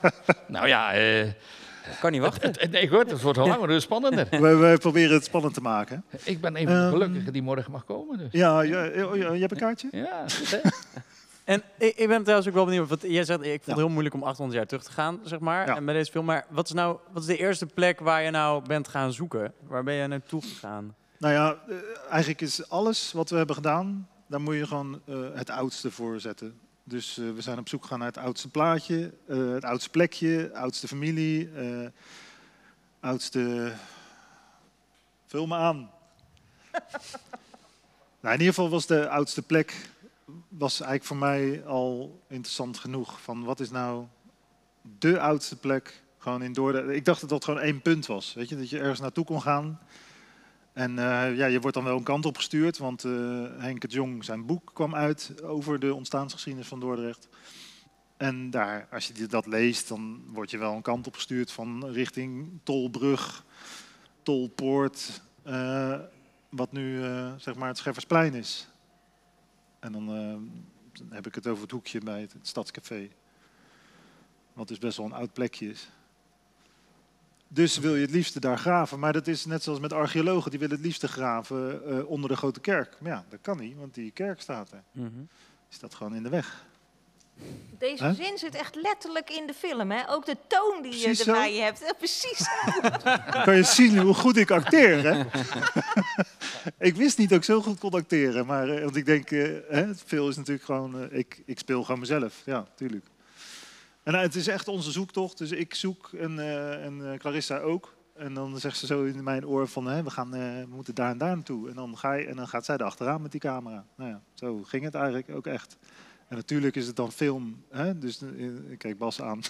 Nou ja, eh, Kan niet wachten. het- nee, goed, het wordt al langer, dus spannender. we, we proberen het spannend te maken. Ik ben een van de Ehm. gelukkigen die morgen mag komen. Dus. Ja, ja, oh, ja, je hebt een kaartje? Ja, goed, hè? En ik, ik ben trouwens ook wel benieuwd, want jij zegt, ik vond Ja. het heel moeilijk om 800 jaar terug te gaan, zeg maar, Ja. en bij deze film. Maar wat is nou, wat is de eerste plek waar je nou bent gaan zoeken? Waar ben je naartoe gegaan? Nou ja, eh, eigenlijk is alles wat we hebben gedaan, daar moet je gewoon eh, het oudste voor zetten. Dus eh, we zijn op zoek gegaan naar het oudste plaatje, het oudste plekje, oudste familie, oudste... Vul me aan. nou, in ieder geval was de oudste plek was eigenlijk voor mij al interessant genoeg. Van wat is nou de oudste plek gewoon in Dordrecht? Ik dacht dat dat gewoon één punt was. Weet je, dat je ergens naartoe kon gaan. En eh, ja, je wordt dan wel een kant op gestuurd, want eh Henk het Jong, zijn boek kwam uit over de ontstaansgeschiedenis van Dordrecht. En daar, als je dat leest, dan word je wel een kant op gestuurd van richting Tolbrug, Tolpoort, eh, wat nu zeg maar het Scheffersplein is. En dan, eh, dan heb ik het over het hoekje bij het, het Stadscafé. Wat dus best wel een oud plekje is. Dus wil je het liefste daar graven. Maar dat is net zoals met archeologen, die willen het liefste graven eh, onder de grote kerk. Maar ja, dat kan niet, want die kerk staat er. Mhm. Die staat gewoon in de weg. Deze zin zit echt letterlijk in de film, hè? Ook de toon die Precies je zo. erbij hebt. Precies. Dan kan je zien hoe goed ik acteer, hè? ik wist niet dat ik zo goed kon acteren. Maar, eh, want ik denk, eh, hè, het veel is natuurlijk gewoon... eh, ik, ik speel gewoon mezelf, ja, tuurlijk. En nou, het is echt onze zoektocht. Dus ik zoek en, en Clarissa ook. En dan zegt ze zo in mijn oor van, hè, we, gaan, we moeten daar en daar naartoe. En dan, ga je, en dan gaat zij erachteraan met die camera. Nou ja, zo ging het eigenlijk ook echt. En natuurlijk is het dan film. Hè? Dus eh, ik kijk Bas aan.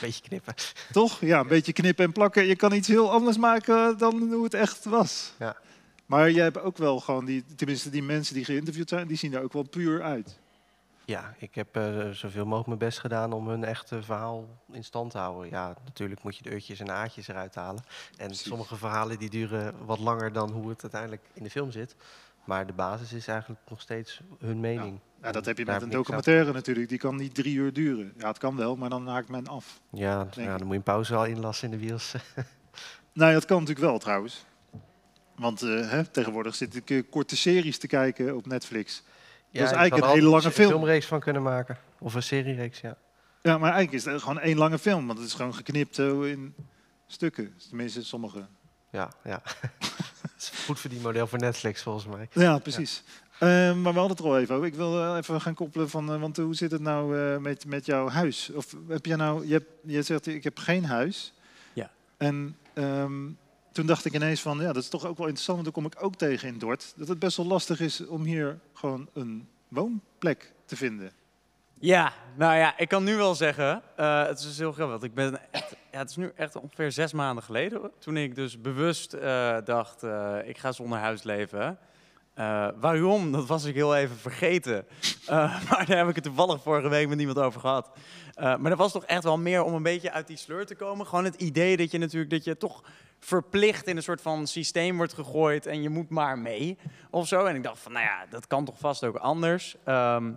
Beetje knippen. Toch? Ja, een beetje knippen en plakken. Je kan iets heel anders maken dan hoe het echt was. Ja. Maar jij hebt ook wel gewoon die, tenminste die mensen die geïnterviewd zijn, die zien er ook wel puur uit. Ja, ik heb eh, zoveel mogelijk mijn best gedaan om hun echte verhaal in stand te houden. Ja, natuurlijk moet je de utjes en aatjes eruit halen. En Precies. sommige verhalen die duren wat langer dan hoe het uiteindelijk in de film zit. Maar de basis is eigenlijk nog steeds hun mening. Ja, dat heb je met een documentaire natuurlijk. Die kan niet drie uur duren. Ja, het kan wel, maar dan haakt men af. Ja, ja, dan moet je een pauze al inlassen in de wiels. Nou, dat kan natuurlijk wel trouwens. Want eh, hè, tegenwoordig zit ik eh, korte series te kijken op Netflix. Ja, is je eigenlijk een hele lange een film. filmreeks van kunnen maken. Of een seriereeks, ja. Ja, maar eigenlijk is het gewoon één lange film. Want het is gewoon geknipt in stukken. Tenminste, sommige. Ja, ja. Het is een goed verdienmodel voor Netflix volgens mij. Ja, precies. Maar we hadden het er al even over. Ik wil wel even gaan koppelen van, eh, want hoe zit het nou eh, met, met jouw huis? Of heb jij nou, je, hebt, je zegt ik heb geen huis. Ja. En ehm, toen dacht ik ineens van, ja, dat is toch ook wel interessant, want dan kom ik ook tegen in Dort. Dat het best wel lastig is om hier gewoon een woonplek te vinden. Ja, nou ja, ik kan nu wel zeggen, eh, het is dus heel grappig. Ik ben echt, ja, het is nu echt ongeveer zes maanden geleden hoor, toen ik dus bewust dacht, ik ga zonder huis leven. Eh, waarom? Dat was ik heel even vergeten. Eh, maar daar heb ik het toevallig vorige week met niemand over gehad. Eh, maar dat was toch echt wel meer om een beetje uit die sleur te komen. Gewoon het idee dat je natuurlijk dat je toch verplicht in een soort van systeem wordt gegooid en je moet maar mee of zo. En ik dacht van, nou ja, dat kan toch vast ook anders. Ehm, nu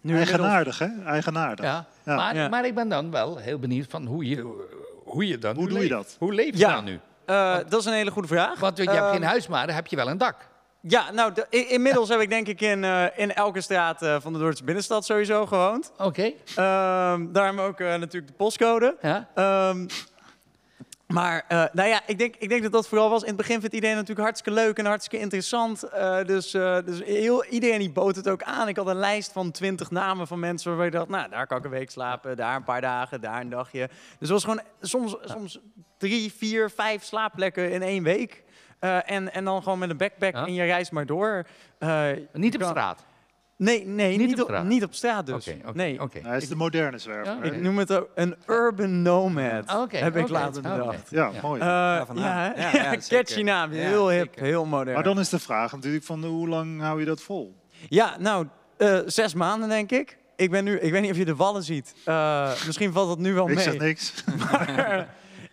inmiddels- Eigenaardig, hè? Eigenaardig. Ja. Ja. Maar, Ja. maar ik ben dan wel heel benieuwd van hoe je, hoe je dan Hoe doe je dat? Hoe leef je Ja. dan nu? Eh, dat is een hele goede vraag. Want je hebt Ehm, geen huis, maar dan heb je wel een dak. Ja, nou, de- inmiddels heb ik denk ik in, eh, in elke straat eh, van de Dordtse binnenstad sowieso gewoond. Oké. Ehm daarom ook eh, natuurlijk de postcode. Ja. Ehm, maar nou ja, ik denk, ik denk dat dat vooral was. In het begin vindt iedereen natuurlijk hartstikke leuk en hartstikke interessant. Dus dus heel, iedereen die bood het ook aan. Ik had een lijst van twintig namen van mensen waarvan ik dacht... nou, daar kan ik een week slapen, daar een paar dagen, daar een dagje. Dus het was gewoon soms, soms drie, vier, vijf slaapplekken in één week. Eh, en, en dan gewoon met een backpack Ja. en je reist maar door. Eh, Niet op kan- straat. Nee, nee Niet niet, op straat? niet op straat dus. Nee. oké. Hij is de moderne zwerver. Ja? Ik noem het een urban nomad. Heb ik later bedacht. Ja, mooi. Eh, Ja, ja, catchy naam. Ja, Heel hip, zeker. heel modern. maar dan is de vraag natuurlijk van hoe lang hou je dat vol? Ja, nou, eh, zes maanden denk ik. Ik ben nu, ik weet niet of je de wallen ziet. Eh, misschien valt dat nu wel Ik mee. zeg niks. Maar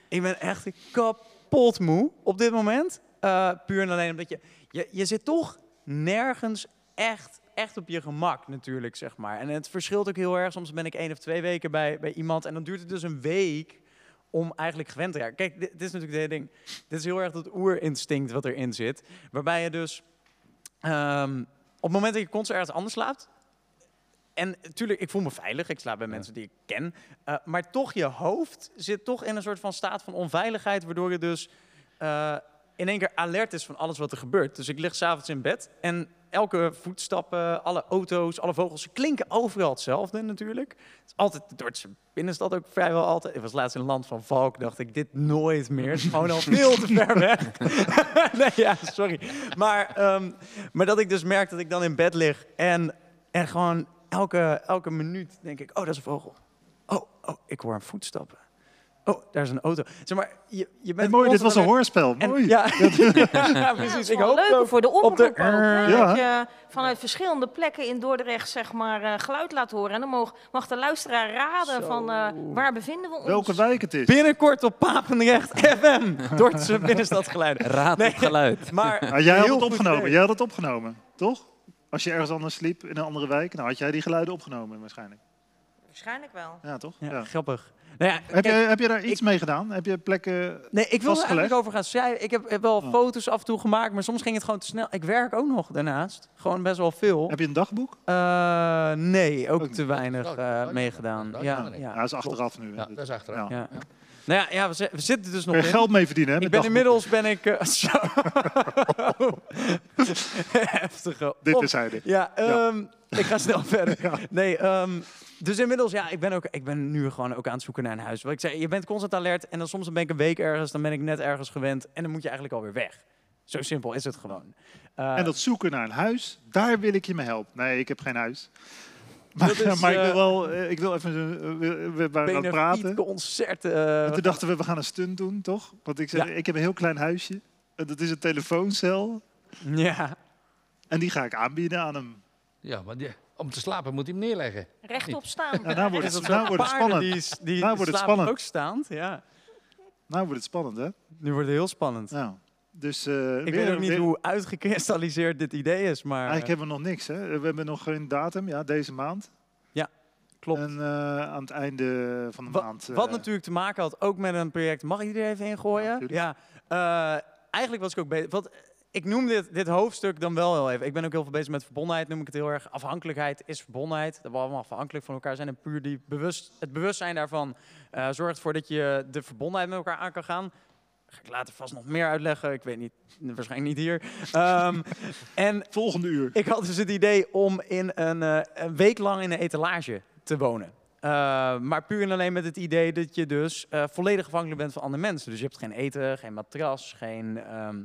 ik ben echt kapot moe op dit moment. Eh, puur en alleen omdat je, je... Je zit toch nergens echt, echt op je gemak natuurlijk, zeg maar. En het verschilt ook heel erg. Soms ben ik één of twee weken bij, bij iemand... en dan duurt het dus een week om eigenlijk gewend te raken. Kijk, dit, dit is natuurlijk hele ding. Dit is heel erg dat oerinstinct wat erin zit. Waarbij je dus... ehm, op het moment dat je constant ergens anders slaapt... En natuurlijk, ik voel me veilig. Ik slaap bij mensen die ik ken. Eh, maar toch, je hoofd zit toch in een soort van staat van onveiligheid. Waardoor je dus eh, in één keer alert is van alles wat er gebeurt. Dus ik lig s'avonds in bed en elke voetstappen, alle auto's, alle vogels, ze klinken overal hetzelfde natuurlijk. Het is altijd de Dordtse binnenstad ook vrijwel altijd. Ik was laatst in een land van Valk, dacht ik, dit nooit meer. Het is gewoon al veel te ver weg. nee, ja, sorry. Maar, ehm, maar dat ik dus merk dat ik dan in bed lig en, en gewoon elke, elke minuut denk ik, oh, dat is een vogel. Oh, oh, ik hoor een voetstappen. Oh, daar is een auto. Zeg maar, je, je bent mooi, dit was een hoorspel. en- Mooi. Ja, precies. ik hoop leuk ook voor de op omroep de... Ja. Dat je vanuit verschillende plekken in Dordrecht zeg maar, eh, geluid laat horen. En dan mag, mag de luisteraar raden Zo. van eh, waar bevinden we ons. Welke wijk het is. Binnenkort op Papendrecht FM. Dordtse binnenstadgeluiden. Raad Nee. geluid. Maar Ah, jij had het opgenomen. Jij had het opgenomen, toch? Als je ergens anders sliep in een andere wijk, nou had jij die geluiden opgenomen waarschijnlijk. Waarschijnlijk wel. Ja, toch? Ja, Ja. grappig. Nou ja, Heb, je, heb je daar iets ik- mee gedaan? Heb je plekken... Nee, ik wil er eigenlijk over gaan schrijven. Ik heb, heb wel Oh. foto's af en toe gemaakt, maar soms ging het gewoon te snel. Ik werk ook nog daarnaast. Gewoon best wel veel. Heb je een dagboek? Eh, nee, ook te weinig Dat- eh, meegedaan. dat- Ja, ja, dat- Ja, dat is achteraf nu. Ja, dat is achteraf. Ja. Ja. Nou ja, ja we, zi- we zitten dus nog Kun je in. geld mee verdienen, hè? Ik met ben dagboeken. inmiddels ben ik eh, zo heftige. Dit op- is hij. dit. Ja, Ja. ehm, ik ga snel verder. Ja. Nee, ehm, dus inmiddels, ja, ik ben, ook, ik ben nu gewoon ook aan het zoeken naar een huis. Wat ik zei, je bent constant alert en dan soms ben ik een week ergens, dan ben ik net ergens gewend en dan moet je eigenlijk alweer weg. Zo simpel is het gewoon. Eh, En dat zoeken naar een huis, daar wil ik je mee helpen. Nee, ik heb geen huis. Maar, Dat is, maar ik wil eh, wel, eh, ik wil even, we, we waren aan het praten. En eh, toen dachten we, we gaan een stunt doen, toch? Want ik zei, Ja. ik heb een heel klein huisje. En dat is een telefooncel. ja, En die ga ik aanbieden aan hem. Ja, maar die- om te slapen moet hij hem neerleggen. Rechtop staan. Ja, nou wordt het, nou wordt spannend. Die, die Nou wordt het spannend. ook staand, ja. Nou wordt het spannend, hè? Nu wordt het heel spannend. Nou, dus, eh, ik weer- weet ook niet weer- hoe uitgekristalliseerd dit idee is, maar Eigenlijk eh, hebben we nog niks, hè? We hebben nog geen datum, ja, deze maand. klopt. En eh, aan het einde van de Wa- maand... Wat natuurlijk te maken had ook met een project. Mag ik die er even ingooien? Ja. Ja. eh, eigenlijk was ik ook bezig. Wat, ik noem dit, dit hoofdstuk dan wel heel even. Ik ben ook heel veel bezig met verbondenheid, noem ik het heel erg. Afhankelijkheid is verbondenheid. Dat we allemaal afhankelijk van elkaar zijn. En puur die bewust, het bewustzijn daarvan eh, zorgt ervoor dat je de verbondenheid met elkaar aan kan gaan. Ga ik later vast nog meer uitleggen. Ik weet niet, waarschijnlijk niet hier. Ehm, en Volgende uur. ik had dus het idee om in een, eh, een week lang in een etalage te wonen. Eh, maar puur en alleen met het idee dat je dus eh, volledig afhankelijk bent van andere mensen. Dus je hebt geen eten, geen matras, geen ehm, eh,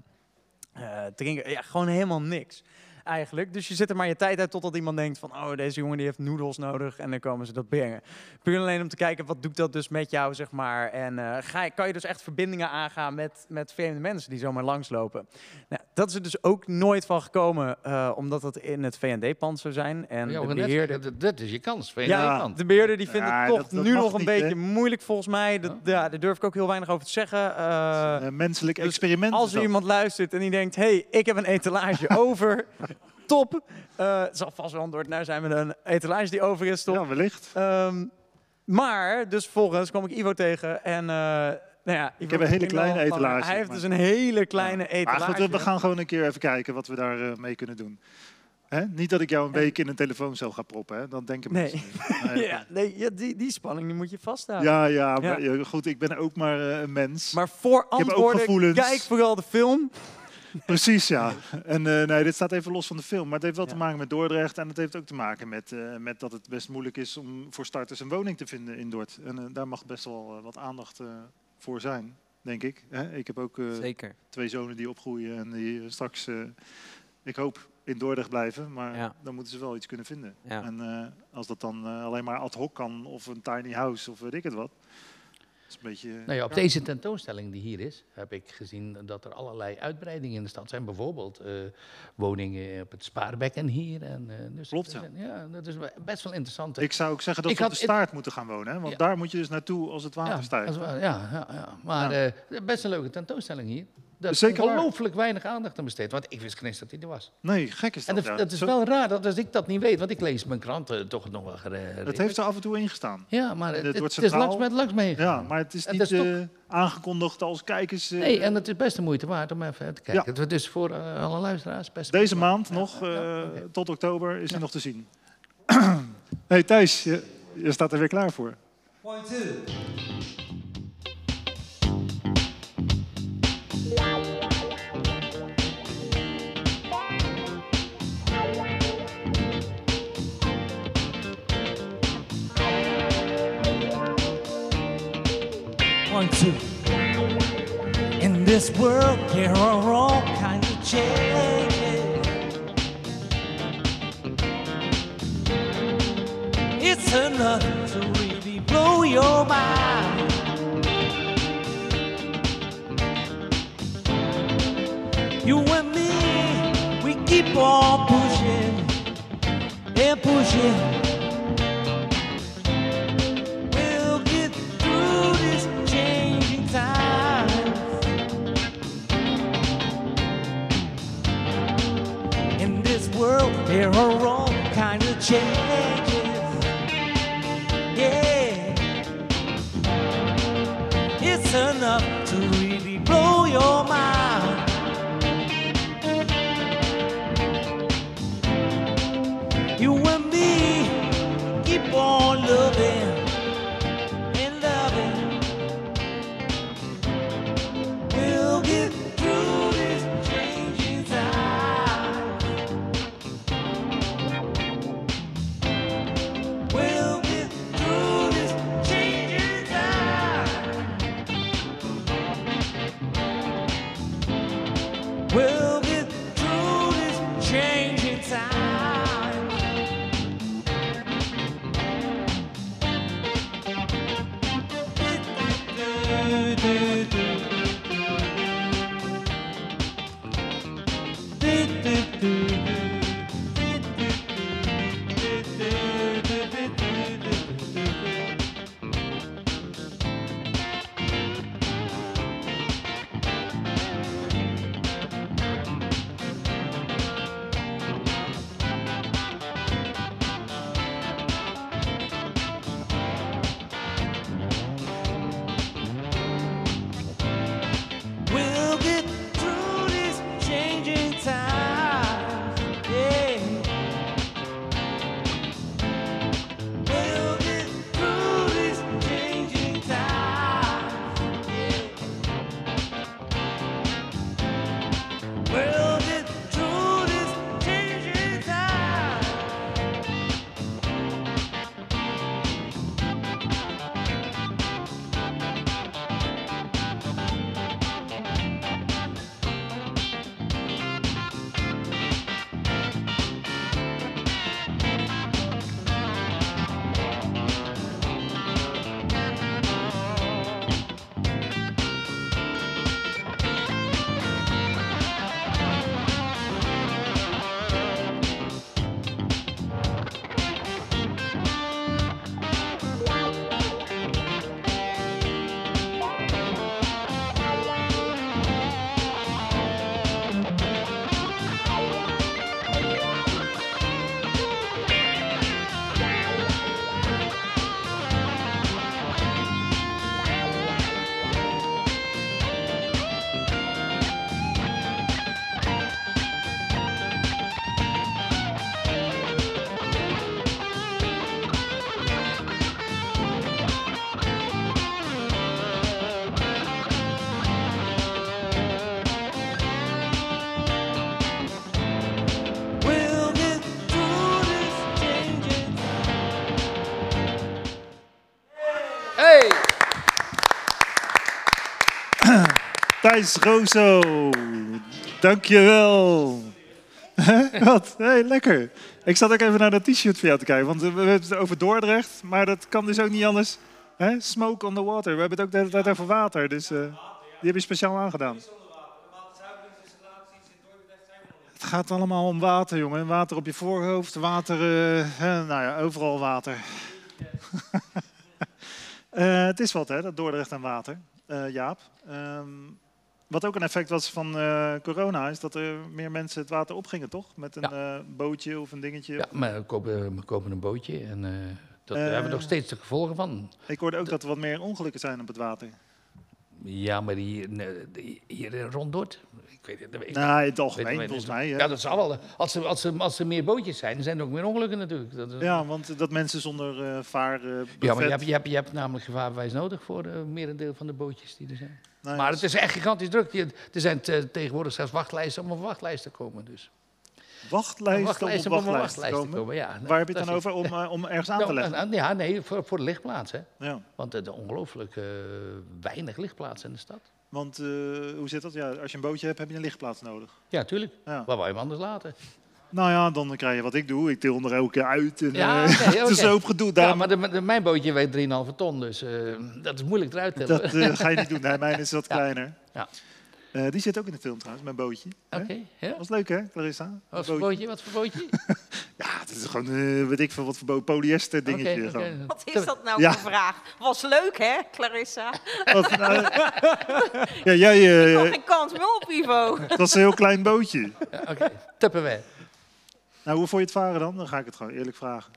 drinken, ja, gewoon helemaal niks. Eigenlijk. Dus je zit er maar je tijd uit totdat iemand denkt van... oh, deze jongen die heeft noedels nodig en dan komen ze dat brengen. Puur alleen om te kijken, wat doet dat dus met jou, zeg maar. En eh, ga je, kan je dus echt verbindingen aangaan met, met vreemde mensen die zomaar langslopen. Nou, dat is er dus ook nooit van gekomen, eh, omdat dat in het VND-pand zou zijn. En Ja, de net beheerder... zeggen, dat, is je kans. Ja, de beheerder die vindt Ja, het toch dat- dat nu nog een niet, beetje moeilijk volgens mij. Dat, ja, daar durf ik ook heel weinig over te zeggen. Eh, Een menselijk dus experiment. als er iemand luistert en die denkt, hey, ik heb een etalage over, top. Eh, het zal vast wel een antwoord naar zijn met een etalage die over is, top. Ja, wellicht. Ehm, maar, dus vervolgens kwam ik Ivo tegen en... eh, nou ja, Ivo heb een hele kleine etalage, Hij heeft maar- dus een hele kleine Maar etalage. goed, we gaan gewoon een keer even kijken wat we daar eh, mee kunnen doen. Hè? Niet dat ik jou een week in een telefooncel ga proppen, hè? dan denken mensen. niet. Nee, ja, nee, ja, die, die spanning die moet je vasthouden. ja, ja, maar, goed, ik ben ook maar een mens. Maar voor antwoorden, gevoelens. kijk vooral de film. Precies, ja. En eh, nee, dit staat even los van de film. Maar het heeft wel Ja. te maken met Dordrecht. En het heeft ook te maken met, eh, met dat het best moeilijk is om voor starters een woning te vinden in Dort. En eh, daar mag best wel wat aandacht voor zijn, denk ik. Hè? Ik heb ook Zeker. twee zonen die opgroeien en die straks, ik hoop, in Dordrecht blijven. Maar Ja. dan moeten ze wel iets kunnen vinden. Ja. En als dat dan alleen maar ad hoc kan, of een tiny house, of weet ik het wat. Is een beetje... Nou ja, op deze tentoonstelling die hier is, heb ik gezien dat er allerlei uitbreidingen in de stad zijn. Bijvoorbeeld eh, woningen op het Spaarbekken hier. En, eh, dus Klopt, ja. ja. Dat is best wel interessant. Ik zou ook zeggen dat Ik we op de staart moeten gaan wonen. Hè? Want Ja. daar moet je dus naartoe als het water stijgt. ja, ja, ja. Maar eh, best een leuke tentoonstelling hier. Dat is ongelooflijk weinig aandacht aan besteed. Want ik wist geen eens dat hij er was. Nee, gek is En dat. dat, ja. dat is Zo- wel raar dat als ik dat niet weet. Want ik lees mijn kranten toch nog wel geregeld. Het heeft er af en toe ingestaan. Ja, maar En het, het het, wordt het is langs, met langs meegegaan. Ja, maar het is En niet dat is toch- eh, aangekondigd als kijkers. eh, Nee, en het is best de moeite waard om even te kijken. Ja. Het is dus voor eh, alle luisteraars best de Deze maand waard. nog, Ja, eh, ja, oké. tot oktober, is hij nog te zien. hey Thijs, je, je staat er weer klaar voor. Point two. This world, there are all kinds of changes. It's enough to really blow your mind. You and me, we keep on pushing and pushing. They're a oh, wrong kind of chick. Thijs Rozo, dankjewel. Wat? Hey, lekker. Ik zat ook even naar dat t-shirt van jou te kijken, want we hebben het over Dordrecht, maar dat kan dus ook niet anders. Hè? Smoke on the water. We hebben het ook de hele tijd over water, dus eh, die heb je speciaal aangedaan. Het gaat allemaal om water, jongen. Water op je voorhoofd, water, hè, nou ja, overal water. Eh, het is wat, hè, dat Dordrecht en water, Eh, Jaap. Ehm, wat ook een effect was van eh, corona, is dat er meer mensen het water opgingen, toch? Met een eh, bootje of een dingetje. Ja, maar we kopen, we kopen een bootje en eh, dat, daar hebben we Eh. nog steeds de gevolgen van. Ik hoorde ook dat er wat meer ongelukken zijn op het water. Ja, maar hier, nee, hier ik weet het ik- Nou, in het algemeen, volgens niet. mij. hè. Ja, dat zal wel. Als er, als, er, als er meer bootjes zijn, zijn er ook meer ongelukken natuurlijk. Dat, Ja, want dat mensen zonder eh vaar... eh, Ja, maar je hebt, je, hebt, je hebt namelijk gevaarbewijs nodig voor uh, merendeel van de bootjes die er zijn. Maar het is echt gigantisch druk. Er zijn te- tegenwoordig zelfs wachtlijsten om op wachtlijsten te komen. Dus. Wachtlijsten, Wachtlijsten om op wachtlijsten te wachtlijsten te komen. komen, ja. Waar heb je het dan is- over? Om, eh, om ergens aan te Nou, leggen? en- en- Ja, nee, voor, voor de lichtplaats. Hè. Ja. Want er zijn ongelooflijk eh, weinig lichtplaatsen in de stad. Want eh, hoe zit dat? Ja, als je een bootje hebt, heb je een lichtplaats nodig. Ja, tuurlijk. Ja. Waar wou je hem anders laten? Nou ja, dan krijg je wat ik doe. Ik til er elke keer uit. En, Ja, eh, het is zo gedoe. Ja, maar de, de- mijn bootje weegt 3,5 ton, dus eh, dat is moeilijk eruit te dat tillen. eh, ga je niet doen. Nee, mijn is wat Ja. kleiner. Ja. Eh, die zit ook in de film trouwens, mijn bootje. Oké, ja. Was leuk hè, Clarissa? Wat voor bootje? Wat voor bootje? Ja, het is gewoon, eh, weet ik veel, wat voor polyester dingetje. Oké, oké. gewoon. Wat is dat nou Ja. voor vraag? Was leuk, hè, Clarissa? Wat, nou, ja, jij, Ik eh, had geen kans meer op, Ivo. dat is een heel klein bootje. Ja, Oké, Tupperware. Nou, hoe vond je het varen dan? Dan ga ik het gewoon eerlijk vragen.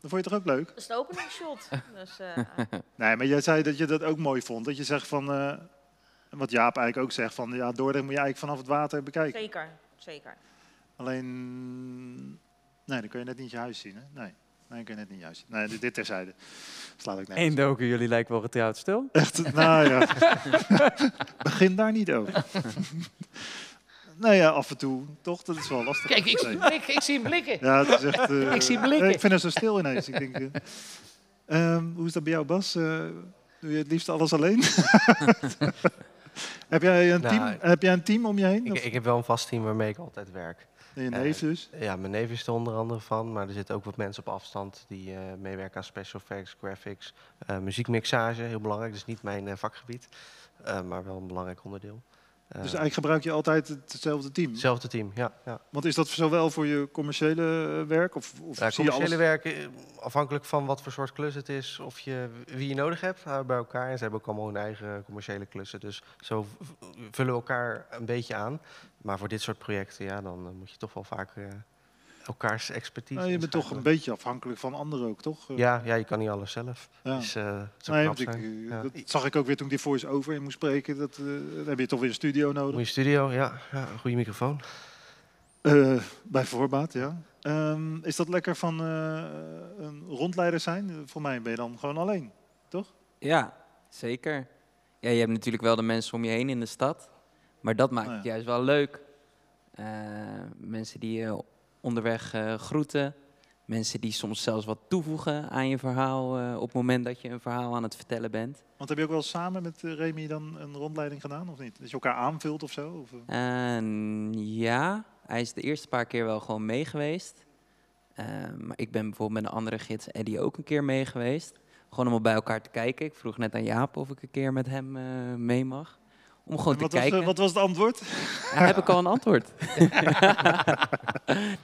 Dan vond je het toch ook leuk? Dat is de openingsshot. Dus, eh, Nee, maar jij zei dat je dat ook mooi vond. Dat je zegt van, eh, wat Jaap eigenlijk ook zegt, van ja, Dordrecht moet je eigenlijk vanaf het water bekijken. zeker, zeker. Alleen, nee, dan kun je net niet je huis zien, hè? Nee, nee dan kun je net niet zien. Nee, dit, dit terzijde. Slaat ook Eén doken, jullie lijken wel getrouwd stil. Echt, nou ja. Begin daar niet over. nou ja, af en toe, toch? Dat is wel lastig. Kijk, ik zie, Nee. blik, ik zie hem blikken. Ja, het is echt... eh, Ik zie blikken. Ik vind het zo stil ineens. Ik denk, eh, ehm, hoe is dat bij jou, Bas? Eh, doe je het liefst alles alleen? heb, jij een Nou, team, heb jij een team om je heen? Ik, ik heb wel een vast team waarmee ik altijd werk. je eh, neef dus? Ja, mijn neef is er onder andere van, maar er zitten ook wat mensen op afstand die eh, meewerken aan special effects, graphics, eh, muziekmixage, heel belangrijk. Dus niet mijn eh, vakgebied, eh, maar wel een belangrijk onderdeel. Eh, Dus eigenlijk gebruik je altijd hetzelfde team? Hetzelfde team, ja. ja. Want is dat zowel voor je commerciële eh, werk? Of, of Ja, commerciële werk, eh, afhankelijk van wat voor soort klus het is, of je wie je nodig hebt, houden bij elkaar. En ze hebben ook allemaal hun eigen commerciële klussen. Dus zo vullen we elkaar een beetje aan. Maar voor dit soort projecten, ja, dan moet je toch wel vaak eh, elkaars expertise. Nou, je bent toch een beetje afhankelijk van anderen ook, toch? Ja, ja, je kan niet alles zelf. Ja. Dus, eh, het zou Nee, ik, zijn. eh, Ja. Dat zag ik ook weer toen ik die voice-over in moest spreken. Dat, eh, dan heb je toch weer een studio nodig. Goede studio, ja, ja, een goede microfoon. Eh, bij voorbaat, ja. Ehm, is dat lekker van eh, een rondleider zijn? Voor mij ben je dan gewoon alleen, toch? Ja, zeker. Ja, je hebt natuurlijk wel de mensen om je heen in de stad. Maar dat maakt ja. het juist wel leuk. Eh, mensen die je onderweg eh, groeten. Mensen die soms zelfs wat toevoegen aan je verhaal eh, op het moment dat je een verhaal aan het vertellen bent. Want heb je ook wel samen met eh, Remy dan een rondleiding gedaan, of niet? Dat je elkaar aanvult of zo? Of, eh? En ja, hij is de eerste paar keer wel gewoon mee geweest. Eh, maar ik ben bijvoorbeeld met een andere gids, Eddie, ook een keer mee geweest. Gewoon om bij elkaar te kijken. Ik vroeg net aan Jaap of ik een keer met hem mee mag. Om gewoon te wat, was, kijken. eh, wat was het antwoord? Ja, heb ik al een antwoord.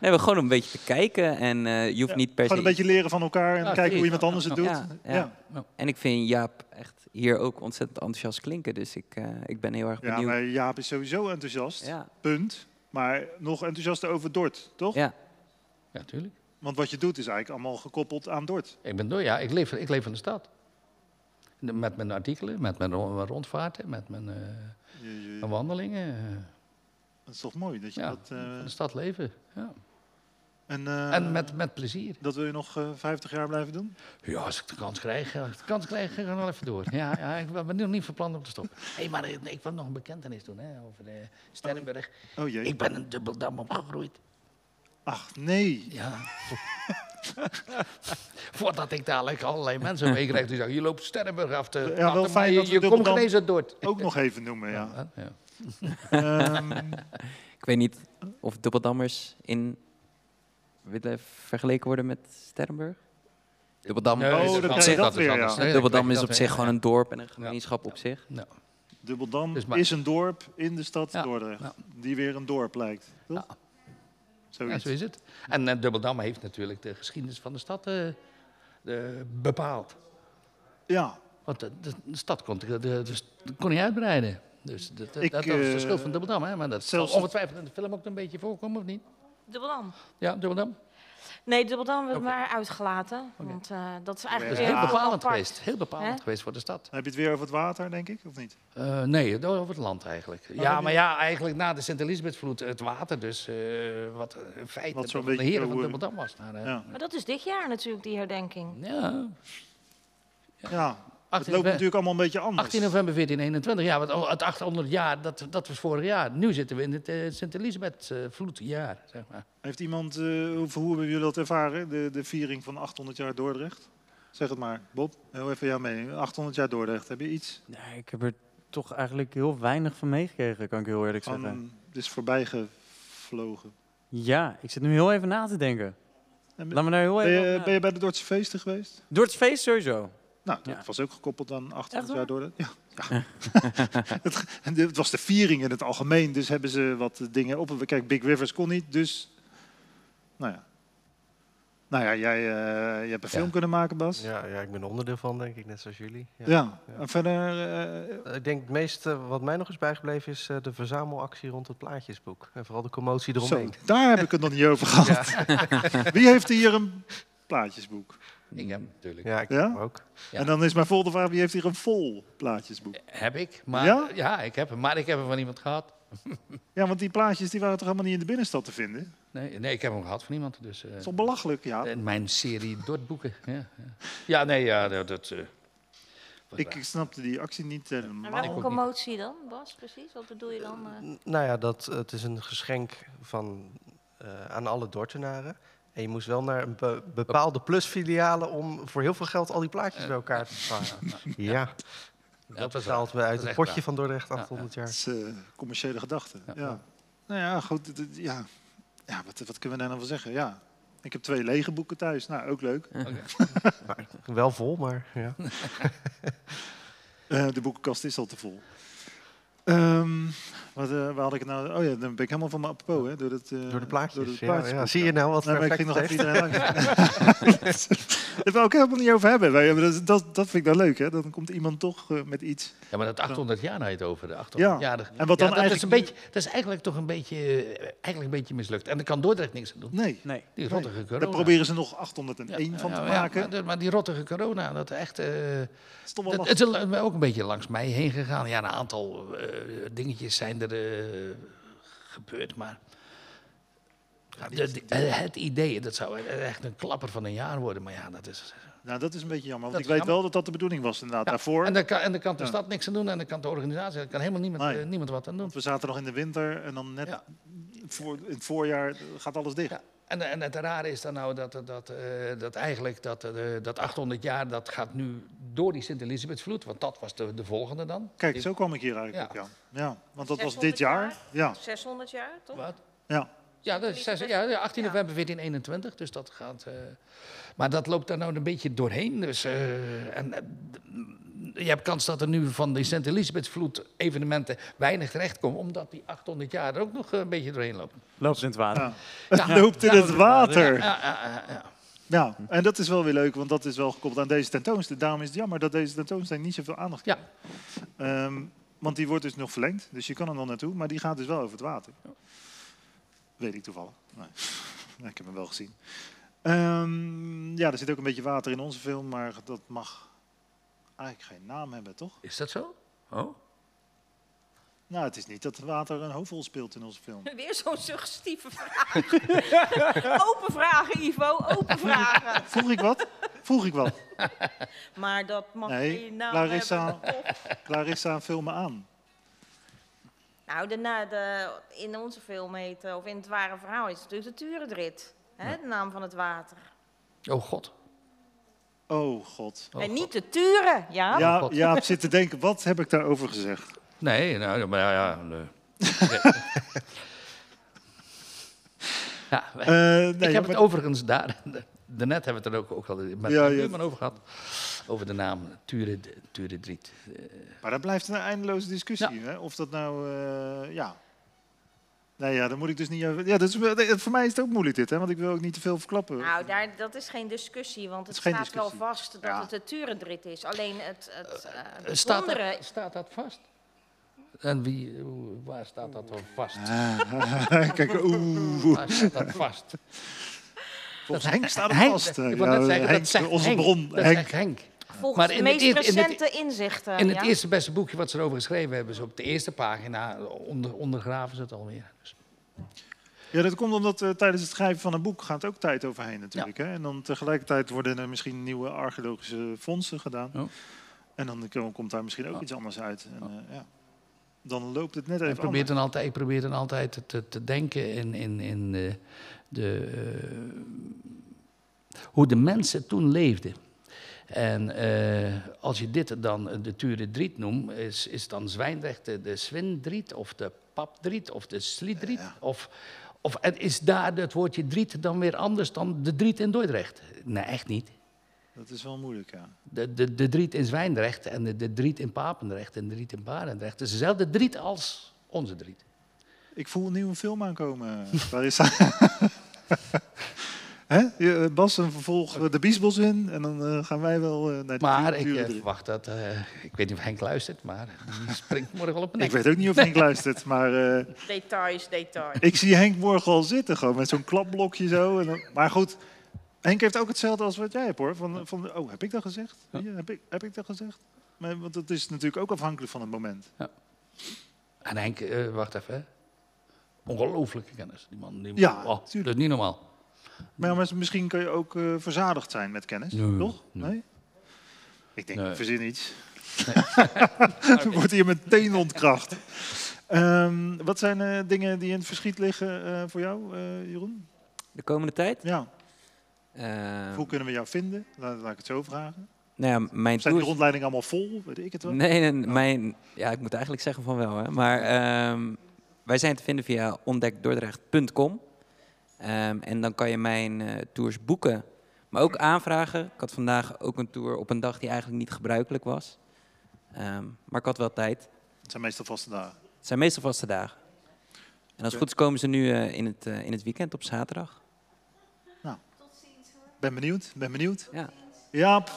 nee, we gewoon een beetje te kijken. En eh, je hoeft Ja, niet per se... Gewoon een beetje leren van elkaar en Ja, kijken hoe iemand anders het doet. Ja, ja. ja. En ik vind Jaap echt hier ook ontzettend enthousiast klinken. Dus ik, eh, ik ben heel erg Ja, benieuwd. maar Jaap is sowieso enthousiast, Ja, punt. Maar nog enthousiaster over Dort, toch? ja. Ja, tuurlijk. Want wat je doet is eigenlijk allemaal gekoppeld aan Dort. Ik ben door, ja, ik leef, ik leef in de stad. Met mijn artikelen, met mijn ro- rondvaarten, met mijn, eh, Je- je- mijn wandelingen. eh, dat is toch mooi dat je ja, dat... van de stad leven. Ja. en En met, met plezier. dat wil je nog eh 50 jaar blijven doen? Ja, als ik de kans krijg, als ik de kans krijg, ga ik wel even door. Ja, ja ik ben nog niet van plan om te stoppen. Hé, maar ik, ik wil nog een bekentenis doen hè, over de Sterrenburg. Oh jee. Ik ben een dubbeldam opgegroeid. Ach, nee. Ja. Voordat ik dadelijk allerlei mensen meekrijg die zeggen, je loopt Sterrenburg af te Ja, wel fijn maar dat je, je komt geen eens Dort. Ook nog even noemen, ja. Ja, ja. Ehm, Ik weet niet of dubbeldammers in willen vergeleken worden met Sterrenburg. Dubbeldam, Nee, Oh, dat krijg anders. je dat weer, ja. Nee, Dubbeldam is je op zich gewoon een dorp en een gemeenschap op zich. Ja. Dubbeldam Dus maar- is een dorp in de stad Ja, Dordrecht. ja. Die weer een dorp lijkt. Toch? Ja, zo is het. En eh, Dubbeldam heeft natuurlijk de geschiedenis van de stad eh, eh, bepaald. Ja, Want de, de, de stad kon, de, de, de st- kon niet uitbreiden. Dus dat, dat, Ik, dat was de eh, schuld van Dubbeldam. Hè? Maar dat zelfs- zal ongetwijfeld in de film ook een beetje voorkomen, of niet? Dubbeldam. Ja, Dubbeldam. Nee, Dubbeldam werd maar uitgelaten. Want eh, dat is eigenlijk Ja. heel bepalend apart. geweest. Heel bepalend geweest voor de stad. heb je het weer over het water, denk ik, of niet? Eh, nee, over het land eigenlijk. heb ja, je- maar ja, eigenlijk na de Sint-Elisabethvloed het water dus, eh, wat een feit Wat de heren van Dubbeldam was. Maar, Ja. Maar dat is dit jaar natuurlijk, die herdenking. ja, ja. Het 18 loopt november, natuurlijk allemaal een beetje anders. 18 november 1421, ja, want het 800 jaar, dat, dat was vorig jaar. Nu zitten we in het eh, Sint-Elisabeth-vloedjaar, zeg maar. Heeft iemand, eh, hoe, hoe hebben jullie dat ervaren, de, de viering van 800 jaar Dordrecht? Zeg het maar, Bob. Heel even jouw mening. 800 jaar Dordrecht, heb je iets? Nee, ik heb er toch eigenlijk heel weinig van meegekregen, kan ik heel eerlijk zeggen. Het is voorbij gevlogen. Ja, ik zit nu heel even na te denken. En Laat me daar heel ben, even... je, ben je bij de Dordtse feesten geweest? Het feest sowieso. Nou, dat Ja. was ook gekoppeld aan 800 Echt jaar waar? Dordrecht. Ja. ja. het, de- het was de viering in het algemeen, dus hebben ze wat dingen op. Kijk, Big Rivers kon niet, dus... Nou ja. Nou ja, jij eh, je hebt een film kunnen maken, Bas. Ja, ja, ik ben er onderdeel van, denk ik, net zoals jullie. Ja. Ja. En verder... eh, Ik denk het meeste wat mij nog is bijgebleven is eh, de verzamelactie rond het plaatjesboek. En vooral de commotie eromheen. Zo, daar heb ik het nog niet over gehad. Wie heeft hier een plaatjesboek? Ik heb natuurlijk. Ja, ik Ja? ook. Ja. En dan is mijn volgende vraag, wie heeft hier een vol plaatjesboek? Heb ik, maar Ja? ja? ik heb hem, maar ik heb hem van iemand gehad. Ja, want die plaatjes die waren toch helemaal niet in de binnenstad te vinden? Nee, nee ik heb hem gehad van iemand. Dus, eh, Dat is toch belachelijk, ja. in mijn serie Dortboeken. Ja, ja. ja, nee, ja, dat... dat eh, Ik waar. snapte die actie niet En helemaal. welke ook niet. commotie dan, Bas, precies? Wat bedoel je dan? eh? Nou ja, dat, het is een geschenk van, eh, aan alle Dortenaren. En je moest wel naar een be- bepaalde plusfilialen om voor heel veel geld al die plaatjes bij elkaar te sparen. Ja, dat betaalt we dat uit het potje waar. van Dordrecht Ja, 800 Dat jaar. is eh, commerciële gedachte. Ja. Ja. Nou ja, goed. Ja, ja wat, wat kunnen we daar nou van zeggen? Ja. Ik heb twee lege boeken thuis. Nou, ook leuk. Wel vol, maar ja. Eh, de boekenkast is al te vol. Ehm, wat, eh, waar had ik het nou? Oh ja, dan ben ik helemaal van mijn apropos, hè? Door, het, eh, Door de plaatjes. Door het ja, ja. plaatjesboek, Zie je nou wat maar ik ging nog even iedereen langs. Dat wil ik helemaal niet over hebben. Wij- Dat, dat, dat vind ik dan leuk, hè? Dan komt iemand toch eh, met iets. Ja, maar dat 800 jaar had je het over. De 800 Ja. jaar. En wat dan ja, dat, is een eigenlijk- beetje, dat is eigenlijk toch een beetje, eh, eigenlijk een beetje mislukt. En daar kan Dordrecht niks aan doen. Nee. Nee. Die rottige corona. Daar proberen ze nog 801 Ja, van te ja, ja, maken. maar, maar die rottige corona, dat echt... eh, wel dat, lachen. het is ook een beetje langs mij heen gegaan. Ja, een aantal eh, dingetjes zijn er eh, gebeurd, maar... de- de- eh, het idee, dat zou echt een klapper van een jaar worden. Maar ja, dat is... Nou, dat is een beetje jammer. Want Dat ik weet jammer. wel dat dat de bedoeling was inderdaad. Ja, Daarvoor, En daar kan, en daar kan de Ja. stad niks aan doen en daar kan de organisatie, daar kan helemaal niemand, Nee. eh, niemand wat aan doen. want we zaten nog in de winter en dan net Ja. voor, in het voorjaar gaat alles dicht. Ja. En, en het rare is dan nou dat, dat, eh, dat eigenlijk dat, dat 800 jaar, dat gaat nu door die Sint-Elisabethvloed, want dat was de, de volgende dan. Kijk, zo kwam ik hier eigenlijk Ja. Ja, want dat was 600 dit jaar. jaar? Ja, 600 jaar, toch? Wat? ja. Ja, dat is ja, ja, 18 Ja. november 1421, dus dat gaat... eh, maar dat loopt daar nou een beetje doorheen. Dus, eh, en, eh, je hebt kans dat er nu van die Sint-Elisabethvloed evenementen weinig terechtkomen, omdat die 800 jaar er ook nog een beetje doorheen lopen. Loopt in het water. ja. Loopt in het water. Ja, ja, ja, ja. Ja, en dat is wel weer leuk, want dat is wel gekoppeld aan deze tentoonstelling. Daarom is het jammer dat deze tentoonstelling niet zoveel aandacht Ja. krijgt. Ehm, want die wordt dus nog verlengd, dus je kan er nog naartoe, maar die gaat dus wel over het water. Weet ik toevallig. Nee. ik heb hem wel gezien. Ehm, ja, er zit ook een beetje water in onze film, maar dat mag eigenlijk geen naam hebben, toch? Is dat zo? Oh. Nou, het is niet dat het water een hoofdrol speelt in onze film. Weer zo'n suggestieve vraag. open vragen, Ivo, open vragen. Vroeg ik wat? Vroeg ik wat? Maar dat mag Nee, geen naam Clarissa. hebben. toch? Clarissa, vul me aan. Nou, de, na- de, in onze film heet, eh, of in het ware verhaal, is het natuurlijk de Turendrit. Hè, de naam van het water. Oh god. Oh god. Oh, en God. niet de Turen, ja? Ja, God. ja, ik zit te denken, wat heb ik daarover gezegd? Nee, nou, maar ja, ja nee. ja, wij- Eh, nee, ik heb ja, het overigens daar, daarnet hebben we het er ook, ook al met Ja, ja, over gehad. Over de naam Ture, Ture Driet. Eh, Maar dat blijft een eindeloze discussie. Hè? Of dat nou, eh, ja. Nee, ja, dan moet ik dus niet. over- Ja, dat is, voor mij is het ook moeilijk dit, hè? Want ik wil ook niet te veel verklappen. Nou, daar, dat is geen discussie, want het staat wel discussie. vast dat Ja. het de Turendrit is. Alleen het, het eh, staat, dat, staat dat vast? En wie, waar staat dat dan vast? Ah, Kijk, oeh. Waar staat dat vast? Volgens Henk staat het vast. Ik Ja, wou net zeggen, Henk, dat zegt onze Henk. bron. Dat Henk. zegt Henk. Volgens Maar de in meest het eer- in het- recente inzichten. In het ja. eerste beste boekje wat ze erover geschreven hebben, ze op de eerste pagina onder, ondergraven ze het alweer. Dus, Ja, dat komt omdat eh, tijdens het schrijven van een boek gaat ook tijd overheen natuurlijk. Hè? En dan tegelijkertijd worden er misschien nieuwe archeologische fondsen gedaan. Oh. En dan ko- komt daar misschien ook iets anders uit. En, eh, ja. Dan loopt het net ik, even probeer anders. dan altijd, ik probeer dan altijd te, te denken in, in, in de, eh, hoe de mensen toen leefden. En eh, als je dit dan de Ture Driet noemt, is, is dan Zwijndrecht de, de Swindriet of de Papdriet of de Slidriet? Of, of en is daar het woordje driet dan weer anders dan de driet in Dordrecht? Nee, echt niet. Dat is wel moeilijk, ja. De, de, de driet in Zwijndrecht en de, de driet in Papendrecht en de driet in Barendrecht. Het is dezelfde driet als onze driet. Ik voel een nieuwe film aankomen. Waar is Hè? Je, eh, Bas, een vervolg de Biesbos in. En dan eh, gaan wij wel eh, naar de Maar ik verwacht dat, eh, ik weet niet of Henk luistert, maar die springt morgen wel op een nek. Ik weet ook niet of Henk luistert, maar... eh, Details, details. Ik zie Henk morgen al zitten, gewoon met zo'n klapblokje zo. En dan, maar goed, Henk heeft ook hetzelfde als wat jij hebt hoor. Van, van, oh, heb ik dat gezegd? Ja, heb, ik, heb ik dat gezegd? Maar, want het is natuurlijk ook afhankelijk van het moment. En Henk, eh, wacht even. Ongelooflijke kennis. Die man, die Ja, oh, dat is niet normaal. Maar, ja, maar misschien kun je ook eh, verzadigd zijn met kennis, Nee, toch? nee. Nee? Ik denk, Nee. ik verzin iets. Wordt hier meteen ontkracht. Ehm, wat zijn eh, dingen die in het verschiet liggen eh, voor jou, eh, Jeroen? De komende tijd? Ja. Eh, Hoe kunnen we jou vinden? Laat, laat ik het zo vragen. nou ja, mijn Zijn de tours... rondleidingen allemaal vol? Weet ik het wel? Nee, nee, mijn, ja, ik moet eigenlijk zeggen van wel. Hè. Maar ehm, wij zijn te vinden via ontdekdordrecht.com. Ehm, en dan kan je mijn eh, tours boeken, maar ook aanvragen. Ik had vandaag ook een tour op een dag die eigenlijk niet gebruikelijk was. Ehm, maar ik had wel tijd. Het zijn meestal vaste dagen. Het zijn meestal vaste dagen. En als het goed is komen ze nu eh, in, het, eh, in het weekend op zaterdag. Ben benieuwd, ben benieuwd. Ja. Jaap,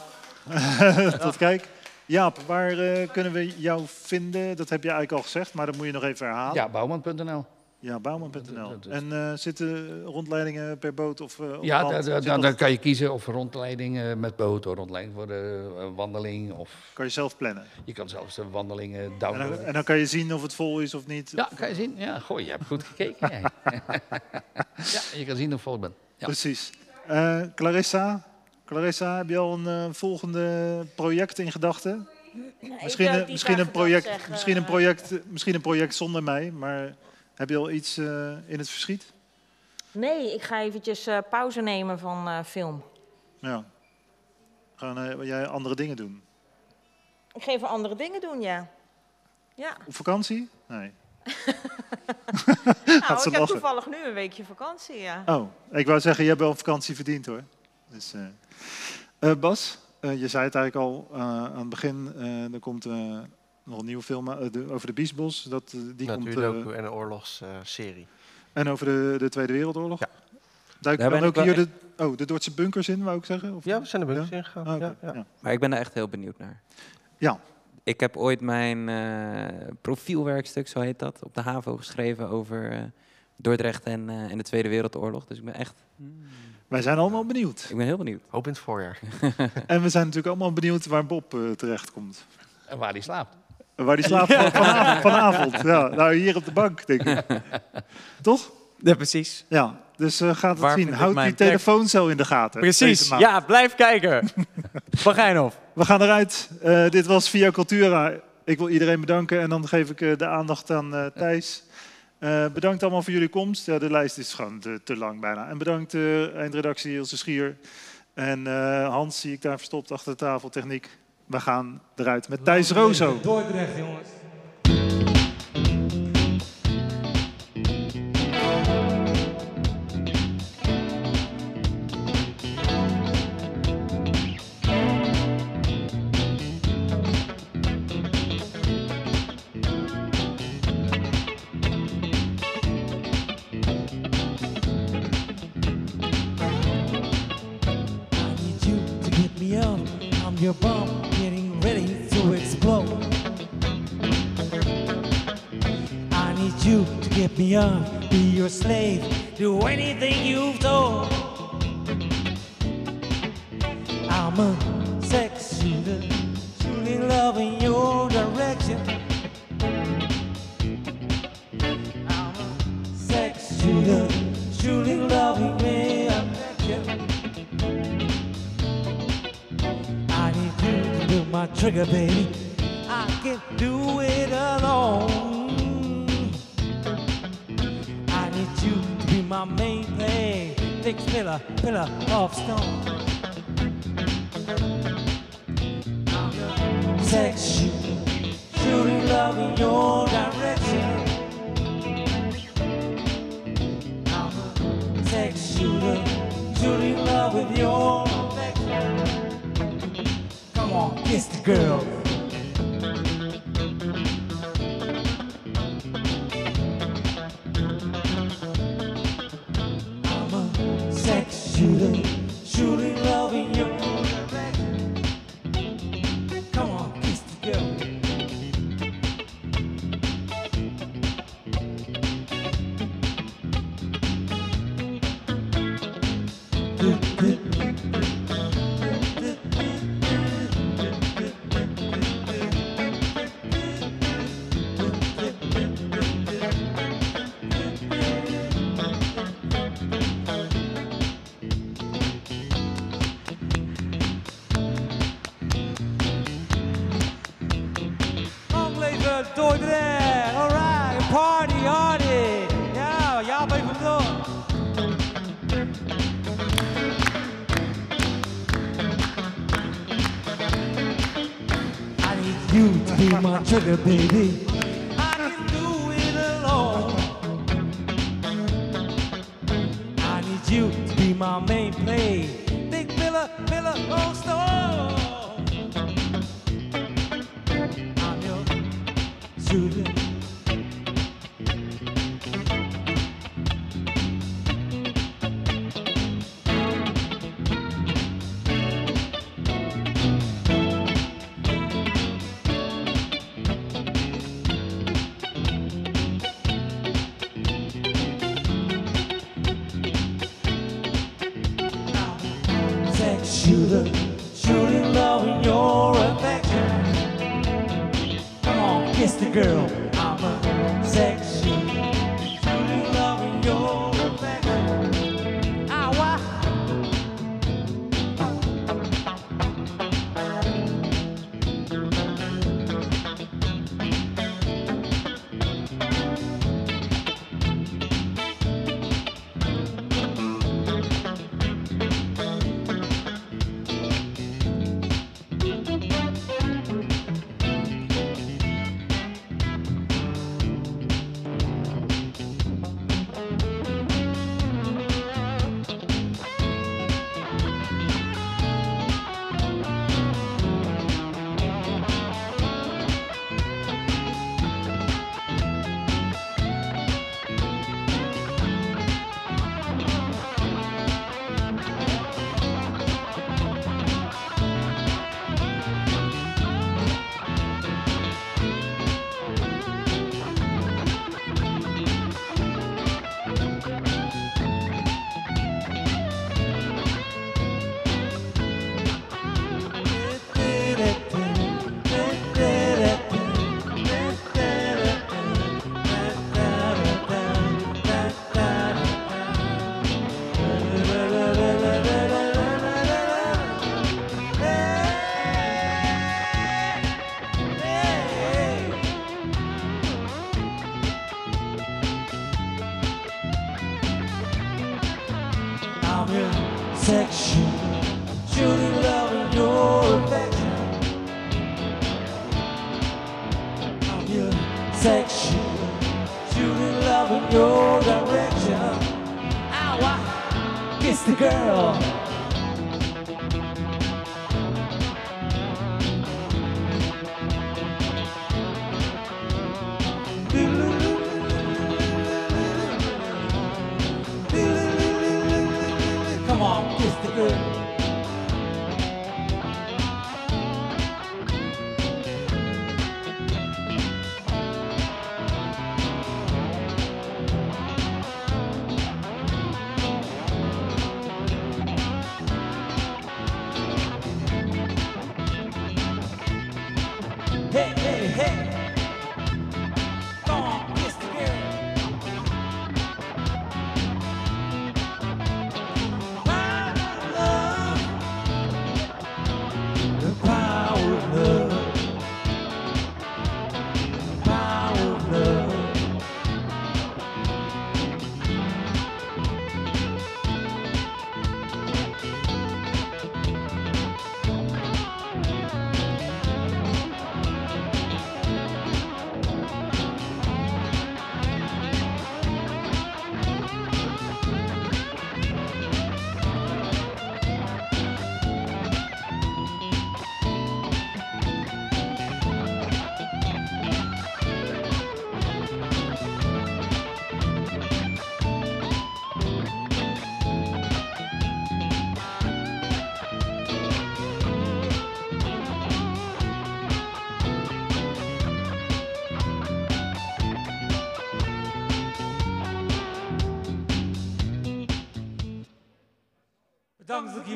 tot kijk. Jaap, waar eh, kunnen we jou vinden? Dat heb je eigenlijk al gezegd, maar dat moet je nog even herhalen. Ja, bouwman.nl. Ja, bouwman.nl. En eh, zitten rondleidingen per boot of op Ja, da- da- dan, kan je kiezen of rondleiding eh, met boot of rondleiding voor de wandeling. Of Kan je zelf plannen. je kan zelfs de wandelingen En downloaden. dan, en dan kan je zien of het vol is of niet. Ja, kan je zien. Ja, goh, je hebt goed gekeken. ja, je kan zien of ik vol ben. Ja. Precies. Clarissa, Clarissa, heb je al een eh, volgende project in gedachten? Misschien, durf een- niet misschien, een project, zeggen. misschien, een project, misschien een project zonder mij, maar heb je al iets eh, in het verschiet? Nee, ik ga eventjes eh, pauze nemen van eh, film. Ja. Gaan eh, jij andere dingen doen? Ik ga even andere dingen doen, ja. Ja, Op vakantie? Nee. nou, ik heb lachen. toevallig nu een weekje vakantie, ja. Oh, ik wou zeggen, je hebt wel vakantie verdiend hoor. Dus, eh. Eh, Bas, eh, je zei het eigenlijk al eh, aan het begin. eh, er komt eh, nog een nieuwe film de- over de Biesbos. Dat, die komt, eh, Natuurdoku en een oorlogsserie. en over de, de Tweede Wereldoorlog. Ja. Daar dan ook hier de, oh, de Dordtse bunkers in, wou ik zeggen? Of? ja, we zijn de bunkers Ja? ingegaan. Ah, oké, ja, ja. ja. Maar ik ben daar echt heel benieuwd naar. Ja. Ik heb ooit mijn eh, profielwerkstuk, zo heet dat, op de HAVO geschreven over Dordrecht en, eh, en de Tweede Wereldoorlog. Dus ik ben echt, Wij zijn allemaal benieuwd. ik ben heel benieuwd. Hoop in het voorjaar. En we zijn natuurlijk allemaal benieuwd waar Bob eh, terechtkomt. En waar die slaapt. Waar die slaapt van- vanavond, vanavond. Ja, nou, hier op de bank, denk ik. Toch? Ja, precies. Ja, dus eh, gaat het Waar zien. Houd die telefooncel in de gaten. Precies. Ja, blijf kijken. Van Geinhof. We gaan eruit. Eh, dit was Via Cultura. Ik wil iedereen bedanken en dan geef ik eh, de aandacht aan eh, Thijs. Eh, bedankt allemaal voor jullie komst. Ja, de lijst is gewoon te, te lang bijna. En bedankt de eindredactie Ilse Schier. En eh, Hans zie ik daar verstopt achter de tafel techniek. We gaan eruit met Thijs Rozo. Dordrecht, jongens. be your slave, do anything. 看着你离 kissed a girl.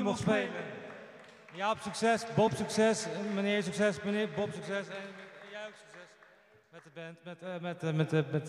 Mocht spelen. Jaap succes, Bob succes, meneer succes, meneer Bob succes. En jij ook succes. Met de band, met, eh, met, eh, met, eh, met